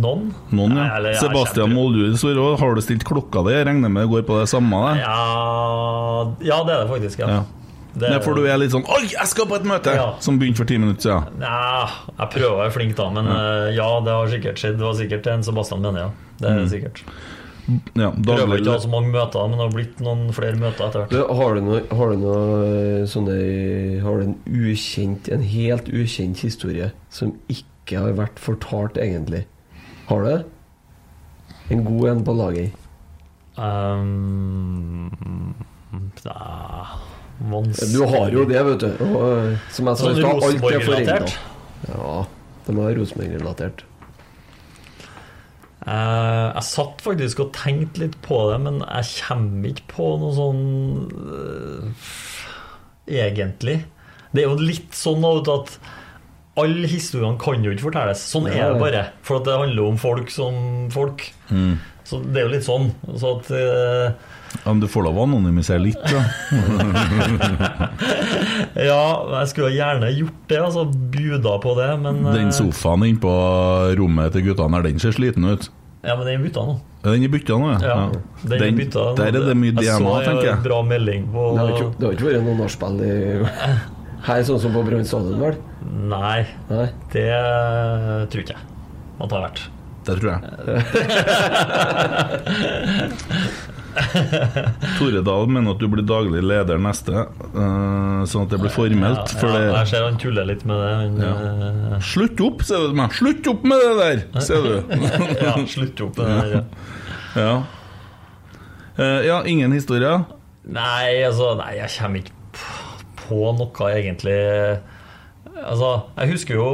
Speaker 3: noen?
Speaker 2: Noen, ja.
Speaker 3: eller, ja,
Speaker 2: Sebastian Moldud Sverre, har du stilt klokka di? Regner med det går på det samme? Det.
Speaker 3: Ja, ja, det er det faktisk, ja. Det,
Speaker 2: er for du er litt sånn Oi, jeg skal på et møte!
Speaker 3: Ja.
Speaker 2: Som begynte for ti minutter siden.
Speaker 3: Ja, jeg prøver å være flink, da, men eh, ja, det har sikkert skjedd. Det var sikkert en Sebastian mener. Det er det sikkert.
Speaker 2: Ja,
Speaker 3: Prøver ikke å ha så mange møter, men det har blitt noen flere møter etter hvert.
Speaker 4: Har du noe, har du noe sånne Har du en ukjent, en helt ukjent historie som ikke har vært fortalt, egentlig? Har du det? En god en på lager?
Speaker 3: Um, da, vanskelig
Speaker 4: Du har jo det, vet du. Og, som jeg sa,
Speaker 3: Sånn
Speaker 4: er
Speaker 3: Rosenborg-relatert?
Speaker 4: Ja, det må være Rosenborg-relatert.
Speaker 3: Eh, jeg satt faktisk og tenkte litt på det, men jeg kommer ikke på noe sånn eh, Egentlig. Det er jo litt sånn at alle historiene kan jo ikke fortelles. Sånn er det bare. For at det handler om folk som folk. Så det er jo litt sånn. Så at eh,
Speaker 2: ja, men du får lov å anonymisere litt, da. (laughs)
Speaker 3: Ja, jeg skulle gjerne gjort det, altså. Buda på det, men eh,
Speaker 2: Den sofaen inne på rommet til guttene her, den ser sliten ut.
Speaker 3: Ja, men den er bytta nå.
Speaker 2: Den er bytta nå, ja.
Speaker 3: Ja, den er
Speaker 2: Den-
Speaker 3: bytta.
Speaker 2: Der er det mye
Speaker 3: Jeg
Speaker 2: Jeg
Speaker 3: så en
Speaker 2: jeg.
Speaker 3: bra melding på
Speaker 4: Det har ikke, det har ikke vært noe nachspiel i (laughs) her, sånn som på Brann stadion, vel?
Speaker 3: Nei,
Speaker 4: Nei.
Speaker 3: det tror ikke jeg at det har vært.
Speaker 2: Det tror jeg. (laughs) (laughs) Tore Dahl mener at du blir daglig leder neste, eh, sånn at det blir formelt. Ja,
Speaker 3: ja,
Speaker 2: det
Speaker 3: jeg ser han tuller litt med det. Men,
Speaker 2: Ja. Slutt opp, sier du til meg! Slutt opp med det der! Sier du.
Speaker 3: eh, (laughs) ja, slutt opp med det der. Ja.
Speaker 2: Ja. Eh, ja, ingen historier?
Speaker 3: Nei, altså Nei, jeg kommer ikke på noe, egentlig. Altså, jeg husker jo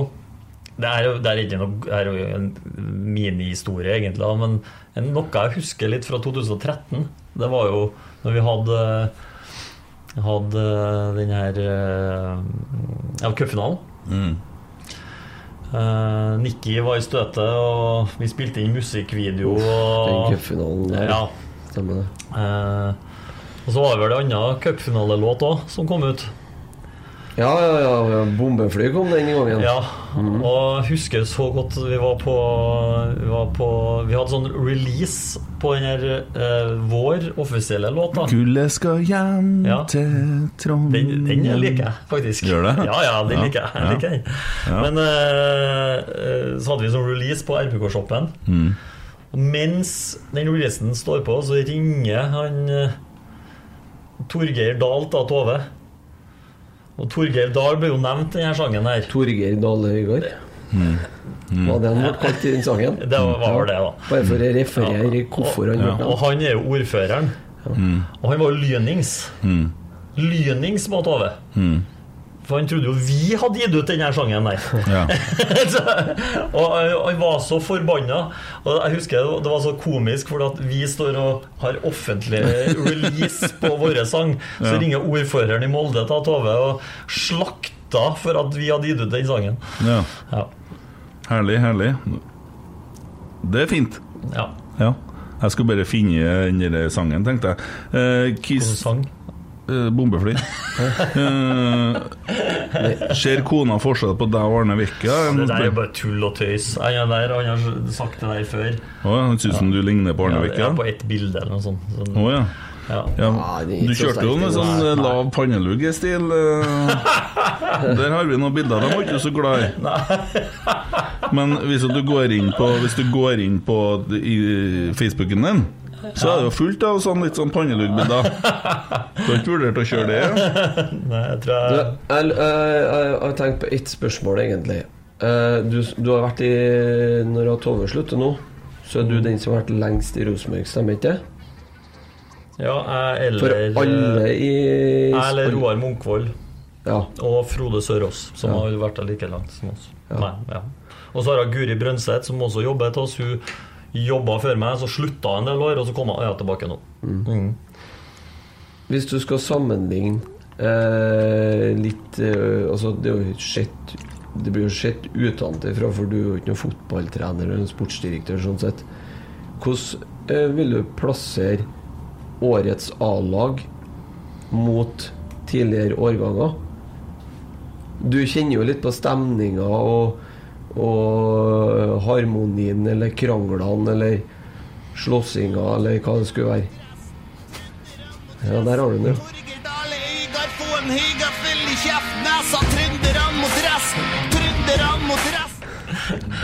Speaker 3: Det er jo, det er ikke noe, er jo en minihistorie, egentlig, men noe jeg husker litt fra 2013, det var jo når vi hadde hadde den her eh, Ja, cupfinalen.
Speaker 2: Mm.
Speaker 3: Uh, Nikki var i støtet, og vi spilte inn musikkvideo.
Speaker 4: Den
Speaker 3: Og,
Speaker 4: cupfinalen der.
Speaker 3: ja,
Speaker 4: Stemmer det.
Speaker 3: Eh, og så var det vel en annen cupfinalelåt òg som kom ut.
Speaker 4: Ja, ja, ja. Bombefly kom den gangen.
Speaker 3: Ja, og jeg husker så godt vi var på Vi, var på, vi hadde sånn release på den her eh, vår offisielle låta.
Speaker 2: Gullet skal hjem
Speaker 3: Ja.
Speaker 2: til Trondheim
Speaker 3: Den, den liker jeg faktisk.
Speaker 2: Gjør det?
Speaker 3: Ja, ja, den
Speaker 2: Ja,
Speaker 3: liker jeg.
Speaker 2: ja.
Speaker 3: jeg liker den.
Speaker 2: Ja.
Speaker 3: Men eh, eh, så hadde vi sånn release på RPK-shoppen.
Speaker 2: Mm.
Speaker 3: Og mens den releasen står på, så ringer han eh, Torgeir Dahl da, Tove. Og Torgeir Dahl ble jo nevnt i denne sangen her.
Speaker 4: Torgeir Dale Øygard. Var det han ble kalt i den sangen?
Speaker 3: Det var, vel det, da.
Speaker 4: Bare for å referere hvorfor han ble
Speaker 3: Og han er jo ordføreren. Og han var jo lynings. Lynings mot Tove. For han trodde jo vi hadde gitt ut denne sangen der.
Speaker 2: Ja. (laughs)
Speaker 3: Så- og han var så forbanna. Og jeg husker det var- så komisk, for at vi står og har offentlig release på vår sang. Så
Speaker 2: Ja.
Speaker 3: ringer ordføreren i Molde til Tove og slakta for at vi hadde gitt ut den sangen.
Speaker 2: ja.
Speaker 3: Ja.
Speaker 2: Herlig, herlig. Det er fint.
Speaker 3: ja.
Speaker 2: Ja. Jeg skulle bare finne den sangen, tenkte jeg. Eh, Kiss
Speaker 3: sang.
Speaker 2: Eh, Bombefly. (laughs) eh, ser kona forskjell på deg og Arne Vekka?
Speaker 3: Det der er bare tull og tøys. Han er der, han har sagt det der før.
Speaker 2: Oh, Han syns ja. du ligner på Arne
Speaker 3: Ja, på ett bilde eller noe sånt. Sånn,
Speaker 2: Oh, ja.
Speaker 3: ja.
Speaker 2: ja. Du kjørte jo med sånn eh, lav panneluggestil. eh. (laughs) Der har vi noen bilder. De var ikke så glad i. (laughs) Men hvis du går inn på Hvis du går inn på i Facebooken din, så er det jo fullt av sånn litt sånn pannelugbilder. (laughs) Du har ikke vurdert å kjøre det? Ja? (laughs)
Speaker 3: Nei, jeg tror jeg
Speaker 4: jeg, har tenkt på ett spørsmål, egentlig. Eh, Du, du har vært i Når Tove slutter nå, så er du den som har vært lengst i Rosenborg, stemmer ikke det?
Speaker 3: Ja, jeg
Speaker 4: For alle i
Speaker 3: Jeg eller Roar Munkvold
Speaker 4: Ja.
Speaker 3: og Frode Sørås, som
Speaker 4: Ja.
Speaker 3: har vært der like langt som oss.
Speaker 4: Ja.
Speaker 3: Nei, ja. Og så har jeg Guri Brøndseth, som også jobber til oss. Hun jobba før meg, så slutta en del år, og så kom jeg tilbake nå. Mm.
Speaker 4: Hvis du skal sammenligne eh, litt eh, Altså, det er jo sett Det blir jo sett utenfra, for du er jo ikke noen fotballtrener eller en sportsdirektør sånn sett. Hvordan eh, vil du plassere årets A-lag mot tidligere årganger? Du kjenner jo litt på stemninga og, og harmonien eller kranglene eller slåssinga eller hva det skulle være. Ja, der har du den,
Speaker 5: resten.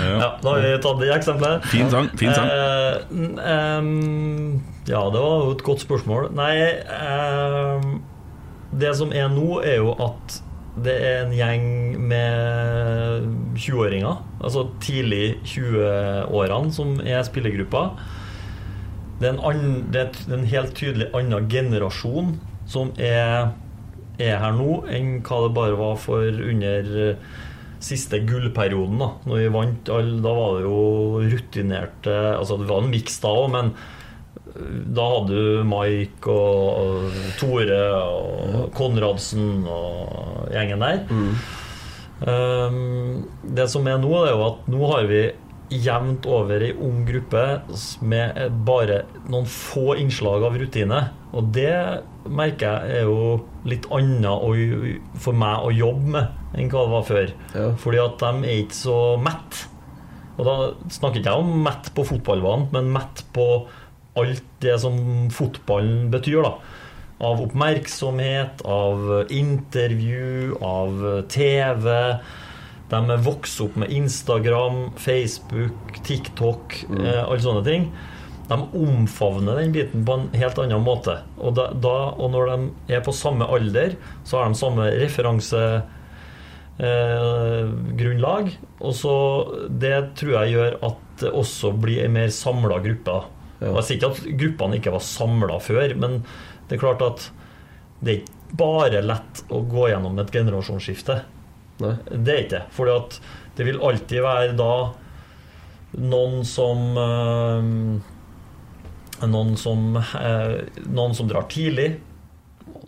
Speaker 3: Ja, da har vi tatt det eksempelet.
Speaker 2: Fin sang. Fin sang.
Speaker 3: Eh, ja, det var jo et godt spørsmål. Nei Det som er nå, er jo at det er en gjeng med 20-åringer, altså tidlig 20-årene, som er spillergruppa. Det er en, annen, det er en helt tydelig annen generasjon som er, er her nå, enn hva det bare var for under eh, siste gullperioden. Da Når vi vant all, Da var det jo rutinerte Altså, det var en miks da òg, men da hadde du Mike og, og Tore og Konradsen og gjengen der. Um, det som er nå, det er jo at nå har vi jevnt over ei ung gruppe med bare noen få innslag av rutine. Og det merker jeg er jo litt annet for meg å jobbe med enn hva det var før.
Speaker 4: Ja.
Speaker 3: Fordi at de er ikke så mett. Og da snakker ikke jeg om mett på fotballbanen, men mett på alt det som fotballen betyr, da. Av oppmerksomhet, av intervju, av TV. De er vokst opp med Instagram, Facebook, TikTok, eh, alle sånne ting. De omfavner den biten på en helt annen måte. Og, da, da, og når de er på samme alder, så har de samme referanse eh. Og så Det tror jeg gjør at det også blir en mer samla gruppe. Jeg sier ikke at gruppene ikke var samla før, men det er klart at det er ikke bare lett å gå gjennom et generasjonsskifte.
Speaker 4: Nei.
Speaker 3: Det er ikke det. For det vil alltid være da noen som øh, Noen som, øh, noen som drar tidlig,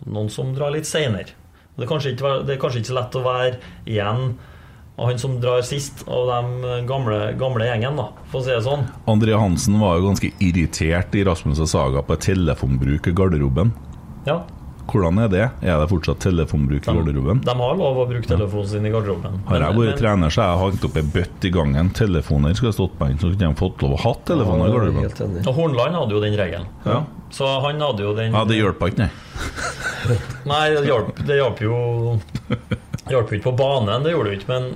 Speaker 3: noen som drar litt seinere. Det, det er kanskje ikke så lett å være igjen av han som drar sist, av den gamle, gamle gjengen, da, for å si det sånn.
Speaker 2: André Hansen var jo ganske irritert i Rasmus og Saga på telefonbruk i garderoben.
Speaker 3: Ja.
Speaker 2: Hvordan er det? Er det fortsatt telefonbruk i garderoben?
Speaker 3: De har lov å bruke telefonen sin i garderoben.
Speaker 2: Har jeg vært trener, så har jeg hengt opp ei bøtte i gangen. Telefoner skulle stått på den, så kunne de fått lov å ha telefoner i garderoben.
Speaker 3: Og Hornland hadde jo den regelen.
Speaker 2: Ja.
Speaker 3: Så han hadde jo den
Speaker 2: Ja, det hjelper ikke, nei. (laughs)
Speaker 3: Nei, det hjalp, jo (laughs) hjalp jo ikke på banen, det gjorde det ikke, men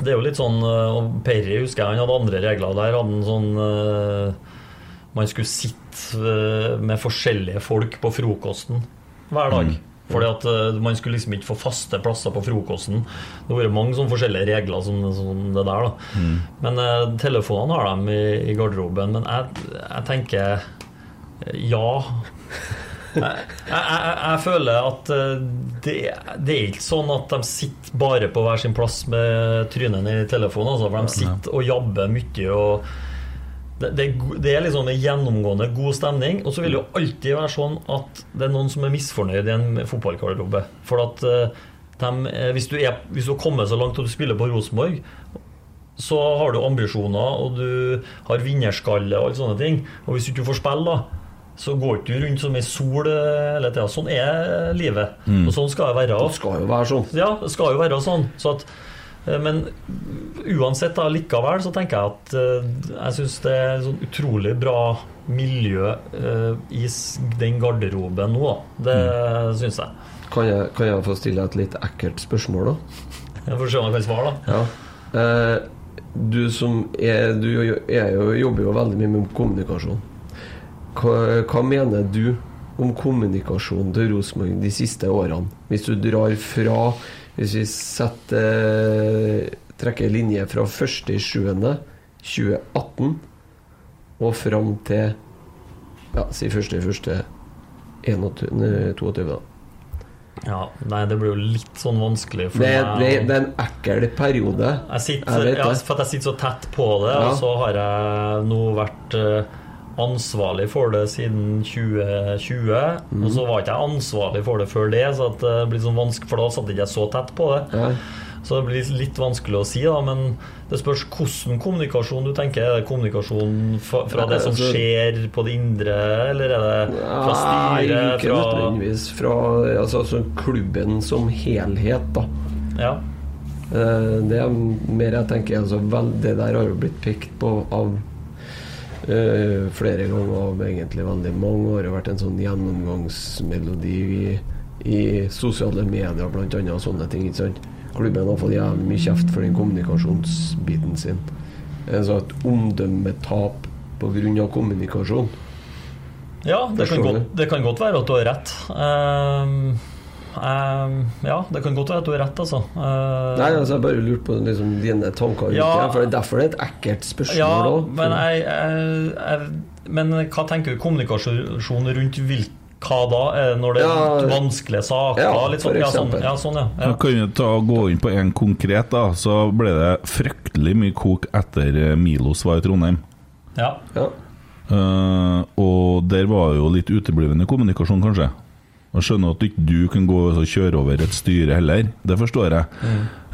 Speaker 3: det er jo litt sånn øh, og Perry husker jeg han hadde andre regler. Der hadde han sånn øh, Man skulle sitte øh, med forskjellige folk på frokosten hver dag. Fordi at Man skulle liksom ikke få faste plasser på frokosten. Det har vært mange sånne forskjellige regler som, som det der. da Men uh, telefonene har de i, i garderoben. Men jeg, jeg tenker ja. Jeg, jeg, jeg, føler at eh, det, det er ikke sånn at de sitter bare på hver sin plass med trynet i telefonen. Altså, for de sitter og jabber mye. Og det, det, det er liksom en gjennomgående god stemning. Og så vil det jo alltid være sånn at det er noen som er misfornøyd i en fotballgarderobe. For at de, eh, hvis, du er, hvis du har kommet så langt at du spiller på Rosenborg, så har du ambisjoner, og du har vinnerskalle og alle sånne ting. Og hvis du ikke får spille, da, så går ikke du rundt som ei sol eh, hele tida. Sånn er livet. Og sånn skal det være.
Speaker 4: Det skal jo være sånn.
Speaker 3: Ja, det skal jo være sånn. Så at, eh, men uansett, da, likevel, så tenker jeg at eh, jeg syns det er et sånn utrolig bra miljø i den garderoben nå. da. Det synes syns jeg.
Speaker 4: Kan jeg, kan jeg få stille et litt ekkelt spørsmål, da?
Speaker 3: Jeg får se om jeg kan svare, da.
Speaker 4: Ja. Eh, du som er Du er jo, jobber jo veldig mye med kommunikasjon. Hva, hva mener du om kommunikasjonen til Rosenborg de siste årene? Hvis du drar fra Hvis vi setter trekker linje fra 1.7.2018 og fram til ja, si 1.1.22, da.
Speaker 3: Ja, nei, det blir jo litt sånn vanskelig for
Speaker 4: Det,
Speaker 3: meg.
Speaker 4: det, det er en ekkel periode.
Speaker 3: Jeg sitter,
Speaker 4: Jeg
Speaker 3: ja, for at jeg sitter så tett på det,
Speaker 4: Ja.
Speaker 3: og så har jeg nå vært eh, ansvarlig for det siden 2020.
Speaker 4: Mm.
Speaker 3: Og så var ikke jeg ansvarlig for det før det, så det blir sånn vanskelig, for da satt ikke jeg så tett på det.
Speaker 4: Ja.
Speaker 3: Så det blir litt vanskelig å si, da, men det spørs hvordan kommunikasjon du tenker. Er det kommunikasjon fra, fra det som
Speaker 4: Altså-
Speaker 3: skjer på det indre, eller er det fra
Speaker 4: Nei,
Speaker 3: styret?
Speaker 4: ikke nødvendigvis. Fra altså, altså, klubben som helhet, da.
Speaker 3: ja.
Speaker 4: Eh, Det er mer jeg tenker altså, Det der har jo blitt pekt på av eh, flere ganger av egentlig veldig mange år. Det har vært en sånn gjennomgangsmelodi i, i sosiale medier, blant annet, og sånne ting. ikke sant? Klubben har fått jævlig mye kjeft for den kommunikasjonsbiten sin. Altså et omdømmetap pga. kommunikasjon.
Speaker 3: Ja, det kan, godt, det kan godt være at du har rett. Ehm, ja, det kan godt være at du har rett, altså. Ehm,
Speaker 4: Nei, altså jeg bare lurte på liksom, dine tanker rundt
Speaker 3: Ja.
Speaker 4: det. For det er derfor det er et ekkelt spørsmål
Speaker 3: ja,
Speaker 4: også,
Speaker 3: men, jeg, jeg, jeg, men hva tenker du kommunikasjon rundt hvilke hva da? Når det er
Speaker 4: Ja,
Speaker 3: vanskelige saker?
Speaker 4: ja,
Speaker 3: litt
Speaker 4: for
Speaker 3: sånn, ja, sånn, ja, sånn, ja. Ja.
Speaker 2: kan vi ta, gå inn på en konkret, da. Så ble det fryktelig mye kok etter eh, Milos var i Trondheim.
Speaker 3: ja.
Speaker 4: ja.
Speaker 2: Uh, og der var jo litt uteblivende kommunikasjon, kanskje. Jeg skjønner at du ikke kan gå og kjøre over et styre heller, det forstår jeg.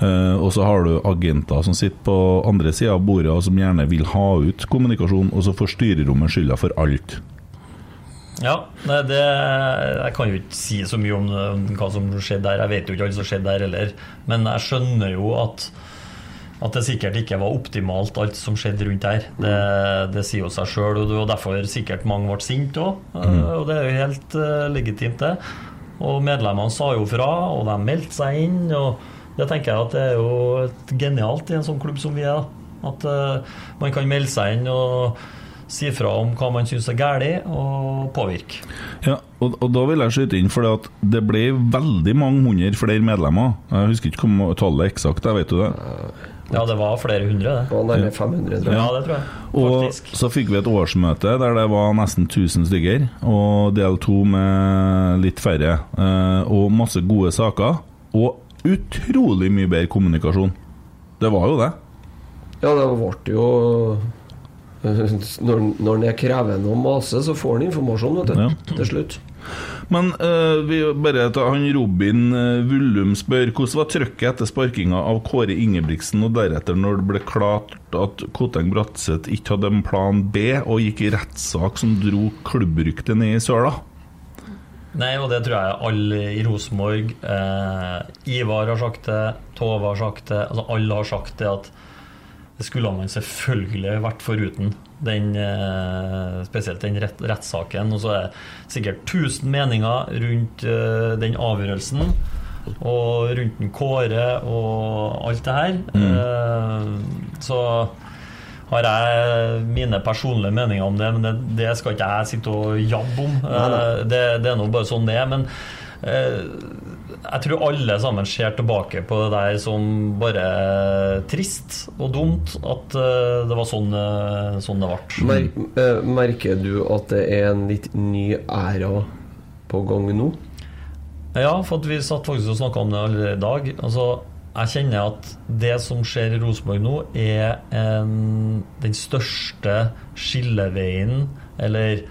Speaker 2: Eh, og så har du agenter som sitter på andre sida av bordet og som gjerne vil ha ut kommunikasjon, og så får styrerommet skylda for alt.
Speaker 3: Ja, nei, det, Jeg kan jo ikke si så mye om hva som skjedde der. Jeg vet jo ikke alt som skjedde der heller. Men jeg skjønner jo at, at det sikkert ikke var optimalt, alt som skjedde rundt der. Det, det sier jo seg sjøl, og det var derfor sikkert mange ble sinte òg. Og det er jo helt uh, legitimt, det. Og medlemmene sa jo fra, og de meldte seg inn. og det tenker jeg at det er jo et genialt i en sånn klubb som vi er. At uh, man kan melde seg inn og si fra om hva man syns er galt, og påvirke.
Speaker 2: Ja, og, og da vil jeg skyte inn, for det ble veldig mange hundre flere medlemmer. Jeg husker ikke tallet eksakt, jeg vet jo det?
Speaker 3: Ja, det var flere hundre, det.
Speaker 4: Og nærmere 500, tror jeg.
Speaker 3: Ja, det tror jeg.
Speaker 2: Og så fikk vi et årsmøte der det var nesten 1000 stykker, og del to med litt færre. eh, Og masse gode saker. Og utrolig mye bedre kommunikasjon. Det var jo det.
Speaker 4: Ja, det ble jo (laughs) når, når han er krevende og maser, så får han informasjon, vet du.
Speaker 2: Ja.
Speaker 4: Til slutt.
Speaker 2: Men uh, vi bare tar, han Robin uh, Vullum spør hvordan var trøkket etter sparkinga av Kåre Ingebrigtsen, og deretter når det ble klart at Koteng Bratseth ikke hadde en plan B og gikk i rettssak som dro klubbryktet ned i søla?
Speaker 3: Nei, og det tror jeg alle i Rosenborg eh, Ivar har sagt det, Tove har sagt det, altså alle har sagt det at det skulle man selvfølgelig vært foruten. Den, eh, spesielt den rett, rettssaken. Og så er det sikkert 1000 meninger rundt eh, den avgjørelsen. Og rundt den Kåre og alt det her. Mm. så har jeg mine personlige meninger om det, men det, det skal ikke jeg sitte og jabbe om. Eh, det, det er nå bare sånn det er. Men eh, jeg tror alle sammen ser tilbake på det der som bare trist og dumt at eh, det var sånn, eh, sånn det ble.
Speaker 4: Mer, eh, merker du at det er en litt ny æra på gang nå?
Speaker 3: Ja, for vi satt faktisk og snakka om det allerede i dag. Altså, jeg kjenner at det som skjer i Rosenborg nå, er en, den største skilleveien, eller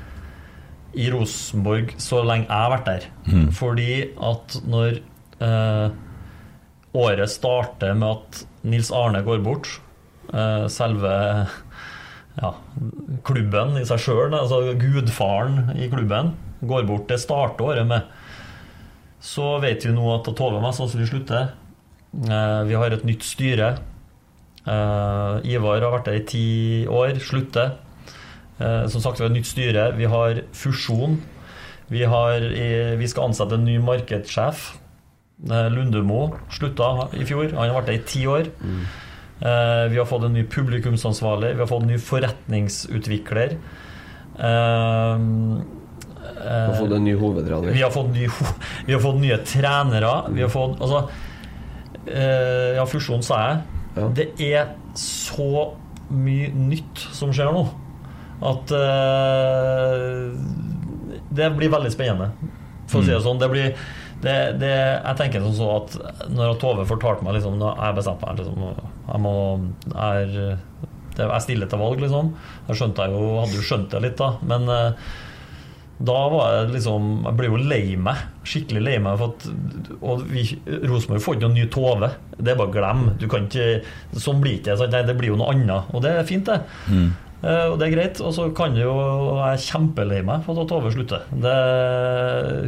Speaker 3: i Rosenborg så lenge jeg har vært der. Fordi at når eh, året starter med at Nils Arne går bort, eh, selve ja, klubben i seg sjøl, altså gudfaren i klubben, går bort. Det starter året med. Så vet vi nå at Tove mest sannsynlig slutter. Eh, vi har et nytt styre. Eh, Ivar har vært der i ti år, slutter. Eh, som sagt, vi har et nytt styre. Vi har fusjon. Vi, har, eh, vi skal ansette en ny markedssjef. Eh, Lundemo slutta i fjor. Han har vært der i ti år. Mm. vi har fått en ny publikumsansvarlig. Vi har fått en ny forretningsutvikler.
Speaker 4: Vi har fått en ny hovedtrener.
Speaker 3: vi har fått, ny, vi har fått nye trenere. Vi har fått Altså eh, Ja, fusjon, sa jeg.
Speaker 4: Ja.
Speaker 3: Det er så mye nytt som skjer nå, at uh, Det blir veldig spennende, for å si det sånn. Det blir det, det, jeg tenker sånn så at når Tove fortalte meg liksom, når Jeg bestemte meg liksom, Jeg må er, det, Jeg stiller til valg, liksom. Jeg skjønte jeg jo, hadde jo skjønt det litt, da. Men uh, da var jeg liksom Jeg ble jo lei meg. Skikkelig lei meg. For at, og Rosenborg får ikke noen ny Tove. Det er bare å glemme. Du kan ikke, sånn blir ikke det. sant? Nei, det blir jo noe annet. Og det er fint, det. Eh, og det er greit. Og så kan det jo Jeg er kjempelei meg for at Tove slutter. Det,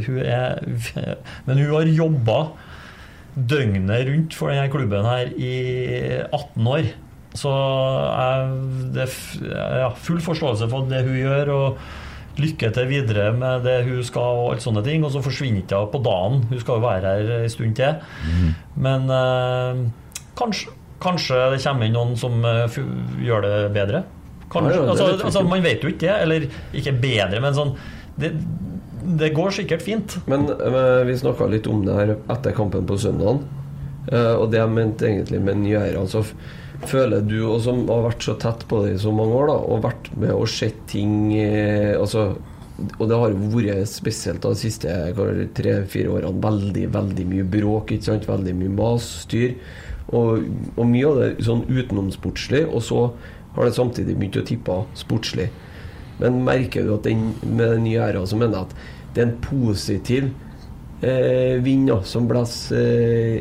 Speaker 3: hun er (laughs) Men hun har jobba døgnet rundt for denne klubben her i 18 år. Så jeg, det er ja, full forståelse for det hun gjør. og Lykke til videre med det hun skal og alt sånne ting. Og så forsvinner ikke hun på dagen. Hun skal jo være her en stund til. Men eh, kanskje, kanskje det kommer inn noen som eh, gjør det bedre. Kanskje, altså, altså, man vet jo ikke det. Eller ikke bedre, men sånn Det, det går sikkert fint.
Speaker 4: Men men vi snakka litt om det her etter kampen på søndagen. Eh, og det jeg mente egentlig med nye eiere altså, Føler du, og som har vært så tett på det i så mange år, da, og vært med og sett ting eh, altså, Og det har vært spesielt da, de siste tre-fire årene veldig, veldig mye bråk, ikke sant? veldig mye mas, styr. Og, og mye av det sånn utenomsportslig, og så har det samtidig begynt å tippe sportslig. Men merker du at den, med den nye æra så mener jeg at det er en positiv eh, vind som blåser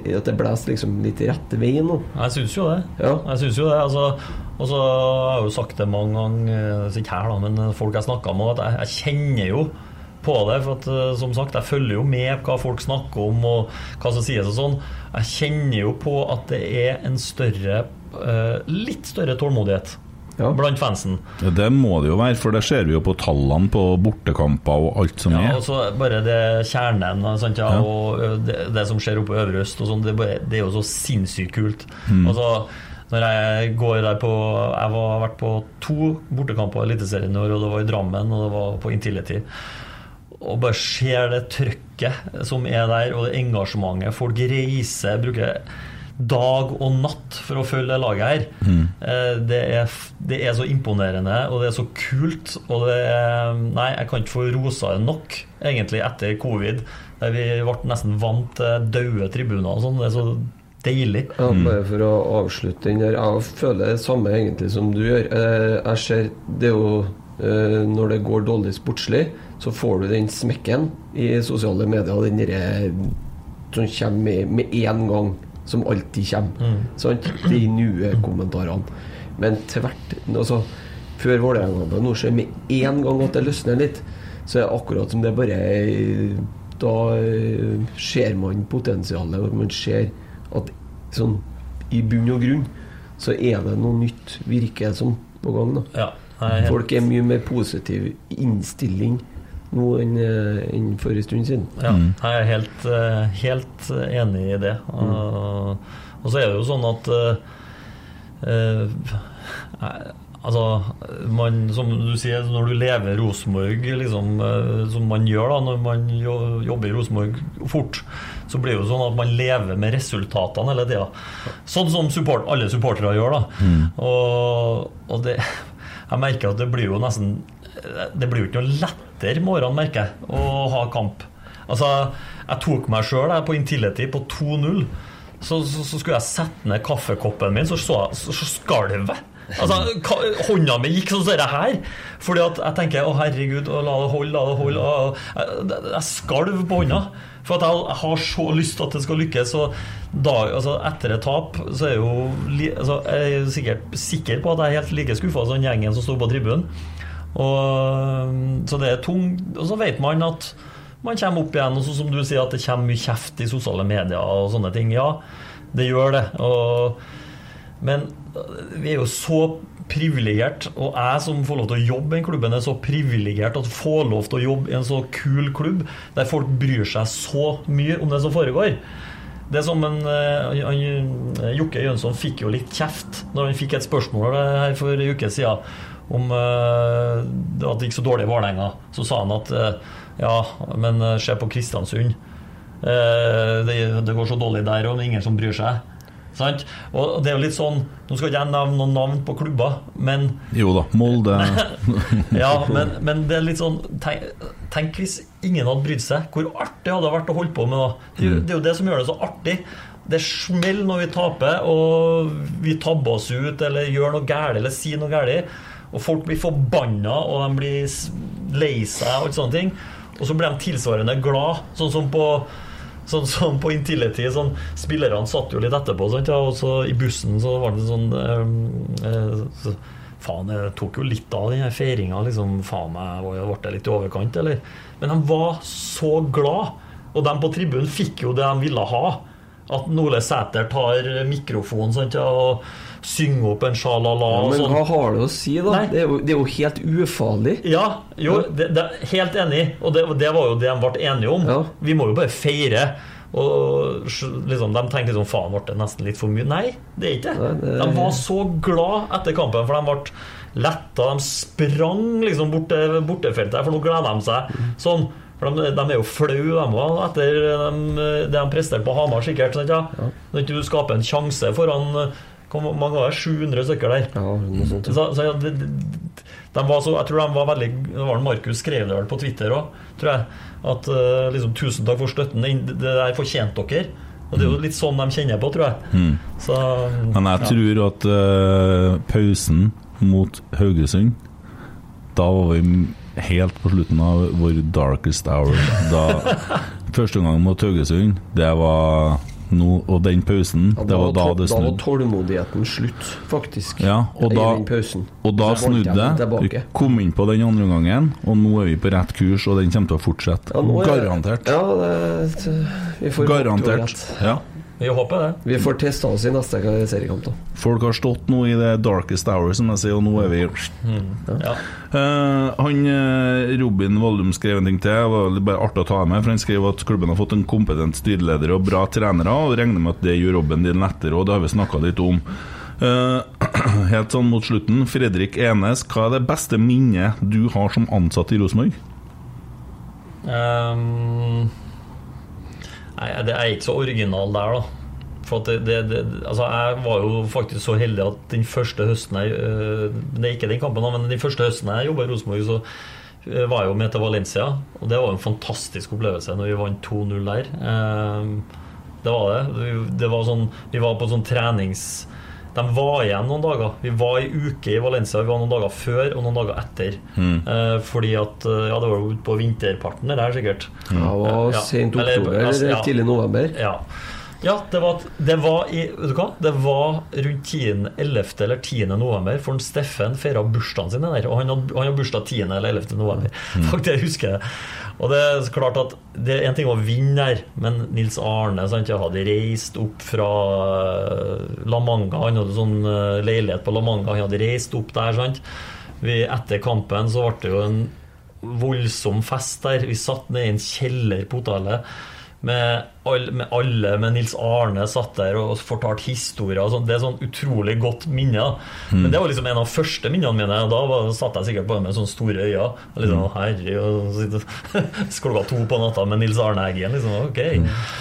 Speaker 4: eh, At det blåser liksom litt rett vei nå.
Speaker 3: Jeg syns jo det.
Speaker 4: Ja.
Speaker 3: Jeg synes jo det, altså Og så har jeg jo sagt det mange ganger, altså ikke her da, men folk jeg snakka med, at jeg, jeg kjenner jo på det. For at eh, som sagt, jeg følger jo med hva folk snakker om, og hva som sies og sånn. Jeg kjenner jo på at det er en større eh, Litt større tålmodighet
Speaker 4: Ja.
Speaker 3: blant fansen.
Speaker 2: Ja, Det må det jo være, for det ser vi jo på tallene på bortekamper og alt som
Speaker 3: Ja,
Speaker 2: er.
Speaker 3: og så bare det kjernen sant, ja,
Speaker 2: Ja.
Speaker 3: og det, det som skjer oppe i Øvre Øst, og sånn, det, det er jo så sinnssykt kult.
Speaker 2: Mm.
Speaker 3: Altså, når jeg går der på Jeg har vært på to bortekamper i Eliteserien i år, og det var i Drammen, og det var på Intility. Og bare ser det trøkket som er der, og det engasjementet. Folk reiser, bruker dag og natt for å følge det laget her. Mm. Det, er, det er så imponerende, og det er så kult. Og det er, nei, jeg kan ikke få rosa det nok, egentlig, etter covid. Der vi ble nesten vant til døde tribuner og sånn. Det er så deilig.
Speaker 4: Ja, bare for å avslutte den der. Jeg føler det samme egentlig som du gjør. Eh, Jeg ser Det er jo eh, Når det går dårlig sportslig, så får du den smekken i sosiale medier. Den derre som kommer med, med én gang. Som alltid kommer. Sant? De nye kommentarene Men tvert altså, Før Vålerenga-kampen nå ser med én gang at det løsner litt, så er det akkurat som det bare da eh, ser man potensialet, man ser at sånn i bunn og grunn så er det noe nytt, virker det som, på gang. da
Speaker 3: Ja, helt,
Speaker 4: Folk er mye mer positiv innstilling nå enn eh, enn for en stund siden.
Speaker 3: ja, jeg er helt, eh, helt enig i det. Og, og så er det jo sånn at uh, eh, Altså, man, som du sier, når du lever Rosenborg, liksom, eh, som man gjør da når man jobber i Rosenborg fort, så blir det jo sånn at man lever med resultatene hele tida. Sånn som support, alle supportere gjør. da Og, og det Jeg merker at det blir jo nesten Det blir jo ikke noe lettere morgen, merker jeg, å ha kamp. Altså, jeg tok meg sjøl på Intility på 2-0. Så, så, så skulle jeg sette ned kaffekoppen min, så, så, så, skalv jeg. Altså, Hånda mi gikk sånn som det her. Fordi at jeg tenker å herregud, å, la det holde, la det holde. og- Jeg, jeg skalv på hånda. For at jeg, har så lyst til at det skal lykkes. Og da, altså, etter et tap så er jeg jo altså, jeg er sikkert sikker på at jeg er helt like skuffa som gjengen som sto på tribunen. Og, så det er tung Og så vet man at man kommer opp igjen, og så som du sier at det kommer mye kjeft i sosiale medier og sånne ting. Ja, det gjør det. Og, men vi er jo så privilegert, og jeg som får lov til å jobbe i den klubben, er så privilegert at få lov til å jobbe i en så kul klubb der folk bryr seg så mye om det som foregår. Det som en han, Jokke Jønsson fikk jo litt kjeft når han fikk et spørsmål her for en uke siden om eh, at det gikk så dårlig i Vålerenga. Så sa han at eh, ja, men eh, se på Kristiansund. Det, det går så dårlig der, og det er ingen som bryr seg. Sant? Og det er jo litt sånn Nå skal ikke jeg nevne noen navn på klubber, men
Speaker 2: Jo da, Molde (laughs)
Speaker 3: ja, men, men det er litt sånn tenk, tenk hvis ingen hadde brydd seg. Hvor artig hadde det vært å holde på med. Det, er jo- det er jo det som gjør det så artig. Det smeller når vi taper, og vi tabber oss ut eller gjør noe galt eller sier noe galt. Og folk blir forbanna, og de blir lei seg og alt sånne ting. Og så blir de tilsvarende glad, sånn som på Sånn som på Intility. Sånn, spillerne satt jo litt etterpå, sant, og så i bussen så var det sånn eh, så, Faen, jeg tok jo litt av den feiringa. Liksom, faen meg, ble det litt i overkant, eller? Men de var så glad, og de på tribunen fikk jo det de ville ha. At Nole Sæter tar mikrofonen sant, og synger opp en sjalala.
Speaker 4: Ja, men
Speaker 3: sånn.
Speaker 4: hva har det å si, da? Det er, jo, det er jo helt ufarlig.
Speaker 3: Ja, jo, det, det, helt enig. Og det, det var jo det de ble enige om.
Speaker 4: Ja.
Speaker 3: Vi må jo bare feire. Og liksom, De tenkte liksom faen, ble det nesten litt for mye? Nei, det er ikke det. De var så glad etter kampen, for de ble letta. De sprang liksom bort til bortefeltet, for nå gleder de seg sånn. For de, de er jo flaue, de òg, etter det de presterte på Hamar, sikkert. Sant, ja? Når ikke du skaper en sjanse foran hvor mange var det? 700 stykker der.
Speaker 4: Ja, noe sånt.
Speaker 3: Så, så ja, de, de, de var så, jeg tror de var veldig det var Markus skrev det vel på Twitter òg, tror jeg. At eh, liksom, 'Tusen takk for støtten. Det der fortjente dere'. Og det er jo litt sånn de kjenner på, tror jeg. Så
Speaker 2: Men jeg
Speaker 3: ja.
Speaker 2: tror at uh, pausen mot Haugesund Da var vi helt på slutten av vår darkest hour. Da (laughs) Første gang mot Haugesund, det var nå Og den pausen,
Speaker 4: Ja,
Speaker 2: det var da det snudde.
Speaker 4: da var tålmodigheten slutt, faktisk.
Speaker 2: Ja, og da-. Og da snudde det. Vi kom inn på den andre gangen, og nå er vi på rett kurs, og den kommer til å fortsette.
Speaker 4: Ja, nå er-
Speaker 2: Garantert.
Speaker 4: Ja, det, vi får
Speaker 2: Garantert. Ja.
Speaker 3: Vi håper det.
Speaker 4: Vi får testa oss i neste seriekamp, da.
Speaker 2: Folk har stått nå i det darkest hour, som jeg sier, og nå er vi
Speaker 3: Ja.
Speaker 2: uh, han eh, Robin Voldum skrev en ting til. Det var bare artig å ta med for Han skrev at klubben har fått en kompetent styreleder og bra trenere, og regner med at det gjør jobben din lettere. Og det har vi snakka litt om. Uh, (clears throat) helt sånn mot slutten, Fredrik Enes, hva er det beste minnet du har som ansatt i Rosenborg?
Speaker 3: Ehm, nei, det er ikke så original der, da. For det, det, det, altså jeg var jo faktisk så heldig at den første høsten jeg øh, Det er ikke den kampen, men den første høsten jeg jobba i Rosenborg, så øh, var jeg jo med til Valencia. Og det var en fantastisk opplevelse når vi vant 2-0 der. Ehm, det var det. Det var sånn, vi var på sånn trenings... De var igjen noen dager. Vi var ei uke i Valencia. Vi var noen dager før og noen dager etter. Eh, fordi at øh, Ja, det var jo på vinterparten, det der sikkert.
Speaker 4: Ja, det var
Speaker 3: Ja.
Speaker 4: sent
Speaker 3: Eller,
Speaker 4: oktober
Speaker 3: altså,
Speaker 4: eller
Speaker 3: ja.
Speaker 4: tidlig november.
Speaker 3: Ja. Ja, det var, det var i Vet du hva? Det var rundt 10., 11. eller 10. november, for en Steffen feira bursdagen sin der. Og han hadde, han hadde bursdag 10. eller 11. november. (laughs) Faktisk, jeg husker det. Og det er klart at det er en ting å vinne der, men Nils Arne sant, jeg hadde reist opp fra eh, La Manga. Han hadde sånn eh, leilighet på La Manga. Han hadde reist opp der. sant? Vi, etter kampen så ble det jo en voldsom fest der. Vi satt nede i en kjeller på hotellet. Med, all, med alle, med Nils Arne satt der og fortalte historier. Og det er sånn utrolig godt minne. Mm. Men det var liksom en av første minnene mine. Og da var, satt jeg sikkert på med sånne store øyne. Og liksom, herre, og sitte- (laughs) Klokka to på natta med Nils Arne Eggen. Liksom, ok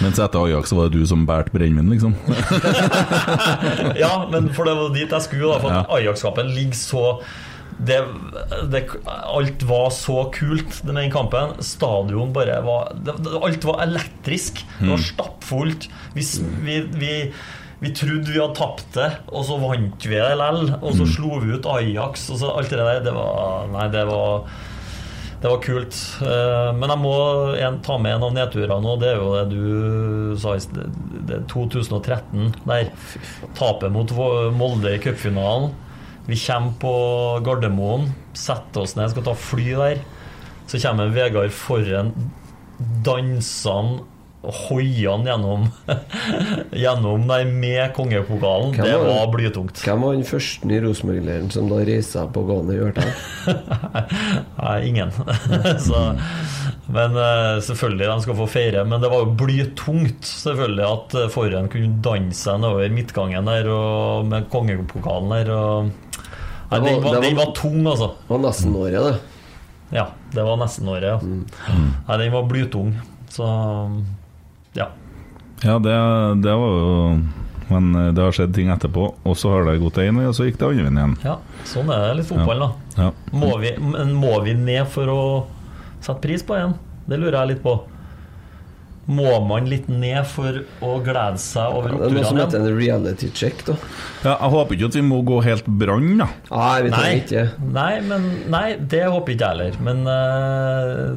Speaker 2: Mens etter Ajax så var det du som bærte brennevin, liksom. (laughs)
Speaker 3: Ja, men for det var dit jeg skulle. da For
Speaker 2: Ja.
Speaker 3: Ajax-kampen ligger så det, det, Alt var så kult med ene kampen. Stadion bare var det, Alt var elektrisk. Det var stappfullt. Vi, vi, vi, vi trodde vi hadde tapt det, og så vant vi det likevel. Og så slo vi ut Ajax. Og så alt det der. Det var Nei, det var det var kult. Eh, Men jeg må ta med en av nedturene nå. Det er jo det du sa i. Det er 2013 der. Tapet mot Molde i cupfinalen. Vi kommer på Gardermoen, setter oss ned, skal ta fly der. Så kommer Vegard foran, dansende hoiende gjennom, (laughs) gjennom nei, med kongepokalen.
Speaker 4: Hvem
Speaker 3: Det
Speaker 4: var
Speaker 3: blytungt.
Speaker 4: Hvem var den første i Rosenborg-leiren som da reiste seg på gående i Ørtang?
Speaker 3: Nei, ingen. (laughs) så, men eh, selvfølgelig, de skal få feire. Men det var jo blytungt selvfølgelig at foran Forhen kunne danse nedover midtgangen der og med kongepokalen der. Og, nei,
Speaker 4: Det var-
Speaker 3: den, var, den var tung, altså.
Speaker 4: Det var nesten året, det.
Speaker 3: Ja, det var nesten året, ja. Nei, den var blytung. Så ja.
Speaker 2: Ja, det, det var jo Men det har skjedd ting etterpå, og så har det gått én vei, og så gikk det andre veien igjen.
Speaker 3: ja. Sånn er det litt fotball, da.
Speaker 2: Ja.
Speaker 3: Må vi, må vi ned for å sette pris på en? Det lurer jeg litt på. Må man litt ned for å glede seg over
Speaker 4: Det er noe som heter en reality check, da.
Speaker 2: Ja, jeg håper ikke at vi må gå helt brann, da.
Speaker 4: Nei, vi
Speaker 3: Nei,
Speaker 4: ikke det.
Speaker 3: nei, men, nei, det håper ikke jeg heller. Men uh,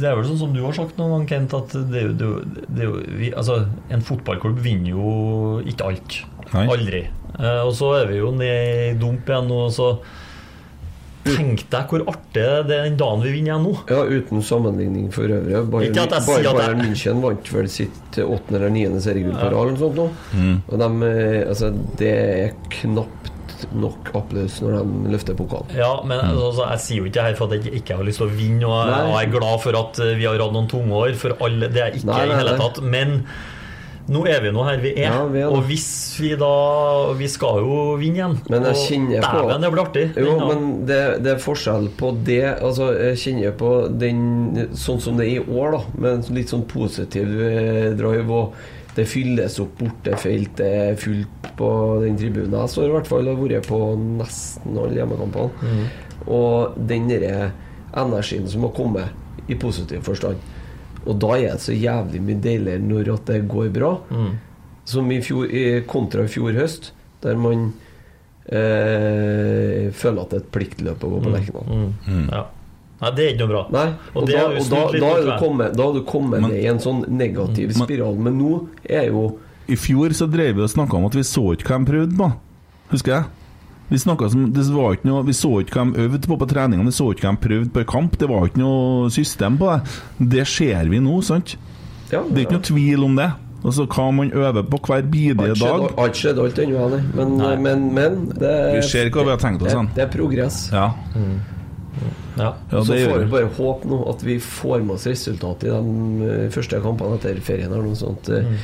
Speaker 3: det er vel sånn som du har sagt noen gang, Kent, at det, det, det, vi, altså, en fotballklubb vinner jo ikke alt.
Speaker 2: Nei.
Speaker 3: Aldri. Uh, og så er vi jo ned i dump igjen nå, så Tenk deg hvor artig det er den dagen vi vinner igjen nå.
Speaker 4: Ja, uten sammenligning for øvrig. Bayern,
Speaker 3: Ikke at jeg sier at
Speaker 4: Bayern München vant vel sitt åttende eller niende seriegull på rad, eller noe sånt nå.
Speaker 2: Mm.
Speaker 4: De, eh, altså, det er knapt nok applaus når de løfter pokalen.
Speaker 3: Ja, men altså, Jeg sier jo ikke det her for at jeg ikke har lyst til å vinne, og jeg, og jeg er glad for at eh, vi har hatt noen tunge år. For alle, det er jeg ikke
Speaker 4: Nei,
Speaker 3: i hele tatt. Men nå er vi nå her vi er.
Speaker 4: Ja, vi er
Speaker 3: og hvis vi da Vi skal jo vinne igjen.
Speaker 4: Men jeg kjenner på-
Speaker 3: Dæven, det blir artig.
Speaker 4: Jo, men det, det er forskjell på det Altså, jeg kjenner på den sånn som det er i år, da, med en litt sånn positiv eh, drive. Og det fylles opp bortefelt, det er fullt på den tribunen. Jeg står i hvert fall og har vært på nesten alle hjemmekampene. Og den derre energien som har kommet, i positiv forstand. Og da er det så jævlig mye deiligere når at det går bra. Som i fjor, kontra i fjor høst, der man eh, føler at det er et pliktløp å gå på Lerkendal.
Speaker 3: Mm. Ja. Nei, det er ikke noe bra.
Speaker 4: Nei,
Speaker 3: Og
Speaker 4: og, da,
Speaker 3: har
Speaker 4: og da, da,
Speaker 3: er
Speaker 4: du kommet, da er du kommet
Speaker 2: Men-
Speaker 4: ned i en sånn negativ
Speaker 2: Men-
Speaker 4: spiral. Men nå er jo
Speaker 2: I fjor så drev vi og snakka om at vi så ikke hva de prøvde på. Husker jeg? Vi som, det var ikke noe, vi så ikke hva de øvde på på treningene, vi så ikke hva de prøvde på i kamp. Det var ikke noe system på det. Det ser vi nå, sant?
Speaker 4: ja,
Speaker 2: Det er ikke noe tvil om det. Altså Hva man øver på hver bidige dag.
Speaker 4: Har ikke skjedd alt ennå, nei. Men, men, men det,
Speaker 2: Vi ser hva vi har tenkt oss,
Speaker 4: det, det er progress.
Speaker 2: Ja,
Speaker 3: Ja.
Speaker 2: ja
Speaker 4: så får vi bare håpe nå at vi får med oss resultat i de eh, første kampene etter ferien. Eller noe sånt. Mm.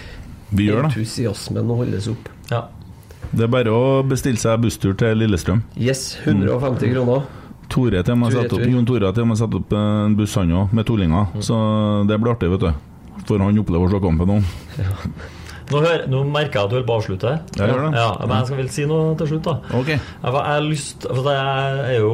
Speaker 2: Vi gjør det.
Speaker 4: Entusiasmen holdes opp.
Speaker 3: ja.
Speaker 2: Det er bare å bestille seg busstur til Lillestrøm.
Speaker 4: Yes, 150 kroner.
Speaker 2: Tore til meg satt opp. Jon Tore til meg satt opp en buss, han òg, med tollinger. Så det blir artig, vet du. For han opplever å se kampen òg.
Speaker 3: Nå, hør, nå merker jeg at du holder på å avslutte.
Speaker 2: Jeg gjør det.
Speaker 3: Ja, men jeg skal vel si noe til slutt, da.
Speaker 2: Okay.
Speaker 3: Jeg, jeg, har lyst, jeg, er jo,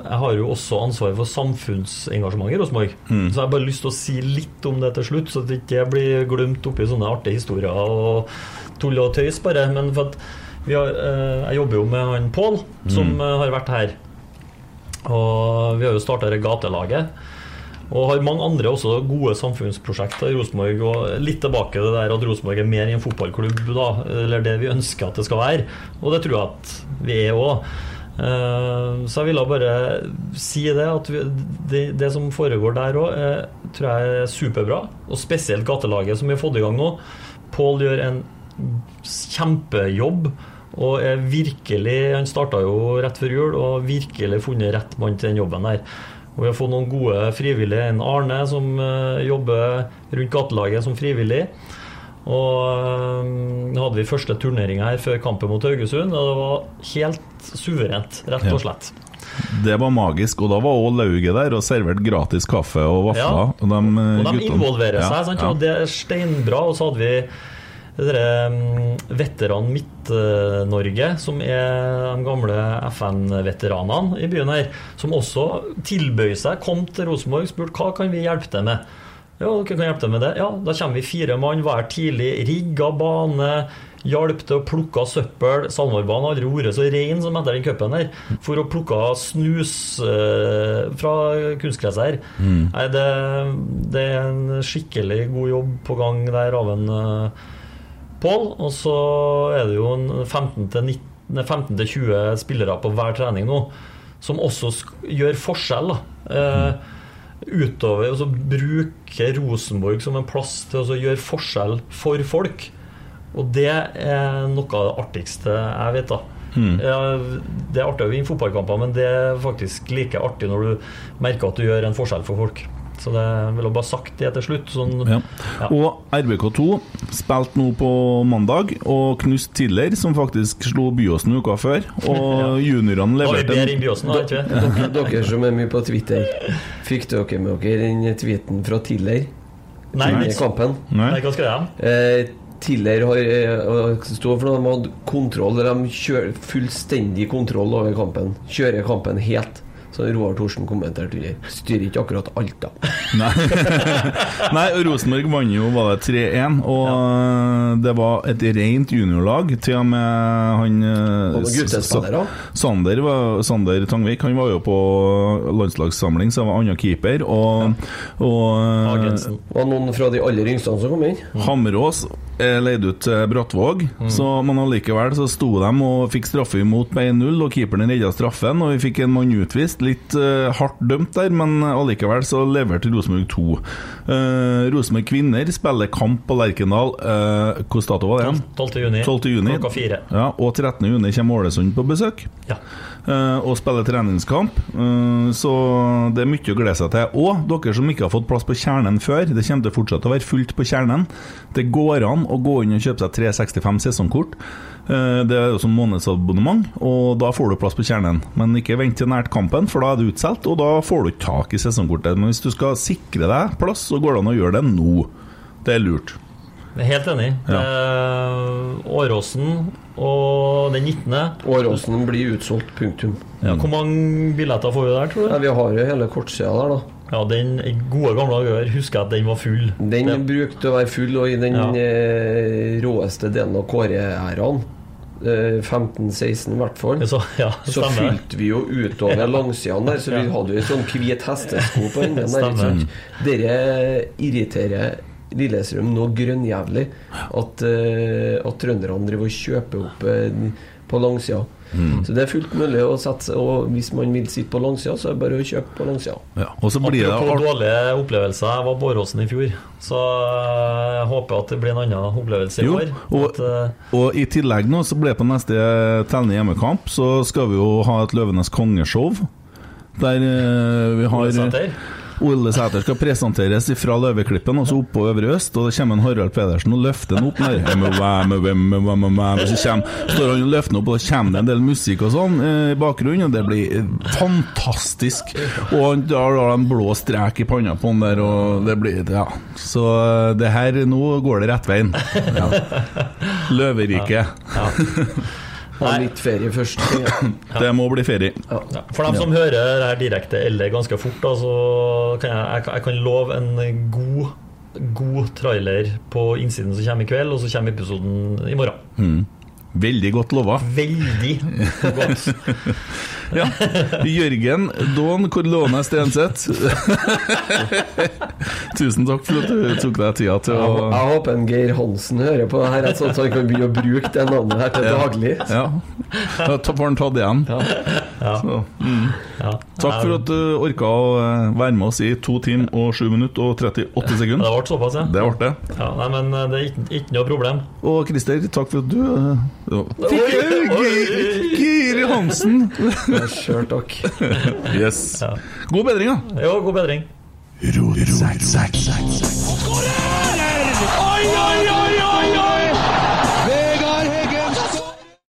Speaker 3: jeg har jo også ansvar for samfunnsengasjement i Rosenborg.
Speaker 2: Mm.
Speaker 3: Så jeg har bare lyst til å si litt om det til slutt, så det ikke blir glemt oppi sånne artige historier og tull og tøys, bare. Men for at har, eh, jeg jobber jo med han Pål, som
Speaker 2: Mm.
Speaker 3: eh, har vært her. Og vi har jo starta Regatelaget. gatelaget. Og har mange andre også gode samfunnsprosjekter i Rosenborg. Og litt tilbake til det der at Rosenborg er mer i en fotballklubb, da, eller det vi ønsker at det skal være. Og det tror jeg at vi er òg. Så jeg ville bare si det, at det, det som foregår der òg, tror jeg er superbra. Og spesielt gatelaget som vi har fått i gang nå. Pål gjør en kjempejobb. Og er virkelig Han starta jo rett før jul og har virkelig funnet rett mann til den jobben der. Og vi har fått noen gode frivillige. En Arne som uh, jobber rundt gatelaget som frivillig. Og uh, hadde vi første turneringa her før kampen mot Haugesund, og det var helt suverent, rett og slett. Ja.
Speaker 2: Det var magisk, og da var òg lauget der og servert gratis kaffe og vafler.
Speaker 3: Ja. Og de, uh, og de involverer seg, sant? Ja. og det er steinbra. Og så hadde vi veteran Midt-Norge, som er de gamle FN-veteranene i byen her, som også tilbød seg, kom til Rosenborg og spurte hva kan vi hjelpe til med. Ja, dere kan hjelpe til med det. Ja, Da kommer vi fire mann hver tidlig, rigga bane, hjalp til å plukke søppel. SalMar-banen har aldri vært så ren som etter den cupen her. For å plukke snus eh, fra kunstgresset her. Mm. Nei, det, det, er en skikkelig god jobb på gang der av en eh, Pål. Og så er det jo 15-20 spillere på hver trening nå som også gjør forskjell. Eh, utover og så bruke Rosenborg som en plass til å gjøre forskjell for folk. Og det er noe av det artigste jeg vet. da Mm. Det er artig å vinne fotballkamper, men det er faktisk like artig når du merker at du gjør en forskjell for folk. Så det vil jeg bare sagt det til slutt. Sånn,
Speaker 2: ja. Ja. Og RBK2 spilte nå på mandag, og knust Tiller, som faktisk slo Byåsen uka før. Og (laughs) ja. juniorene leverte
Speaker 3: en Byåsen, da,
Speaker 4: dere, dere som er mye på Twitter, fikk dere med dere den tweeten fra Tiller?
Speaker 3: Nei,
Speaker 4: Nei. kampen?
Speaker 3: Nei. Nei, hva skal jeg?
Speaker 4: Eh, Tiller har stå for noe, de hadde kontroll, de kjører fullstendig kontroll over kampen. Kjører kampen helt. Så Roar Thorsen kommenterte under. Styrer ikke akkurat alt, da. (laughs)
Speaker 2: Nei, Nei Rosenborg vant jo bare 3-1, og ja. det var et rent juniorlag. Til og med han
Speaker 4: og
Speaker 2: Sander, Sander Tangvik han var jo på landslagssamling, så han var annen keeper. Og,
Speaker 3: ja.
Speaker 2: og
Speaker 3: Agensen.
Speaker 4: Og noen fra de aller yngste som kom inn?
Speaker 2: Hammerås er leid ut til Brattvåg, mm. så, men allikevel så sto de og fikk straffe imot med 1-0, og keeperen redda straffen, og vi fikk en mann utvist. Litt uh, hardt dømt der, men allikevel så leverte Rosenborg 2. Uh, Rosenborg kvinner spiller kamp på Lerkendal. Uh, Hvilken dato var det?
Speaker 3: 12. juni.
Speaker 2: 12. juni.
Speaker 3: Klokka fire.
Speaker 2: Ja, og 13. juni kommer Ålesund på besøk.
Speaker 3: Ja.
Speaker 2: Uh, og spiller treningskamp. Uh, så det er mye å glede seg til. Og dere som ikke har fått plass på Kjernen før, det kommer til å fortsette å være fullt på Kjernen. Det går an å gå inn og kjøpe seg 365 sesongkort. Uh, det er som månedsabonnement, og da får du plass på Kjernen. Men ikke vent til nært kampen, for da er det utsolgt, og da får du ikke tak i sesongkortet. Men hvis du skal sikre deg plass, så går det an å gjøre det nå. Det er lurt.
Speaker 3: Helt enig. Ja. Åråsen og den 19.
Speaker 4: Åråsen blir utsolgt, punktum.
Speaker 3: Ja, hvor mange billetter får vi der, tror du?
Speaker 4: Ja, vi har jo hele kortsida der, da.
Speaker 3: Ja, Den gode gamle dager husker jeg at den var full.
Speaker 4: Den det. brukte å være full, og i den ja. Eh, råeste delen av Kåre-æraen 15-16 i hvert fall.
Speaker 3: Så, ja,
Speaker 4: så fylte vi jo utover ja. langsidene der, så vi hadde jo sånn hvit hestesko på enden der. Dere irriterer Lillestrøm noe grønnjævlig. At, uh, at trønderne driver og kjøper opp uh, på langsida. Mm. Så det er fullt mulig å sette Og hvis man vil sitte på langsida, så er det bare å kjøpe på langsida.
Speaker 2: Ja, og så blir
Speaker 3: det dårlige opplevelser. Jeg var på Åråsen i fjor, så jeg håper at det blir en annen opplevelse i år.
Speaker 2: Og, at, og, i tillegg nå så blir det på neste tellende hjemmekamp, så skal vi jo ha et Løvenes kongeshow. Der vi har Ole Sæter skal presenteres fra Løveklippen, altså så oppå Øvre Øst. Og det kommer en Harald Pedersen og løfter den opp der. Så kommer, står han og løfter den opp, og da kommer det en del musikk og sånn eh, i bakgrunnen, og det blir fantastisk. Og da har han blå strek i panna på han der, og det blir Ja. Så eh, det her Nå går det rett veien. Ja. (laughs) Løveriket. Ja.
Speaker 4: Ha litt ferie først. Ja. (clears throat)
Speaker 2: Det må bli ferie.
Speaker 3: Ja. For dem som hører det her direkte eller ganske fort, da, så kan jeg, jeg, jeg kan love en god, god trailer på innsiden som kommer i kveld, og så kommer episoden i morgen.
Speaker 2: Mm. Veldig godt lova.
Speaker 3: Veldig (laughs) godt.
Speaker 2: Ja. Jørgen Dawn Corlone Stenseth. Tusen takk for at du tok deg tida til å
Speaker 4: jeg håper en Geir Hansen hører på det her, sånn at han kan begynne å bruke det navnet her til daglig.
Speaker 2: Ja. Da får han tatt igjen. Så, mm.
Speaker 3: Ja.
Speaker 2: Takk for at du orka å eh, være med oss i to timer og 7 minutter og 38
Speaker 3: Det
Speaker 2: sekunder.
Speaker 3: ble såpass, ja.
Speaker 2: Det ble det.
Speaker 3: ja nei, men eh, det er ikke, ikke noe problem.
Speaker 2: Og Christer, takk for at du eh, ja. Jeg Geir Hansen!
Speaker 4: Sjøl (laughs) takk.
Speaker 2: Yes. God bedring, da.
Speaker 3: Jo, god bedring.
Speaker 1: Oi, Oi, oi,